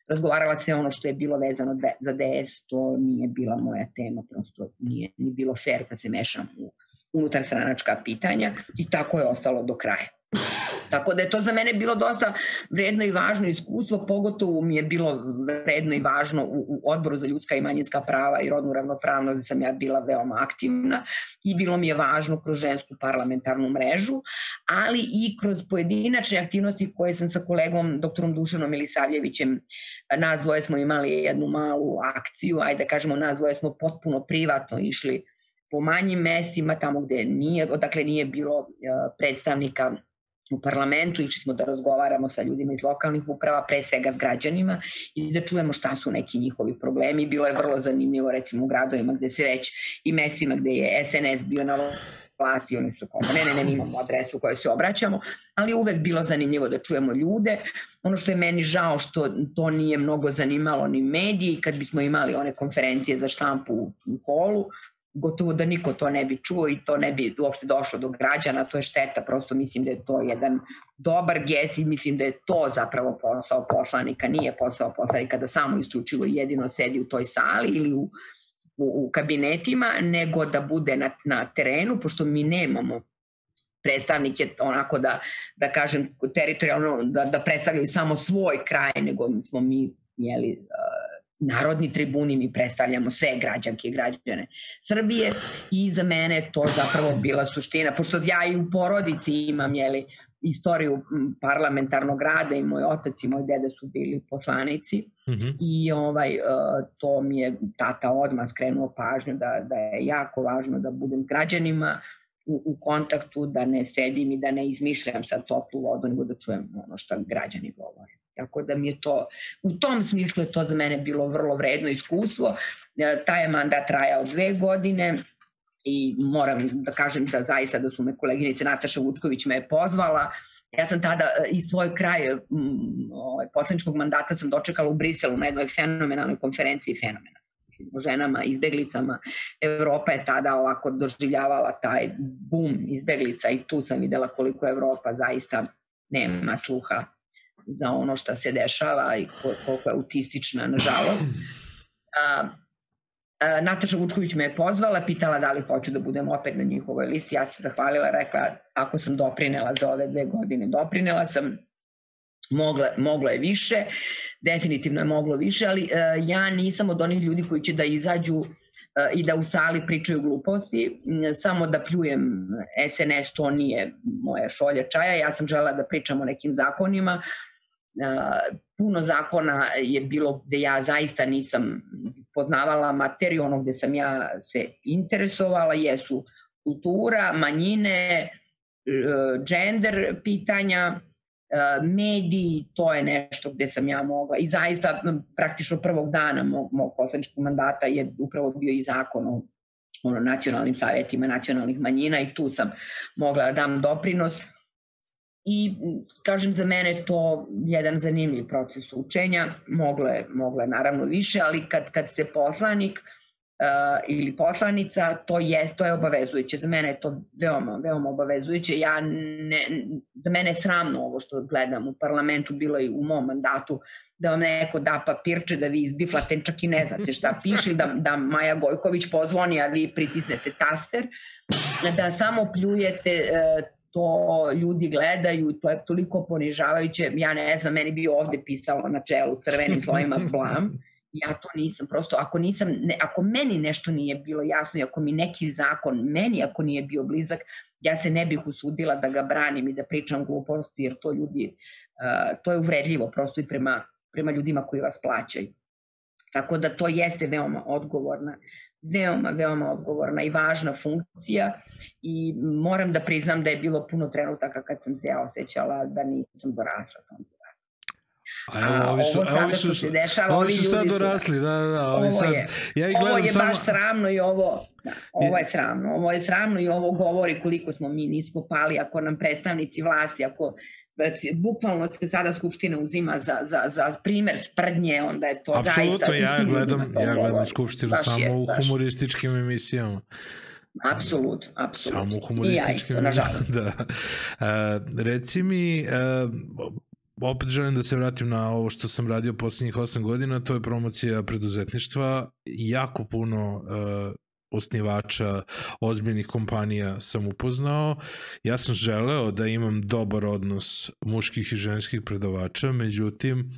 razgovarala sve ono što je bilo vezano za DS, to nije bila moja tema, prosto nije, nije bilo fair da se mešam u unutar stranačka pitanja i tako je ostalo do kraja. Tako da je to za mene bilo dosta vredno i važno iskustvo, pogotovo mi je bilo vredno i važno u, u odboru za ljudska i manjinska prava i rodnu ravnopravnost gde sam ja bila veoma aktivna i bilo mi je važno kroz žensku parlamentarnu mrežu, ali i kroz pojedinačne aktivnosti koje sam sa kolegom doktorom Dušanom Milisavljevićem nas dvoje smo imali jednu malu akciju, ajde da kažemo nas dvoje smo potpuno privatno išli po manjim mestima, tamo gde nije, odakle nije bilo predstavnika u parlamentu, išli smo da razgovaramo sa ljudima iz lokalnih uprava, pre svega s građanima i da čujemo šta su neki njihovi problemi. Bilo je vrlo zanimljivo recimo u gradovima gde se već i mestima gde je SNS bio na vlasti, oni su kao, ne, ne, ne, imamo adresu kojoj se obraćamo, ali uvek bilo zanimljivo da čujemo ljude. Ono što je meni žao što to nije mnogo zanimalo ni mediji, kad bismo imali one konferencije za štampu u holu, gotovo da niko to ne bi čuo i to ne bi uopšte došlo do građana, to je šteta, prosto mislim da je to jedan dobar gest i mislim da je to zapravo posao poslanika, nije posao poslanika da samo isključivo jedino sedi u toj sali ili u, u, u kabinetima, nego da bude na, na terenu, pošto mi nemamo predstavnike onako da, da kažem teritorijalno, da, da predstavljaju samo svoj kraj, nego smo mi jeli, uh, narodni tribuni, mi predstavljamo sve građanke i građane Srbije i za mene to zapravo bila suština, pošto ja i u porodici imam, jeli, istoriju parlamentarnog rada i moj otac i moj deda su bili poslanici mm -hmm. i ovaj, to mi je tata odmah skrenuo pažnju da, da je jako važno da budem s građanima u, u kontaktu, da ne sedim i da ne izmišljam sad toplu vodu, nego da čujem ono što građani govore. Tako da mi je to, u tom smislu je to za mene bilo vrlo vredno iskustvo. E, taj je mandat trajao dve godine i moram da kažem da zaista da su me koleginice Nataša Vučković me je pozvala. Ja sam tada e, i svoj kraj ovaj, poslaničkog mandata sam dočekala u Briselu na jednoj fenomenalnoj konferenciji fenomena o ženama, izbeglicama. Evropa je tada ovako doživljavala taj bum izbeglica i tu sam videla koliko Evropa zaista nema sluha za ono što se dešava i koliko je autistična, nažalost. A, a, Nataša Vučković me je pozvala, pitala da li hoću da budem opet na njihovoj listi. Ja se zahvalila, rekla ako sam doprinela za ove dve godine, doprinela sam, mogla, moglo je više, definitivno je moglo više, ali a, ja nisam od onih ljudi koji će da izađu i da u sali pričaju gluposti, samo da pljujem SNS, to nije moja šolja čaja, ja sam žela da pričam o nekim zakonima, puno zakona je bilo gde ja zaista nisam poznavala materiju ono gde sam ja se interesovala, jesu kultura, manjine, e, gender pitanja, e, mediji, to je nešto gde sam ja mogla i zaista praktično prvog dana mog, mog poslaničkog mandata je upravo bio i zakon o ono, nacionalnim savjetima nacionalnih manjina i tu sam mogla da dam doprinos I kažem za mene to jedan zanimljiv proces učenja, moglo je, moglo je naravno više, ali kad, kad ste poslanik uh, ili poslanica, to je, to je obavezujuće. Za mene je to veoma, veoma obavezujuće. Ja ne, za mene je sramno ovo što gledam u parlamentu, bilo i u mom mandatu, da vam neko da papirče, da vi izbiflate, čak i ne znate šta piše, da, da Maja Gojković pozvoni, a vi pritisnete taster, da samo pljujete uh, to ljudi gledaju i to je toliko ponižavajuće. Ja ne znam, meni bi ovde pisalo na čelu crvenim slovima blam. Ja to nisam, prosto ako nisam, ne, ako meni nešto nije bilo jasno i ako mi neki zakon, meni ako nije bio blizak, ja se ne bih usudila da ga branim i da pričam gluposti, jer to ljudi, uh, to je uvredljivo prosto i prema, prema ljudima koji vas plaćaju. Tako da to jeste veoma odgovorna veoma, veoma odgovorna i važna funkcija i moram da priznam da je bilo puno trenutaka kad sam se ja osjećala da nisam dorasla tom zadatom. A evo, ovi su, ovo sada su, se dešava, ovi su sad dorasli, da, da, da. Ovi ovo sad, je, ja ih ovo je samo... baš sramno i ovo, da, ovo je sramno, ovo je sramno i ovo govori koliko smo mi nisko pali, ako nam predstavnici vlasti, ako bukvalno se sada Skupština uzima za, za, za primer sprdnje, onda je to Absolutno, zaista... Apsolutno, ja gledam, ja gledam Skupštinu baš samo je, u humorističkim emisijama. Apsolut, apsolut. Samo u humorističkim. I ja isto, nažalost. da. Uh, reci mi, uh, opet želim da se vratim na ovo što sam radio poslednjih 8 godina, to je promocija preduzetništva. Jako puno uh, osnivača ozbiljnih kompanija sam upoznao. Ja sam želeo da imam dobar odnos muških i ženskih predavača, međutim,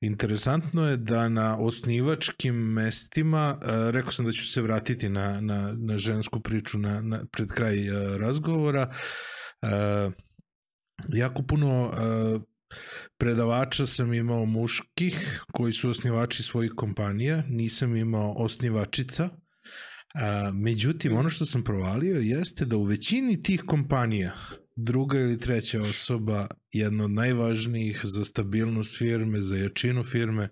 Interesantno je da na osnivačkim mestima, rekao sam da ću se vratiti na, na, na žensku priču na, na, pred kraj razgovora, jako puno predavača sam imao muških koji su osnivači svojih kompanija, nisam imao osnivačica, A, međutim, ono što sam provalio jeste da u većini tih kompanija druga ili treća osoba, jedna od najvažnijih za stabilnost firme, za jačinu firme,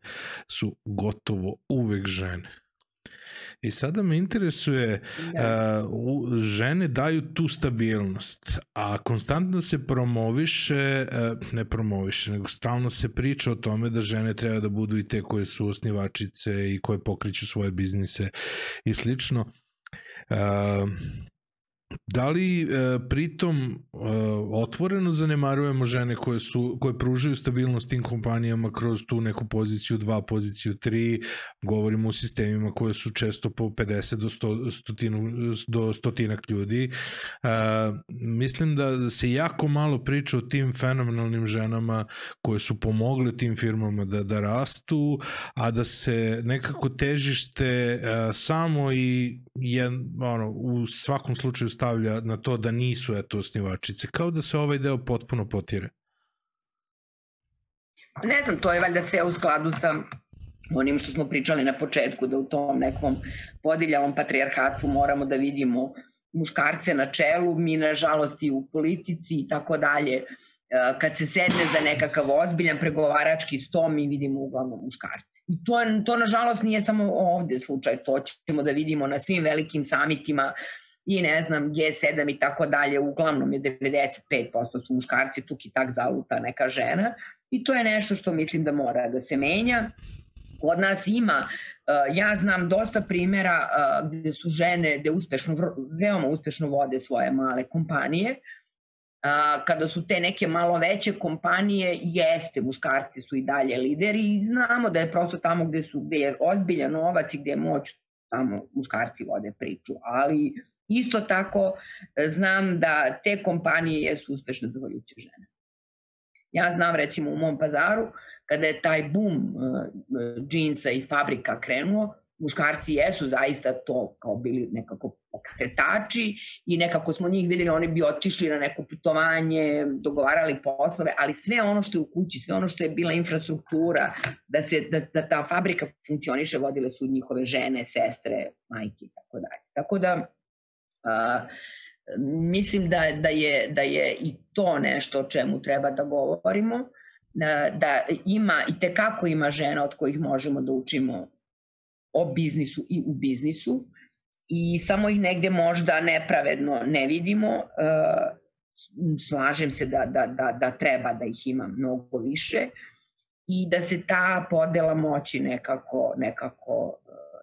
su gotovo uvek žene. I sada me interesuje, da. uh, žene daju tu stabilnost, a konstantno se promoviše, uh, ne promoviše, nego stalno se priča o tome da žene treba da budu i te koje su osnivačice i koje pokriću svoje biznise i slično. Uh, Da li e, pritom e, otvoreno zanemarujemo žene koje su koje pružaju stabilnost tim kompanijama kroz tu neku poziciju 2, poziciju 3, govorimo o sistemima koje su često po 50 do 100 stotinu, do stotinak ljudi. E, mislim da se jako malo priča o tim fenomenalnim ženama koje su pomogle tim firmama da da rastu, a da se nekako težište e, samo i je, ono, u svakom slučaju stavlja na to da nisu eto osnivačice kao da se ovaj deo potpuno potire. Ne znam, to je valjda sve u skladu sa onim što smo pričali na početku, da u tom nekom podiljavom patrijarhatu moramo da vidimo muškarce na čelu, mi nažalost i u politici i tako dalje. E, kad se sedne za nekakav ozbiljan pregovarački sto, mi vidimo uglavnom muškarce. I to, to nažalost nije samo ovde slučaj, to ćemo da vidimo na svim velikim samitima i ne znam, G7 i tako dalje, uglavnom je 95% su muškarci, tuk i tak zaluta neka žena i to je nešto što mislim da mora da se menja. Kod nas ima, uh, ja znam dosta primera uh, gde su žene, gde uspešno, veoma uspešno vode svoje male kompanije, uh, kada su te neke malo veće kompanije, jeste, muškarci su i dalje lideri i znamo da je prosto tamo gde, su, gde je ozbiljan novac i gde je moć, tamo muškarci vode priču, ali isto tako znam da te kompanije jesu uspešne zahvaljujući žene. Ja znam recimo u mom pazaru, kada je taj boom uh, džinsa i fabrika krenuo, muškarci jesu zaista to kao bili nekako pokretači i nekako smo njih videli, oni bi otišli na neko putovanje, dogovarali poslove, ali sve ono što je u kući, sve ono što je bila infrastruktura, da, se, da, da ta fabrika funkcioniše, vodile su njihove žene, sestre, majke i tako dalje. Tako da, a, mislim da, da, je, da je i to nešto o čemu treba da govorimo, da, da ima i tekako ima žena od kojih možemo da učimo o biznisu i u biznisu i samo ih negde možda nepravedno ne vidimo. Slažem se da, da, da, da treba da ih ima mnogo više i da se ta podela moći nekako, nekako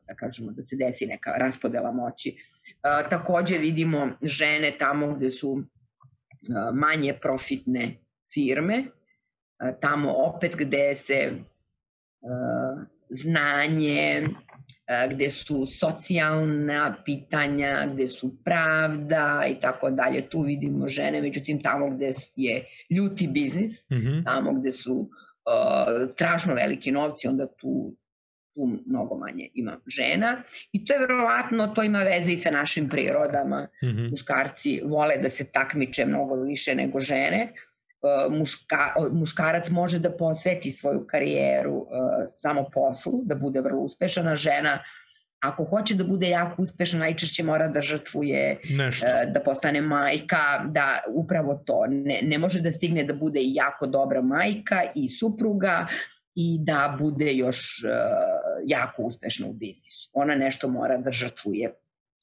da kažemo da se desi neka raspodela moći. Takođe vidimo žene tamo gde su manje profitne firme, tamo opet gde se znanje, gde su socijalna pitanja, gde su pravda i tako dalje. Tu vidimo žene, međutim tamo gde je ljuti biznis, mm -hmm. tamo gde su uh, strašno veliki novci, onda tu tu mnogo manje ima žena i to je verovatno, to ima veze i sa našim prirodama. Mm -hmm. Muškarci vole da se takmiče mnogo više nego žene, Uh, muška, muškarac može da posveti svoju karijeru uh, samo poslu, da bude vrlo uspešana žena, ako hoće da bude jako uspešna, najčešće mora da žrtvuje, Nešto. Uh, da postane majka, da upravo to, ne, ne može da stigne da bude jako dobra majka i supruga i da bude još jako uspešna u biznisu. Ona nešto mora da žrtvuje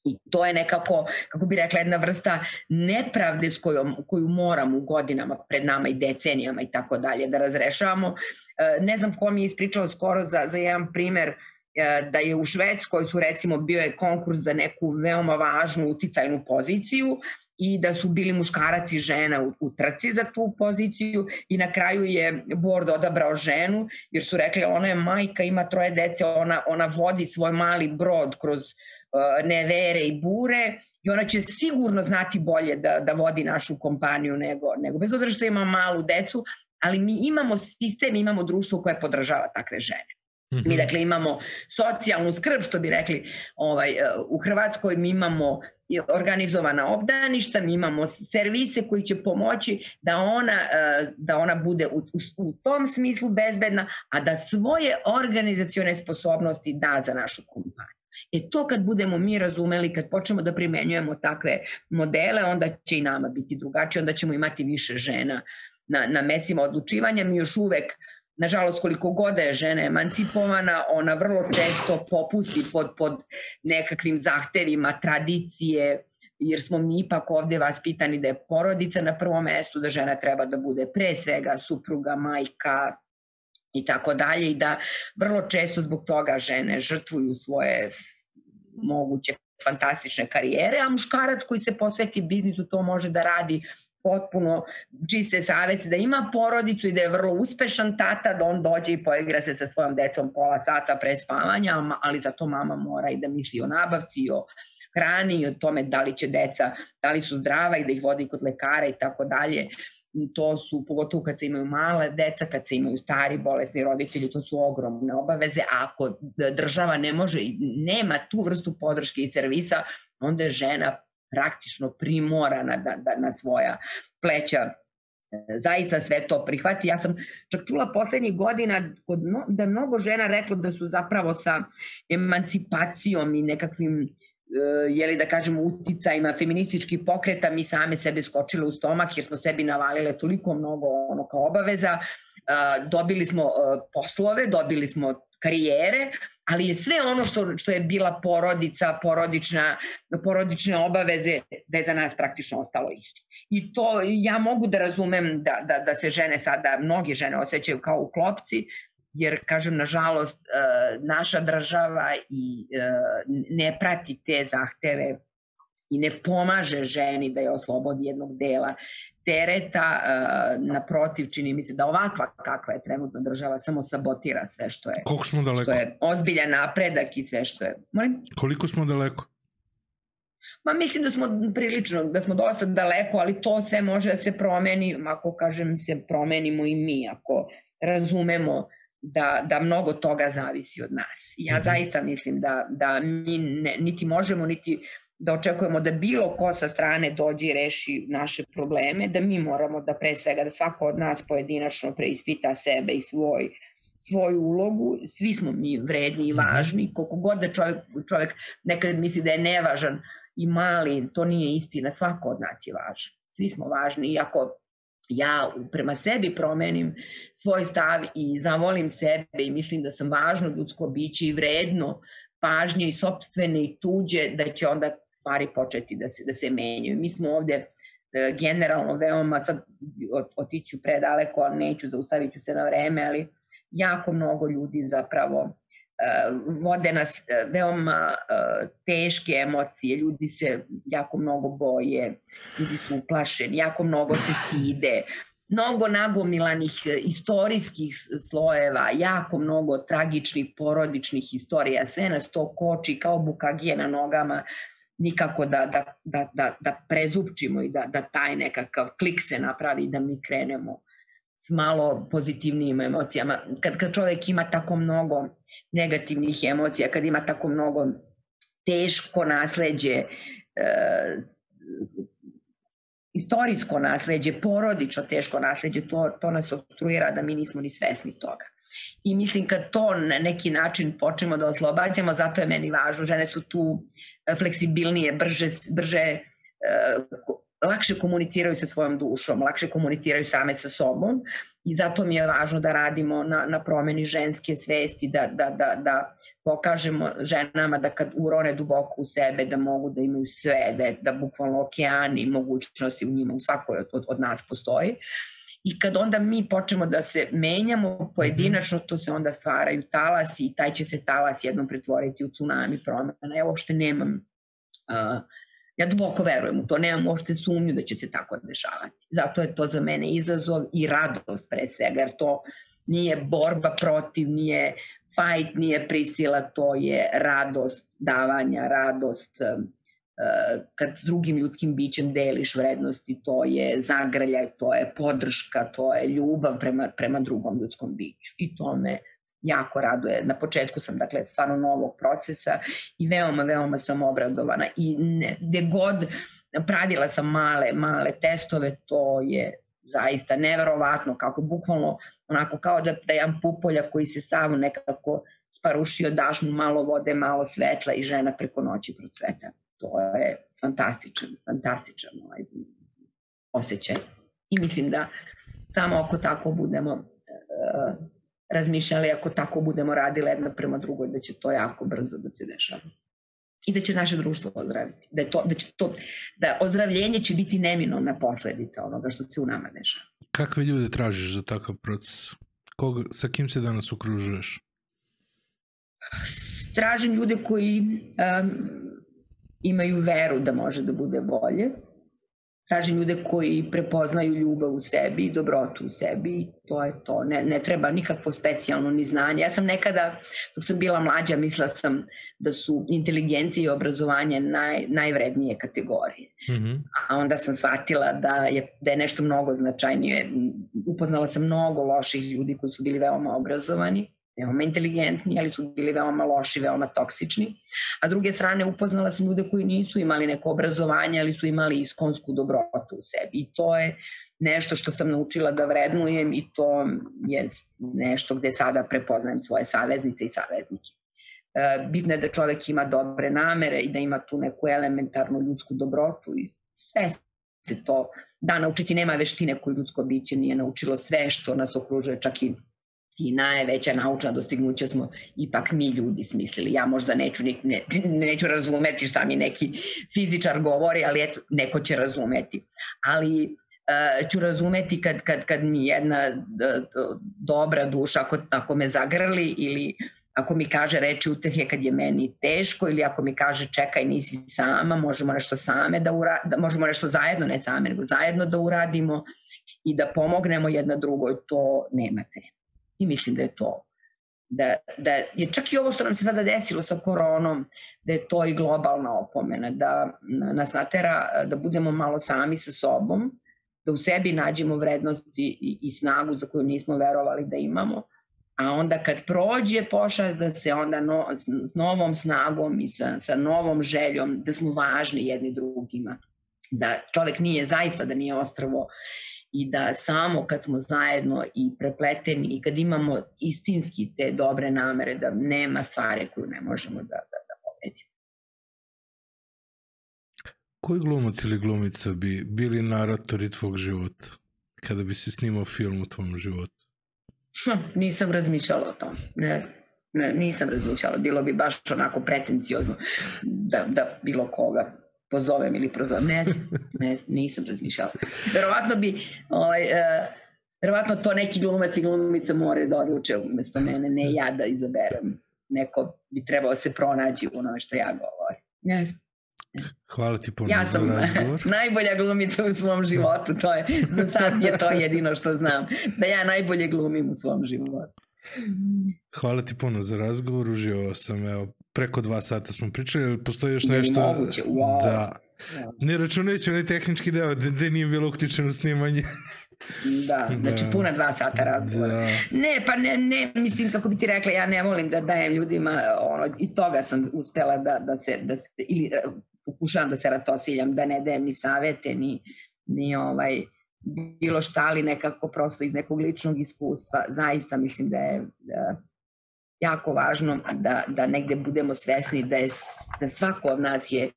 I to je nekako, kako bi rekla, jedna vrsta nepravde s kojom, koju moramo u godinama pred nama i decenijama i tako dalje da razrešavamo. E, ne znam ko mi je ispričao skoro za, za jedan primer e, da je u Švedskoj su recimo bio je konkurs za neku veoma važnu uticajnu poziciju i da su bili muškarac i žena u, u trci za tu poziciju i na kraju je board odabrao ženu jer su rekli ona je majka, ima troje dece, ona, ona vodi svoj mali brod kroz uh, nevere i bure i ona će sigurno znati bolje da, da vodi našu kompaniju nego, nego bez što ima malu decu, ali mi imamo sistem, imamo društvo koje podržava takve žene. Mm -hmm. Mi dakle imamo socijalnu skrb, što bi rekli ovaj, uh, u Hrvatskoj, mi imamo organizovana obdaništa, mi imamo servise koji će pomoći da ona, e, da ona bude u, u, tom smislu bezbedna, a da svoje organizacione sposobnosti da za našu kompaniju. E to kad budemo mi razumeli, kad počnemo da primenjujemo takve modele, onda će i nama biti drugačije, onda ćemo imati više žena na, na mesima odlučivanja. Mi još uvek nažalost koliko god da je žena emancipovana, ona vrlo često popusti pod, pod nekakvim zahtevima tradicije, jer smo mi ipak ovde vaspitani da je porodica na prvom mestu, da žena treba da bude pre svega supruga, majka i tako dalje i da vrlo često zbog toga žene žrtvuju svoje moguće fantastične karijere, a muškarac koji se posveti biznisu to može da radi potpuno čiste savesti, da ima porodicu i da je vrlo uspešan tata, da on dođe i poigra se sa svojom decom pola sata pre spavanja, ali zato mama mora i da misli o nabavci, i o hrani i o tome da li će deca, da li su zdrava i da ih vodi kod lekara i tako dalje. To su, pogotovo kad se imaju male deca, kad se imaju stari, bolesni roditelji, to su ogromne obaveze. Ako država ne može, nema tu vrstu podrške i servisa, onda je žena praktično primorana da, da na svoja pleća zaista sve to prihvati. Ja sam čak čula poslednjih godina kod no, da mnogo žena reklo da su zapravo sa emancipacijom i nekakvim uh, jeli da kažem uticajima feminističkih pokreta mi same sebe skočile u stomak jer smo sebi navalile toliko mnogo ono kao obaveza uh, dobili smo poslove dobili smo karijere ali je sve ono što, što je bila porodica, porodična, porodične obaveze, da je za nas praktično ostalo isto. I to ja mogu da razumem da, da, da se žene sada, mnogi žene osjećaju kao u klopci, jer, kažem, nažalost, e, naša država i e, ne prati te zahteve i ne pomaže ženi da je oslobodi jednog dela tereta, uh, naprotiv, čini mi se da ovakva kakva je trenutno država samo sabotira sve što je. Koliko smo daleko? Što je ozbiljan napredak i sve što je. Molim? Koliko smo daleko? Ma mislim da smo prilično, da smo dosta daleko, ali to sve može da se promeni, ako kažem se promenimo i mi, ako razumemo da, da mnogo toga zavisi od nas. Ja mm -hmm. zaista mislim da, da mi ne, niti možemo, niti da očekujemo da bilo ko sa strane dođe i reši naše probleme, da mi moramo da pre svega, da svako od nas pojedinačno preispita sebe i svoj svoju ulogu, svi smo mi vredni i mhm. važni, koliko god da čovjek, čovjek nekad misli da je nevažan i mali, to nije istina, svako od nas je važan. Svi smo važni i ako ja prema sebi promenim svoj stav i zavolim sebe i mislim da sam važno ljudsko biće i vredno pažnje i sobstvene i tuđe, da će onda stvari početi da se, da se menjaju. Mi smo ovde e, generalno veoma, sad otiću predaleko, neću, zaustavit ću se na vreme, ali jako mnogo ljudi zapravo uh, vode nas uh, veoma teške emocije, ljudi se jako mnogo boje, ljudi su uplašeni, jako mnogo se stide, mnogo nagomilanih istorijskih slojeva, jako mnogo tragičnih porodičnih istorija, sve nas to koči kao bukagije na nogama, nikako da, da, da, da, da prezupčimo i da, da taj nekakav klik se napravi da mi krenemo s malo pozitivnijim emocijama. Kad, kad čovek ima tako mnogo negativnih emocija, kad ima tako mnogo teško nasleđe, e, istorijsko nasleđe, porodično teško nasleđe, to, to nas obstruira da mi nismo ni svesni toga. I mislim kad to na neki način počnemo da oslobađamo, zato je meni važno, žene su tu fleksibilnije, brže, brže uh, lakše komuniciraju sa svojom dušom, lakše komuniciraju same sa sobom i zato mi je važno da radimo na, na promeni ženske svesti, da, da, da, da pokažemo ženama da kad urone duboko u sebe da mogu da imaju sve, da, da bukvalno okeani mogućnosti u njima u svakoj od, od nas postoji. I kad onda mi počnemo da se menjamo pojedinačno, to se onda stvaraju talasi i taj će se talas jednom pretvoriti u tsunami promena. Ja uopšte nemam, uh, ja duboko verujem u to, nemam uopšte sumnju da će se tako dešavati. Zato je to za mene izazov i radost pre svega, jer to nije borba protiv, nije fight, nije prisila, to je radost davanja, radost um, kad s drugim ljudskim bićem deliš vrednosti, to je zagrljaj, to je podrška, to je ljubav prema, prema drugom ljudskom biću. I to me jako raduje. Na početku sam, dakle, stvarno novog procesa i veoma, veoma sam obradovana. I ne, gde god pravila sam male, male testove, to je zaista neverovatno, kako bukvalno onako kao da, da jedan pupolja koji se sav nekako sparušio, daš mu malo vode, malo svetla i žena preko noći procveta to je fantastičan, fantastičan ovaj osjećaj. I mislim da samo ako tako budemo uh, razmišljali, ako tako budemo radili jedna prema drugoj, da će to jako brzo da se dešava. I da će naše društvo ozdraviti. Da, je to, da, će to, da ozdravljenje će biti neminovna posledica onoga što se u nama dešava. Kakve ljude tražiš za takav proces? Koga, sa kim se danas ukružuješ? Tražim ljude koji um, imaju veru da može da bude bolje. Tražim ljude koji prepoznaju ljubav u sebi i dobrotu u sebi to je to. Ne, ne treba nikakvo specijalno ni znanje. Ja sam nekada, dok sam bila mlađa, mislila sam da su inteligencija i obrazovanje naj, najvrednije kategorije. Mm -hmm. A onda sam shvatila da je, da je nešto mnogo značajnije. Upoznala sam mnogo loših ljudi koji su bili veoma obrazovani veoma inteligentni, ali su bili veoma loši, veoma toksični. A druge strane upoznala sam ljude koji nisu imali neko obrazovanje, ali su imali iskonsku dobrotu u sebi. I to je nešto što sam naučila da vrednujem i to je nešto gde sada prepoznajem svoje saveznice i saveznike. E, bitno je da čovek ima dobre namere i da ima tu neku elementarnu ljudsku dobrotu i sve se to da naučiti. Nema veštine koju ljudsko biće nije naučilo sve što nas okružuje, čak i i najveća naučna dostignuća smo ipak mi ljudi smislili. Ja možda neću, ne, neću razumeti šta mi neki fizičar govori, ali eto, neko će razumeti. Ali uh, ću razumeti kad, kad, kad mi jedna uh, dobra duša, ako, ako me zagrli ili ako mi kaže reči utehe kad je meni teško ili ako mi kaže čekaj nisi sama, možemo nešto same da uradimo, da, možemo nešto zajedno, ne same, nego zajedno da uradimo i da pomognemo jedna drugoj, to nema cene. I mislim da je to da, da je čak i ovo što nam se sada desilo sa koronom, da je to i globalna opomena, da nas natera da budemo malo sami sa sobom, da u sebi nađemo vrednost i, i, snagu za koju nismo verovali da imamo, a onda kad prođe pošast da se onda no, s novom snagom i sa, sa novom željom da smo važni jedni drugima, da čovek nije zaista da nije ostrvo i da samo kad smo zajedno i prepleteni i kad imamo istinski te dobre namere da nema stvari koju ne možemo da, da, da pobedimo. Koji glumac ili glumica bi bili naratori tvog života kada bi se snimao film u tvom životu? Hm, nisam razmišljala o tom. Ne, ne, nisam razmišljala. Bilo bi baš onako pretenciozno da, da bilo koga pozovem ili prozovem. Ne, ne, nisam razmišljala. Verovatno bi, ovaj, uh, verovatno to neki glumac i glumica moraju da odluče umesto mene, ne ja da izaberem. Neko bi trebao se pronaći u onome što ja govorim. Ne, Hvala ti puno ja sam za razgovor. najbolja glumica u svom životu, to je, za sad je to jedino što znam, da ja najbolje glumim u svom životu. Hvala ti puno za razgovor, uživao sam, evo, preko dva sata smo pričali, postoji još nešto... Moguće, wow. Da, ne računajući onaj tehnički deo gde nije bilo uključeno snimanje. Da, znači da. puna dva sata razgovora. Da. Ne, pa ne, ne, mislim, kako bi ti rekla, ja ne volim da dajem ljudima, ono, i toga sam uspela da, da se, da se, ili pokušavam da se ratosiljam, da ne dajem ni savete, ni, ni ovaj, bilo šta, ali nekako prosto iz nekog ličnog iskustva. Zaista mislim da je da, jako važno da, da negde budemo svesni da, je, da svako od nas je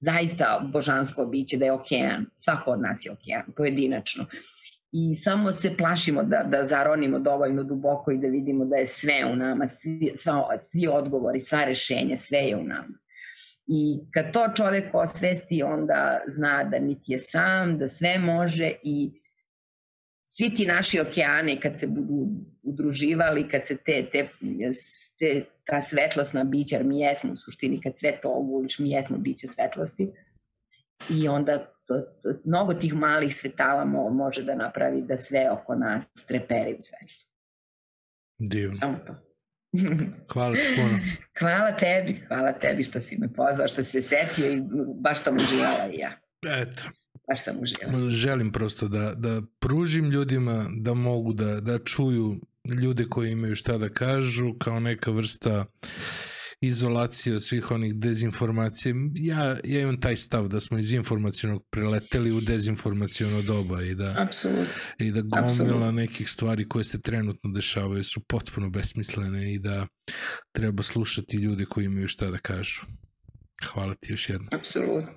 zaista božansko biće, da je okean. Svako od nas je okean, pojedinačno. I samo se plašimo da, da zaronimo dovoljno duboko i da vidimo da je sve u nama, svi, sva, svi odgovori, sva rešenja, sve je u nama. I kad to čovek osvesti, onda zna da niti je sam, da sve može i svi ti naši okeani kad se budu udruživali, kad se te, te, te ta svetlosna bića, jer mi jesmo u suštini, kad sve to oguliš, mi jesmo biće svetlosti, i onda to, to, mnogo tih malih svetala mo, može da napravi da sve oko nas treperi u svetlu. Divno. Samo to. Hvala ti puno. Hvala tebi, hvala tebi što si me pozvao, što si se setio i baš sam uživala i ja. Eto. Baš sam uživala. Želim prosto da, da pružim ljudima da mogu da, da čuju ljude koji imaju šta da kažu kao neka vrsta izolacije od svih onih dezinformacija. Ja, ja imam taj stav da smo iz informacijonog preleteli u dezinformacijono doba i da, Absolut. i da gomila Absolut. nekih stvari koje se trenutno dešavaju su potpuno besmislene i da treba slušati ljude koji imaju šta da kažu. Hvala ti još jednom. Apsolutno.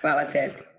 Hvala tebi.